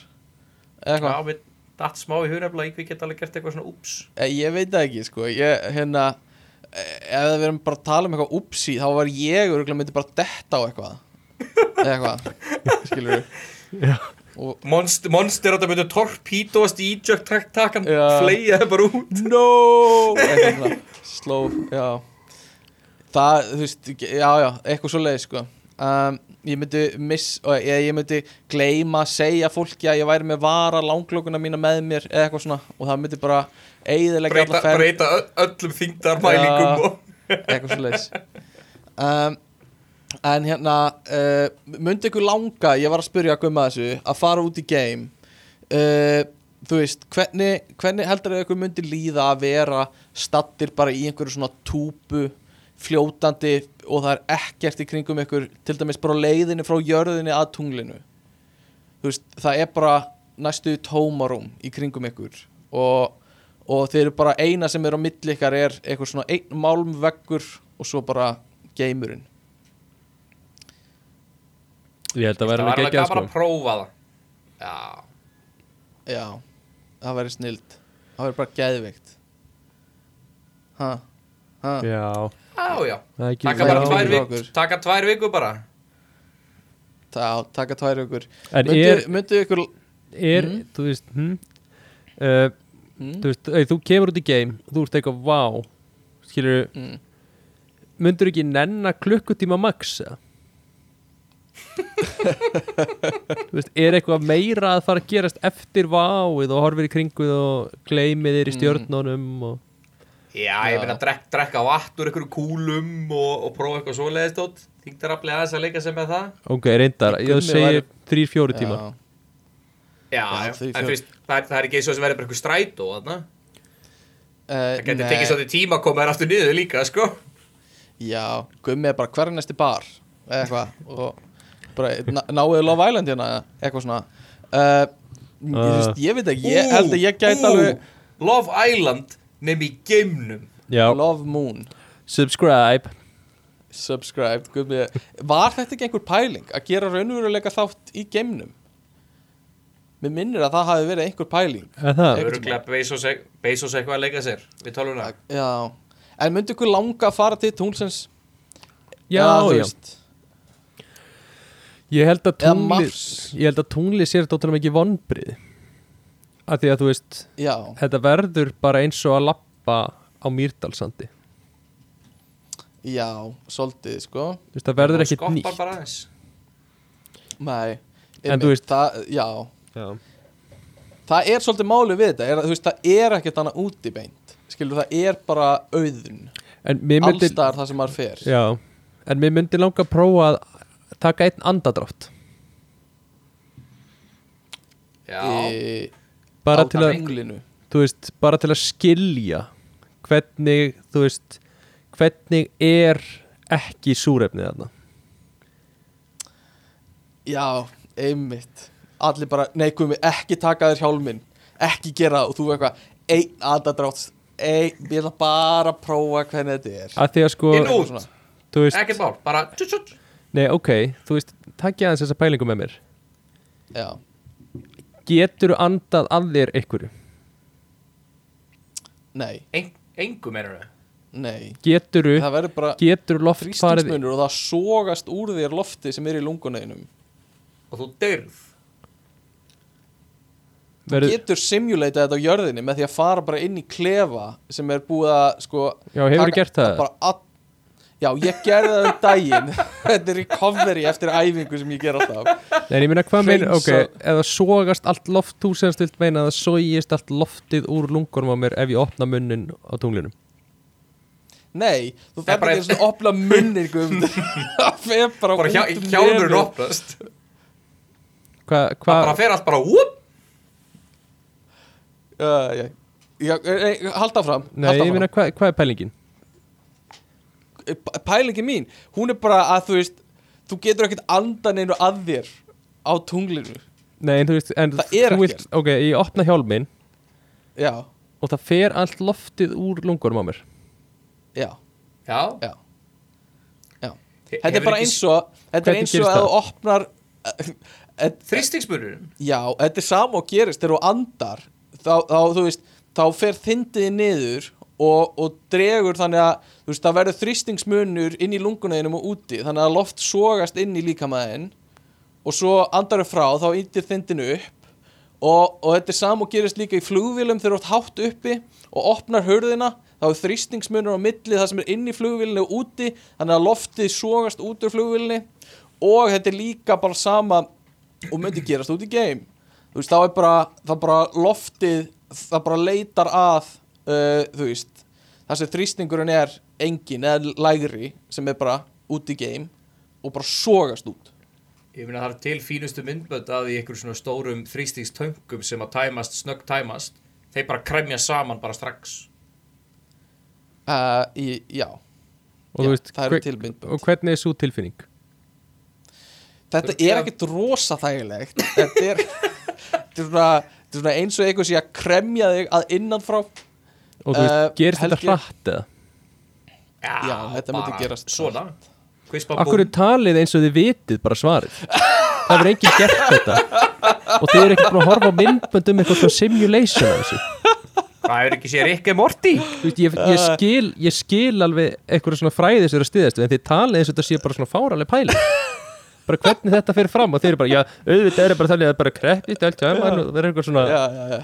eða eitthvað, við datt smá í hugnefnilega ykkur geta alveg gert eitthvað svona úps. Eh, ég veit ekki sko, ég hérna eh, ef við erum bara að tala um eitthvað upsi þá var ég örgulega myndi bara detta á eitthvað. Eða eitthvað skilur og Monster, monster að það myndi torpídóast í eject tak takan, það bara út. No! Eitthvað sló, já. Það, þú veist, já, já, eitthvað svo leið sko. Um, ég myndi miss, ég, ég myndi gleyma að segja fólki að ég væri með vara langlókuna mína með mér eða eitthvað svona. Og það myndi bara eigðilega breyta, breyta öllum þingdarmælingum og eitthvað svo leiðis um, en hérna uh, myndi ykkur langa, ég var að spyrja Gumma þessu, að fara út í game uh, þú veist hvernig, hvernig heldur að ykkur myndi líða að vera stattir bara í einhverju svona túpu fljótandi og það er ekkert í kringum ykkur til dæmis bara leiðinni frá jörðinni að tunglinu. Þú veist, það er bara næstu tómarum í kringum ykkur og, og þeir eru bara eina sem er á milli ykkar er eitthvað svona einn málmveggur og svo bara geimurinn Ég held að það var alveg alveg ekki að gaman sko. að prófa það. Já, já, það væri snild það væri bara geðveikt. Ha, ha Já, já, já er Taka bara tvær vikur. Taka tvær vikur bara. Taka tvær er, myndu ykkur er Mm. þú veist hm, uh, mm, þú veist, ei, þú kemur út í game og þú ert eitthvað, vá. Skilur, mm, myndur ekki nenna klukkutíma max eða? þú veist, er eitthvað meira að fara að gerast eftir váið og horfir í kringuð og gleymið þér í Mm. stjörnunum og Já, ég meina drek, drekka vatn úr einhverju kúlum og, og prófa eitthvað svoleiðist tótt Þingdarafli aðeins að leika sem með það. Ok, reyndar, ég segi væri- þrýr, fjóri tíma já, Já, Já, þau en veist, það er, það er ekki eins og sem verður bara eitthvað strætó þarna. Uh, Það getur tekið svolítið tíma að koma þér aftur niður líka, sko. Já, gummi er bara hver er næsti bar eða eitthvað og bara ná- náuðu Love Island hérna eða eitthvað svona. Uh, ég, þú veist, ég veit ekki, ég held að ég gæti alveg Love Island nefn í geimnum. Já, Love Moon. Subscribe. Subscribed gummi. var þetta ekki einhver pæling að gera raunveruleika þátt í geimnum? Mér minnir að það hafi verið einhver pæling. Er það? Öruglega Bezos, e- Bezos eitthvað að leika sér við tölvuna. Já, en myndi ykkur langa að fara til tunglsins? Já, já, veist, ég held að Mars. ég held að tungli sér þetta ótrúlega mikið vonbrið að því að þú veist já, þetta verður bara eins og að lappa á Mýrdalsandi já, svolítið sko. Þú veist, það verður ekkit Skoppar nýtt. bara aðeins. Nei, En þú veist- það, já, já. það er svolítið máli við þetta er, veist, það er ekkert annað út í beint skilur, það er bara auðun allstaðar það sem maður fer. Já, en mér myndi langa að prófa að taka einn andadrátt Já, e, bara til að, veist, bara til að skilja hvernig, veist hvernig er ekki súrefnið þarna? Já, einmitt. Allir bara, nei gumi, ekki taka þér hjálminn. Ekki gera það. Og þú eitthvað einn andadrátt ein, ég ætla bara að prófa hvernig þetta er. Að því að sko, ekkert mál, bara tjut, tjut. nei, ok, þú veist, takk ég aðeins þessa pælingu með mér. Já, getur andað að þér einhverju? Nei, Ein, Engu meinar þau nei. Getur það verður bara getur loft farið þrýstingsmunur og það sogast úr þér lofti sem er í lunguneinum Og þú dyrð verður, getur simulata þetta á jörðinni með því að fara bara inn í klefa sem er búið að sko Já, hefurðu taka- gert það? bara all, Já, ég gerði það um daginn. Þetta er recovery eftir æfingu sem ég ger alltaf. Nei, ég meina hvað meina, ok, eða sogast allt loft, þú sem stilt meina að það sogist allt loftið úr lungunum á mér ef ég opna munnin á tunglinum Nei, þú þarf ekki og opna munnin. Það fer bara, bara hjá, um hjálmurinn opnast. Hvað, það bara fer allt bara uh, já, já, eh, Halda fram nei, ég meina hvað, hvað er pælingin? Pælingi mín, hún er bara að þú veist Þú getur ekkert andan einu að þér á tunglinu. Nei, en þú veist, en Það er vilt, ok, ég opna hjálminn. Já, og það fer allt loftið úr lungunum á mér. Já, já, já, já. Þetta er bara eins og Þetta er Hvernig eins og gerist að það? þú opnar eh, þrýstingsmunurinn Já, þetta er sama og gerist þegar þú andar. Þá, þá, þú veist, þá fer þindiði niður og, og dregur þannig að þú veist, það verður þrýstingsmunur inn í lungunæðinum og úti þannig að loft sogast inn í líkamæðin og svo andaru frá þá yndir þindinu upp og, og þetta er sama og gerist líka í flugvélum þegar þú hátt uppi og opnar hörðina þá er þrýstingsmunur á milli það sem er inn í flugvélinu og úti þannig að loftið sogast út úr flugvélinu og þetta er líka bara sama og myndi gerast út í game þú veist, þá er bara, bara loftið það bara leitar að uh, þú veist, það sem þrýstingurinn er engin eða lægri sem er bara út í game og bara sogast út. Ég meina það er til fínustu myndbönd að í einhverjum svona stórum þrýstingstöngum sem að tæmast, snögg tæmast þeir bara kremja saman bara strax. Uh, í, já, og Já, veist, það eru til myndbönd. og hvernig er svo tilfinning? þetta er ekkert rosa þægilegt. Þetta er, þetta er, svona, eins og eitthvað sem ég að kremja þig að innanfrá og þú veist, Eh, gerist þetta hratt eða? Já, þetta myndi gerast. Svona Akkur er talið eins og þið vitið bara svarið? Það verður enginn gert þetta. Og þið eru ekki búin að horfa á myndbönd um eitthvað svona simulation af þessu. Það er ekki sér ekki Morty. Þú veist, ég, ég, skil, ég skil alveg eitthvað svona fræði sem eru að styðast við, En þið talið eins og þetta sé bara svona fáraleg pæli Bara hvernig þetta fyrir fram Og þeir eru bara, já, auðvitað er bara þannig að bara kreppist allt Það er eitthvað svona já, já, já.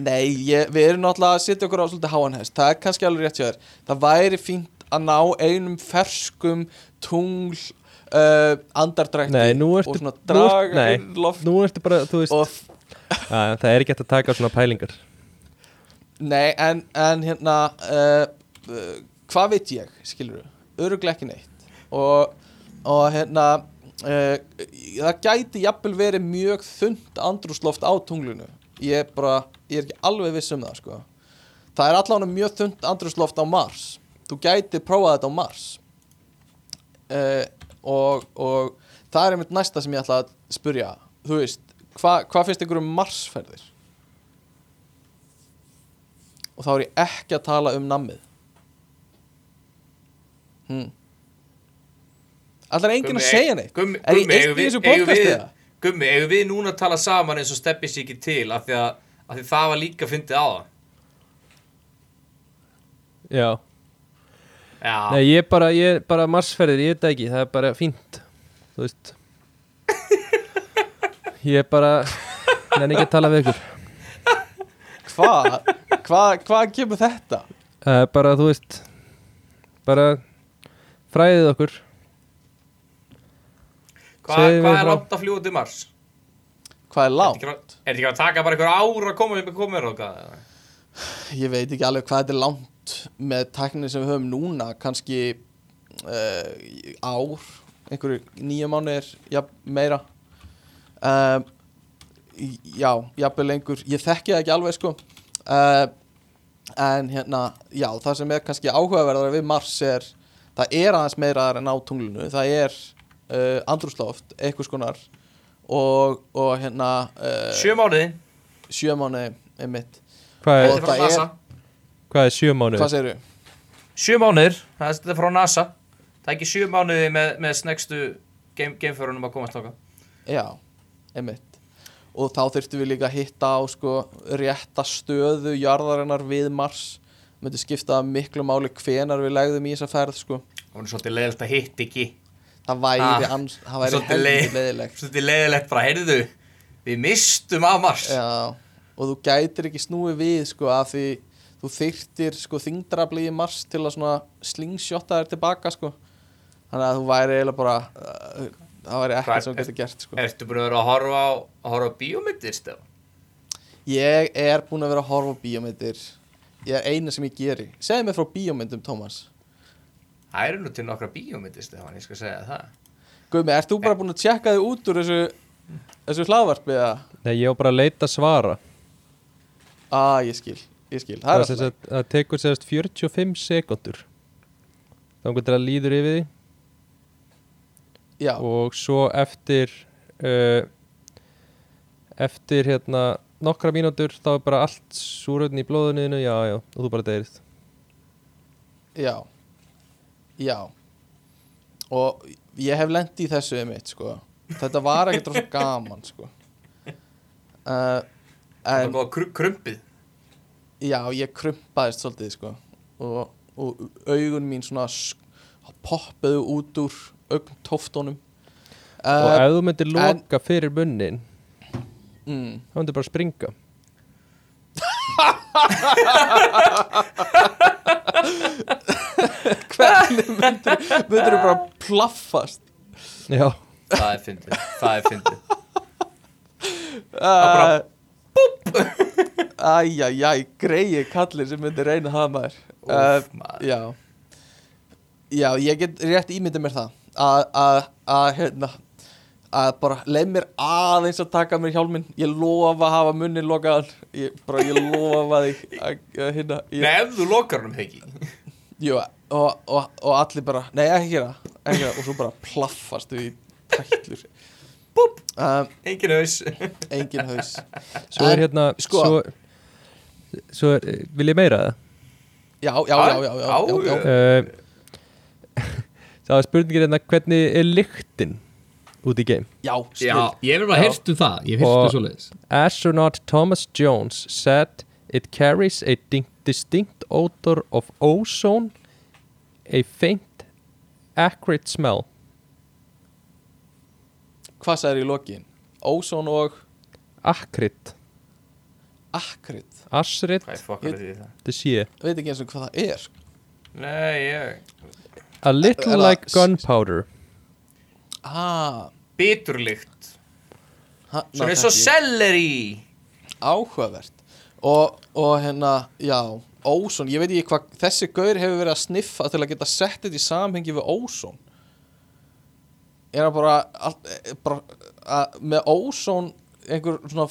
Nei, ég, við erum náttúrulega að setja okkur á svolítið háan hest. Það er kannski alveg rétt þér. Það væri fínt að ná einum ferskum tungl uh, andardrækti Nei, nú ertu og svona nú draga ertu- nei, Nú ertu bara, þú veist og að, Það er ekki hægt að taka svona pælingar. Nei, en, en hérna uh, uh, hvað veit ég, skilur við öruglega ekki neitt. Og, og hérna uh, það gæti jafnvel verið mjög þund andrúsloft á tunglinu. Ég er bara, ég er ekki alveg viss um það sko. það er allavega mjög þund andrúsloft á Mars þú gæti prófað þetta á Mars uh, og, og það er einmitt næsta sem ég ætla að spurja þú veist, hvað hva finnst ykkur um Marsferðir? og þá er ég ekki að tala um nammið hmm. Allar enginn að segja neitt Gummi, Er ég eitt í þessu podcasti eða? Gummi, eigum við núna að tala saman eins og steppi sér ekki til af því að, af því það var líka fyndið á það Já, Já, nei, ég bara, ég bara marsferðir, ég veit það ekki Það er bara fínt Þú veist Ég bara Nenni ekki að tala við ykkur Hvað? Hvað hva kemur þetta? Er bara, þú veist Bara Fræðið okkur Hva, hvað mér er langt að fljúa til Mars? Hvað er ekki, er þetta ekki að taka bara einhver ár að koma upp með komur og hvað? Ég veit ekki alveg hvað þetta er langt með tækninni sem við höfum núna kannski uh, ár einhverju nýja mánuðir ja, meira. Uh, Já, jafnvel lengur. Ég þekki það ekki alveg sko. Uh, En hérna, já, það sem er kannski áhugaverðar við Mars er það er aðeins meira en á tunglinu. Það er uh, andrúsloft eitthvað skonar og, og hérna uh, Sjö mánuði. sjö mánuði einmitt. Hvað Og er, Þetta er frá það er- NASA. Hvað er sjö mánuð? Hvað segirðu? Sjö mánuðir, það er þetta er frá NASA. Það er ekki sjö mánuði með, með snegstu game, gameferunum að komast þáka Já, einmitt. Og þá þurftum við líka að hitta á sko rétta stöðu jarðarinnar við Mars. Myndi skipta miklu máli hvenar við legðum í þessa ferð sko. Það er svolítið leiðilegt að hitt ekki það væri, Ah, ans, það væri leið- leðilegt Svolítið leiðilegt bara, heyrðu Við mistum af Mars. Já, og þú gætir ekki snúið við sko af því þú þyrtir sko þingdrafli í mars til að svona slingshotta þér tilbaka sko. Þannig að þú væri eiginlega bara uh, það væri ekkert sem þú getur gert sko. Ertu búin að vera að horfa á, að horfa á bíómyndir stöð? ég er búin að vera að horfa á bíómyndir. Ég er eina sem ég geri. Segðu mér frá bíómyndum Tómas Það eru nú til nokkra bíómyndir stöð, ég skal segja það. Guðmi, ert þú bara búin að tjekka þig út úr þessu þessu hlaðvarpi eða? Nei, ég var bara að leita svara. Að ég skil, ég skil. Það Það, er það, alltaf það, það tekur sérst 45 sekundur þá getur það líður yfir því. Já, og svo eftir uh, eftir hérna nokkra mínútur þá er bara allt súröfni í blóðunniðinu, já, já, og þú bara deyrið já já. Og ég hef lent í þessu einmitt sko. Þetta var ekkert rosa gaman sko. Uh, Það en var kr krumpið. Já, ég krumpaðist svolítið sko. Og, og augun mín svona poppuðu út úr augn tóftónum og uh, ef þú myndir loka fyrir munnin mm, þá myndir bara springa hvernig myndir myndir bara plaffast? Já, Það er fyndið, það er fyndið. Uh, Æjæjæ, greiði kallir sem myndir reyna það maður. Úff, uh, maður. Já. Já, ég get rétt ímyndið mér það að, að, að, hérna að bara leið mér aðeins að taka mér hjálminn. Ég lofa að hafa munnin lokaðan. Ég, bara, ég lofa því að, að hérna ég, Nei, ef þú lokar hann um hegi jú, og, og, og allir bara, nei ekki gera ekki gera, og svo bara plaffast við í tætlur. Búp. um, Engin haus. engin haus. Svo er hérna sko- svo, svo er, vil ég meira það já, já, já, já, já, já, já, uh, það er spurningin hérna hvernig er lyktin út í game já, Já, ég hef bara heyrt um það Ég Og- um svoleiðis. Astronaut Thomas Jones said it carries a di- distinct odor of ozone, a faint, acrid smell. hvað sagður í lokin? Ósón og Acrid, akrit acrid, Hvað er fokkar því það? the sé. veit ekki eins og hvað það er Nei, ég A little Er like gunpowder. ah, Biturlykt og þekki ég. selleri áhugavert og, og hérna, já ósón, ég veit ekki hvað þessi gaur hefur verið að sniffa til að geta sett þetta í samhengi við ósón er hann bara, all, eh, bara að, með ósón einhver svona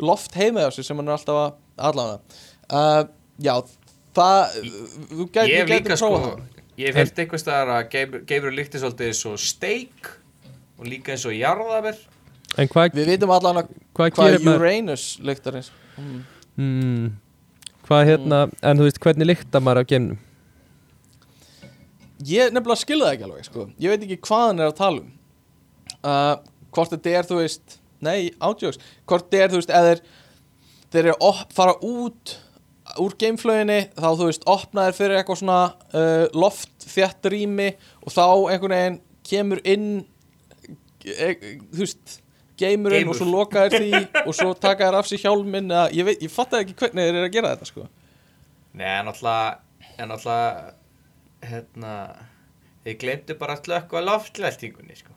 loft heima á sig sem hann er alltaf að allavega uh, já, það þú gæti, Ég hef líka sko. Ég hef heyrt eitthvað staðar að Geir- Geirur líkti svolítið eins og steik og líka eins og hvað, við vitum allan að hvað? Uranus lyktar eins mm. Hmm, hvað hérna, en þú veist hvernig lykta maður af geimnum? Ég nefnilega skilði það ekki alveg sko. Ég veit ekki hvað hann er að tala um uh, Hvort þetta er, þú veist Nei, átjóks Hvort þetta er, þú veist, eða þeir eru að fara út Úr gameflöginni Þá, þú veist, opnaðir fyrir eitthvað svona uh, Loft þjætt rými Og þá einhvern veginn kemur inn e, Þú veist Geimurinn Geimur. og svo lokaðir því Og svo taka þér af sér hjálminn eða, Ég, veit, ég fattaði ekki hvernig þeir eru að gera þetta sko. Nei, en alltaf En alltaf Hérna Þið glemdu bara að slökka loftlæstingunni sko.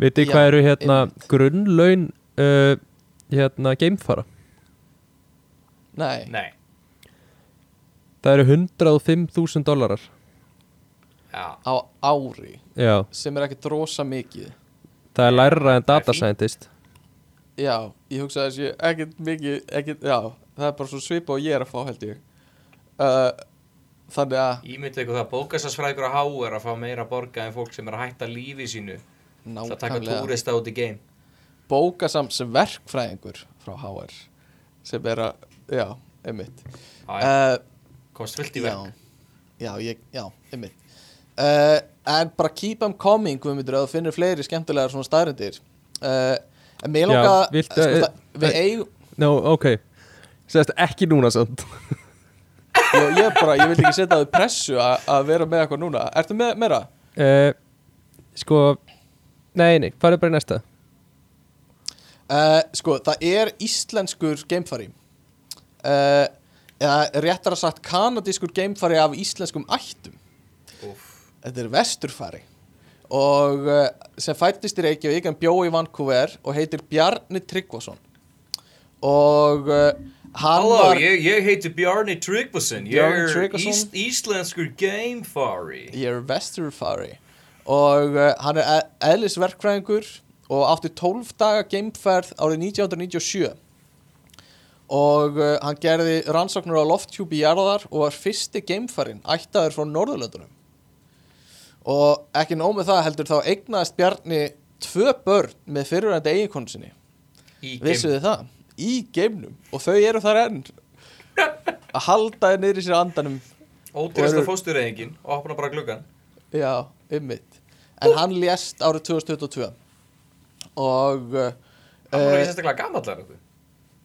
Vitið Já, hvað eru hérna grunnlaun uh, hérna geimfara? Nei, Nei, Það eru 105.000 dólarar. já á ári Já, Sem er ekki drosa mikið það er lærra en Það er data scientist. Já, ég hugsa að þessi ekkert mikið, ekkert, já, það er bara svo svipa og ég er að fá held ég. Uh, Þannig að, Ímyndið ykkur það bókasarsfræðingur á há er að fá meira borga en fólk sem er að hætta lífi sínu. Það taka nákvæmlega, túrista út í game bóka samt sem verkfræðingur frá HR Sem er að, já, einmitt. Uh, fullt í Já, verk já, ég, já, einmitt. Uh, En bara keep them coming, við myndir að þú finnir fleiri skemmtilegar svona staðrindir uh, En mér viltu- sko, það, við eh, eigum Nó, ok. Sérst ekki núna samt. ég, ég bara, ég vil ekki setja þau pressu að vera með eitthvað núna Ertu með meira? Uh, sko, nei, nei, farið bara í næsta. Uh, sko, það er íslenskur geimfari eða réttar að sagt kanadískur geimfari af íslenskum ættum. Þetta er vesturfari. Og uh, sem fættist í Reykjavík en bjó í Vancouver og heitir Bjarni Tryggvason. Og uh, hann Halló, var ég, ég heiti Bjarni Tryggvason. Ég er ís, íslenskur gamefari. Ég er vesturfari. Og uh, hann er e- eðlisverkfræðingur og átti 12 daga geimferð árið 1997 og hann gerði rannsóknur á lofthjúpi jarðar og var fyrsti geimfarin ættaður frá Norðurlöndunum og ekki nóg með það heldur þá eignaðist Bjarni tvö börn með fyrirvændi eiginkonu sinni. Í vissuð þið það? í geimnum. Og þau eru þar enn. Að halda þér niður í sér andanum. Ódýrasta Og eru- fóstureyðingin og opna bara gluggan Já, ymmit En hann lést árið 2022 Og uh, Það var Eh, ekki sérstaklega gamallar þetta?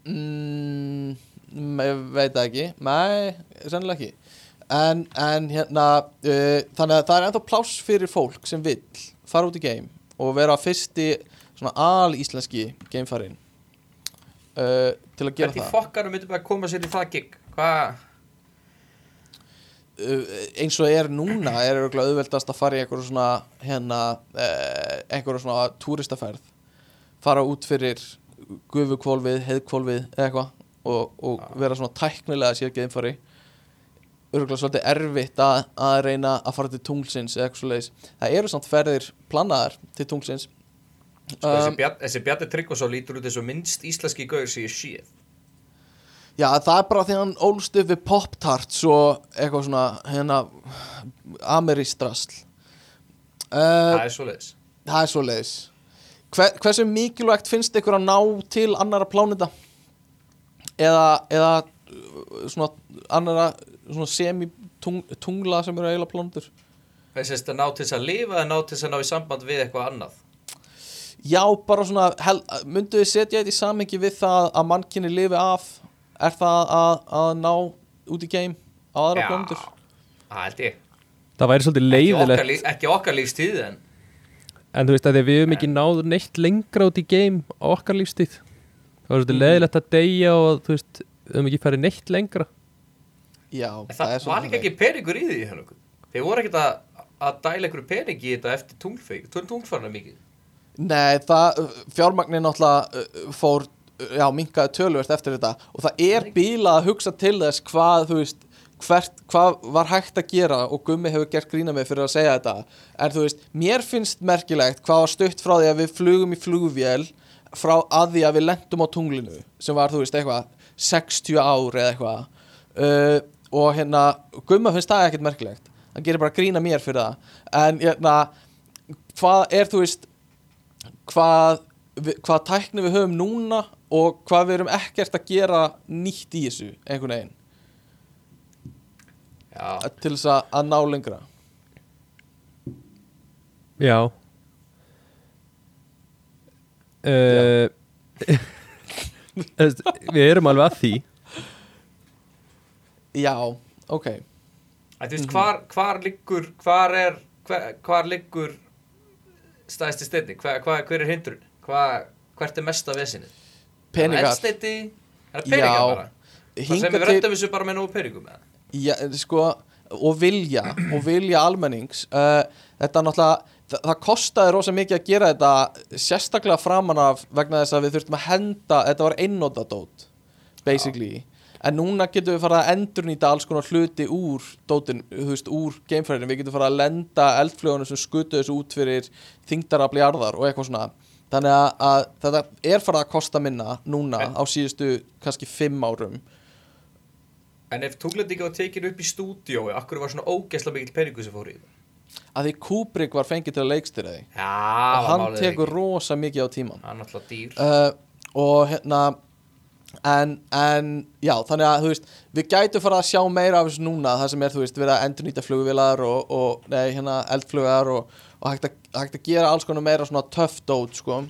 mm, Ég veit ekki. Nei, sennilega ekki En, en hérna uh, Þannig að það er ennþá pláss fyrir fólk sem vill fara út í geim og vera fyrsti svona al-íslenski geimfarin uh, til að gera Hvernig það. fokkarum myndum að koma sér í það gig? Hvað? uh, eins og er núna er örugglega auðveldast að fara í einhverju svona hérna, einhverju svona túristaferð. Fara út fyrir gufukvolfið, heiðkvolfið eða eitthvað og, og vera svona tæknilega sér geimfari örgulega svolítið erfitt að, að reyna að fara til tunglsins eða eitthvað svo það eru samt ferðir plannaðar til tunglsins. Sko, Um, þessi Bjarni Tryggvason lítur út eins og minnst íslenski gauður sem ég séð. Já, það er bara því að hann ólst upp við Pop-Tarts og eitthvað svona hérna ameristrasl. Uh, Það er svoleiðis. Það er svo leiðis Hver, Hversu mikilvægt finnst ykkur að ná til annara plánita eða, eða svona annara svona semi-tungla sem eru eiginlega plánutur Þess að ná til þess að lifa eða ná til þess að ná í samband við eitthvað annað? Já, bara svona hel, myndu við setja þetta í samhengi við það að mannkynni lifi af? Er það að, að ná út í geim á aðra Já. plánutur Það held ég. Það væri svolítið Ekki okkar, leiðilegt líf, ekki okkar lífstíð en En þú veist að við höfum ekki náð neitt lengra út í game á okkar lífstíð. Það var svolítið leiðilegt að deyja og þú veist, við höfum ekki farið neitt lengra Já, En það, er var líka ekki peningur í því nokkuð. Þeir voru ekkert að, að dæla einhverju pening í þetta eftir er tunglfarnar mikið. Nei, það, fjármagnin náttúrulega uh, fór, uh, já, minkaði tölvert eftir þetta. Og það er bílað að hugsa til þess hvað, þú veist, hvert, hvað var hægt að gera og Gummi hefur gert grína mig fyrir að segja þetta. En þú veist, mér finnst merkilegt hvað var stutt frá því að við flugum í flugvél frá að því að við lendum á tunglinu sem var, þú veist, eitthvað 60 ár eða eitthvað. Uh, og hérna, Gumma finnst það ekkert merkilegt. Hann gerir bara grína mér fyrir það. En hérna, hvað er, þú veist hvað, við, hvað tækni við höfum núna og hvað við erum ekkert að gera nýtt í þessu einhvern veginn? Já, til þess að, að ná lengra. Já. Uh, Við erum alveg að því já, ok. Þú veist, hvar, hvar liggur hvar er, hvar, hvar liggur stæðsti steinni hvar, hver er hindrun? Hvert er mesta vesinni peningar. Eldsneyti, er það peningar Já, bara? Það sem við rettum þessu bara með nógu peningum já, sko, og vilja og vilja almennings uh, þetta náttúrulega það, það kostaði rosa mikið að gera þetta sérstaklega framan af vegna þess að við þurftum að henda þetta var einnóta dót basically en núna getum við farið að endurnýta alls konar hluti úr dótin, þú veist, úr gamefræðinu, við getum farið að lenda eldflögunum sem skutu þessu út fyrir þingdarafli jarðar og eitthvað svona. Þannig að, að þetta er farið að kosta minna núna En- á síðustu kannski fimm árum. En ef tunglendinga var tekin upp í stúdíói akkur var svona ógeðslega mikill peningu sem fór í að því Kubrick var fengið til að leikstýra því. Já, og hann tekur rosa mikið á tíman hann er náttúrulega dýr. Uh, og hérna en, en já, þannig að veist við gætum fara að sjá meira af þessu núna það sem er, þú veist, verið að endurnýta flugvilar og, og nei, hérna, eldflugar og, og hægt, að, hægt að gera alls konar meira svona tough dót, sko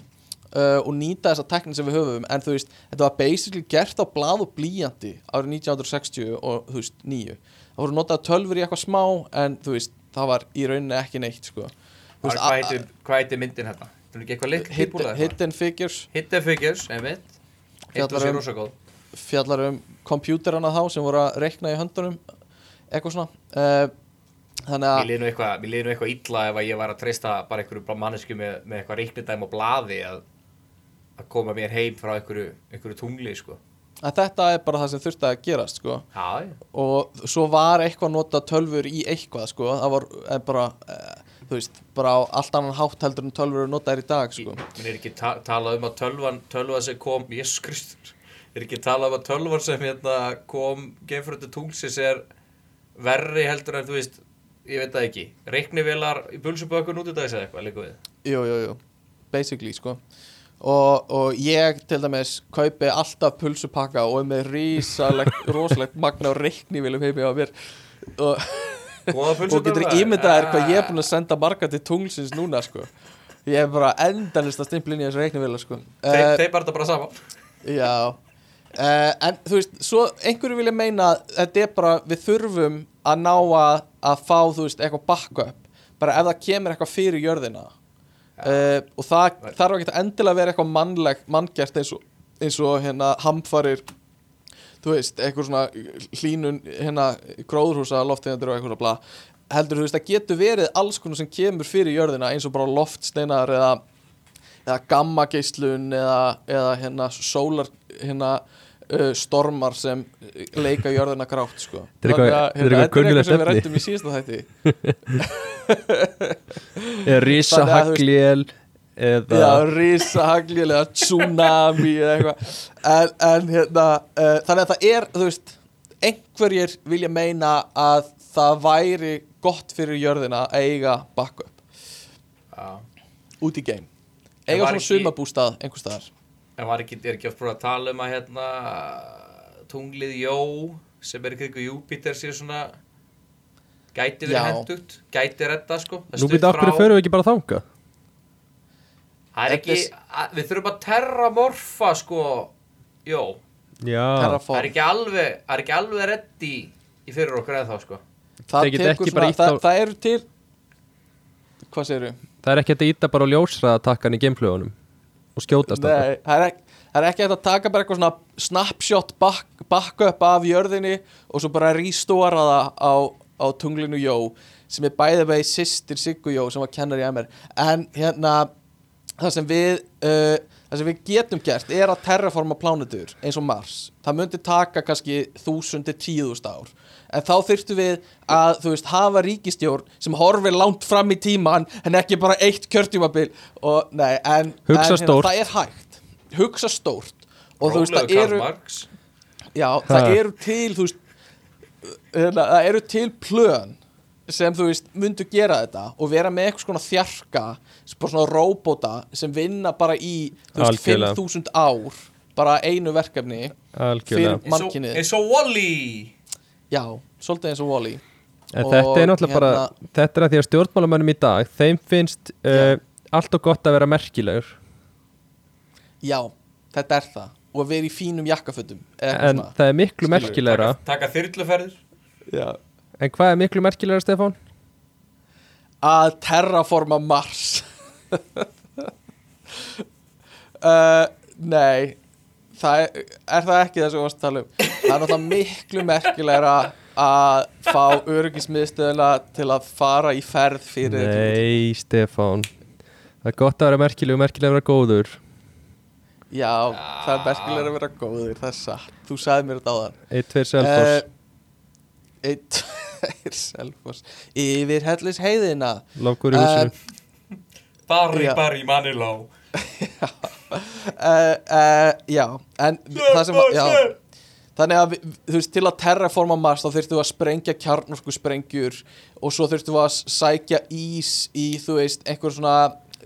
uh, og nýta þessa teknin sem við höfum. En þú veist, þetta var basically gert á blað og blíjandi árið 1960 og þú veist, nýju það voru notað tölfur í eitthvað smá en þú veist, það var í rauninni ekki neitt, sko. Hvað heitir myndin hérna? Er hidden Figures. Hidden Figures, einmitt Fjallar um- fjallar um kompjúterana þá sem voru að reikna í höndunum eitthvað svona uh, þannig að mér liði nú eitthvað illa ef ég var að treysta bara einhverju mannesku með, með eitthvað reiknidæm og blaði að, að koma mér heim frá einhverju, einhverju tungli sko. að þetta er bara það sem þurfti að gerast sko. Já. og svo var eitthvað nota tölfur í eitthvað sko. það var eh, bara eh, þú veist, bara á allt annan hátt heldur en tölfur eru notaðir í dag sko. Mér er ekki ta talað um að tölvan, tölva sem kom, jésus kristur, er ekki talað um að tölvan sem hérna kom geimfröndu tunglsins er verri heldur en þú veist, ég veit það ekki, reiknivélar í pulsubökun út í dags eða eitthvað, líka við. jú, jú, jú, basically sko. og, og ég til dæmis kaupi alltaf pulsupakka og er með rosalegt magna og reikni viljum heimi á mér og, og getur ímyndaðir hvað ég er búin að senda marga til tunglsins núna sko. ég er bara endanlist að stimpla inn í þessu reiknivila sko. Þeir, Eh, þeir bara þetta bara saman. Já. Uh, En þú veist, svo einhverju vilja meina að þetta er bara, við þurfum að ná að, að fá, þú veist, eitthvað backup. Bara ef það kemur eitthvað fyrir jörðina. Uh, og það þarf ekki að endilega vera eitthvað mannleg manngert eins og, eins og hérna hamfarir þú veist, eitthvað svona hlínun hérna gróðurhúsa lofttegundir og eitthvað svona bla. Heldur þú veist, það getur verið alls konar sem kemur fyrir jörðina eins og bara loftsteinar eða eða gammageislun eða, eða hérna sólar hérna uh, stormar sem leika jörðina grátt sko. Þetta er eitthvað- að, er eitthvað kunnuglegt sem við rættum í síðasta þætti. Eða risahaglél eða Já, risahagli eða tsunami eða eitthvað. En, en hérna uh, þannig að það er, þú veist einhverjir vilja meina að það væri gott fyrir jörðina að eiga backup. Já. út í game En eiga svona sumabústað einhvers staðar. En var ekki, er ekki oft búin að tala um að hérna tunglið Jó sem er í kringu Júpiter sé svona gæti verið hendugt, gæti redda sko. Það Nú býta okkur frá. förum við ekki bara þanga Það er ekki, að, við þurfum að terramorfa sko. Jó, Já, það er ekki alveg það er ekki alveg reddi í fyrir okkur eða þá sko. Það, svona, það, það eru til hvað segirðu? það er ekki að íta bara á ljósraðatakkan í gameflugunum og skjótast. Nei, það er, ekki, það er ekki hægt að taka bara eitthvað svona snapshot back, backup af jörðinni og svo bara restóra það á, á tunglinu Jó sem er bæðið vegi sýstir Siggu Jó sem var kennar í MR en hérna það sem við uh, það sem við getum gert er að terraforma plánutur eins og Mars. Það myndi taka kannski þúsundir tíðust ár. En þá þurftum við að þú veist hafa ríkistjórn sem horfir langt fram í tíman en ekki bara eitt kjörtjúmabil og nei en, Hugsa en stórt. það er hægt. Hugsa stórt. Og þú veist það eru já það eru til þú veist hérna, það eru til plön sem þú veist myndu gera þetta og vera með eitthvað svona þjarka sem bara svona róbóta sem vinna bara í þú veist Algjörlega. 5000 ár bara einu verkefni Algjörlega Fyrir- Mannkynið. eins og Wall-E já, svolítið eins og Wall-E En Og þetta er náttúrulega bara hérna- Þetta er að því að stjórnmálamönnum í dag Þeim finnst uh, allt og gott að vera merkilegur já, þetta er það og vera í fínum jakkafötum eða eitthvað En svona. það er miklu merkilegra taka, taka þyrluferðir Já. En hvað er miklu merkilegra, Stefán? að terraforma Mars. Uh, Nei. Það er, er það ekki það sem við varst að tala um? Það er náttúrulega miklu merkilegra að fá öryggismiðstöðuna til að fara í ferð fyrir Nei, Stefán. Það er gott að vera merkilegur, merkilegur að vera góður. Já, það er merkilegra að vera góður það er satt, þú sagði mér þetta áðan. Eitt, tveir, selfors Eh, Selfos Yfir hellis heiðina Lofgur í húsinu. Barri, Já. barri, manilá uh, uh, Já, en það sem já, Þannig að þú veist, til að terraforma Mars þá þurftum við að sprengja kjarnorku sprengjur og svo þurftum við að sækja ís í, þú veist, einhver svona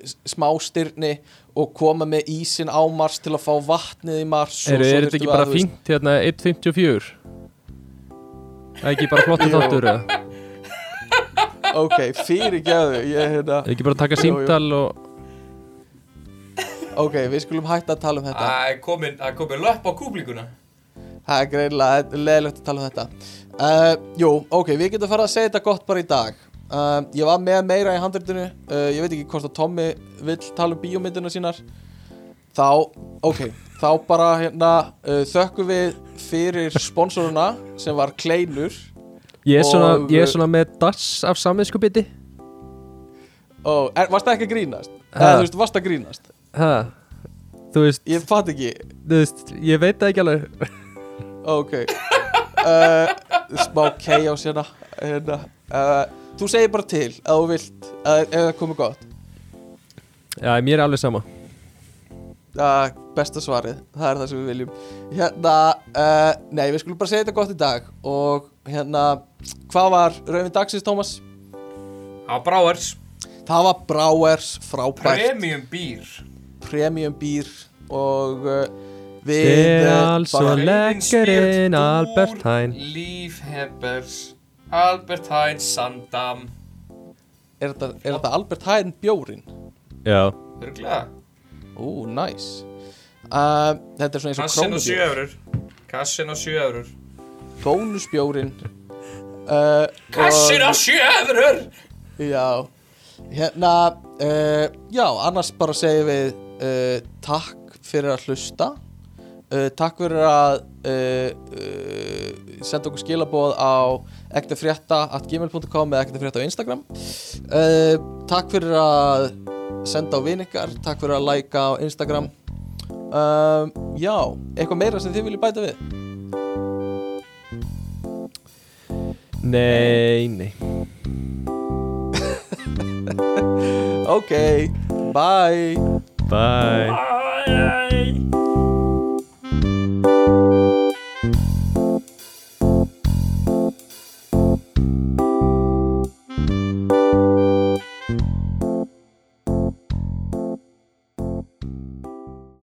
s- smástirni og koma með ísin á Mars til að fá vatnið í Mars og Er, svo er þetta ekki bara fínt hérna 1.54? Það er ekki bara flottu þáttur eða? Ok, fyrir gæðu ég, hérna, Er ekki bara að taka símtal og Ok, við skulum hætta að tala um þetta. Það er komin, það er komin löpp á kúblinguna Það er er leðilegt að tala um þetta. Uh, Jú, ok, við getum farið að segja þetta gott bara í dag. Uh, Ég var með meira í handritinu. Uh, Ég veit ekki hvort að Tommy vill tala um bíómyndina sínar. Þá, ok, þá bara hérna uh, þökkum við fyrir sponsoruna sem var Kleinur Ég er svona, Og- ég er svona með dass af samvinskupiti og er, varst það ekki að grínast? Eða þú veist, varst það að grínast? Ha, þú veist, Ég fatt ekki. þú veist, ég veit það ekki alveg. Ok. Uh, Smá chaos hérna, hérna. Uh, Þú segir bara til að þú vilt að, ef það komið gott. Já, mér er alveg sama uh, Besta svarið, það er það sem við viljum. Hérna, uh, nei við skulum bara segja þetta gott í dag. Og hérna, hvað var rauðin dagsins Tómas? Á Bráers. Það var Bráers frábært. Premium býr Premium býr Og uh, við Det er bara- lekkerinn Albert Heijn. Líf Hebbers Albert Heijn Sandam. Er þetta, er þetta Albert Heijn bjórin? Já, Örglega Ú, næs uh, Þetta er svona eins og Kassin og 7 krónubjór eurur Kassin og 7 eurur Bónusbjórin uh, Kassin og- og 7 eurur Já. Hérna uh, Já, annars bara segjum við uh, Takk fyrir að hlusta. Uh, Takk fyrir að uh, uh, Senda okkur skilaboð á ektafrétta.gmail.com eða ektafrétta á Instagram. Uh, Takk fyrir að senda á vin ykkar Takk fyrir að læka á Instagram. Uh, Já, eitthvað meira sem þið viljið bæta við? Nei, nei. Ok, bye. Bye. Æ.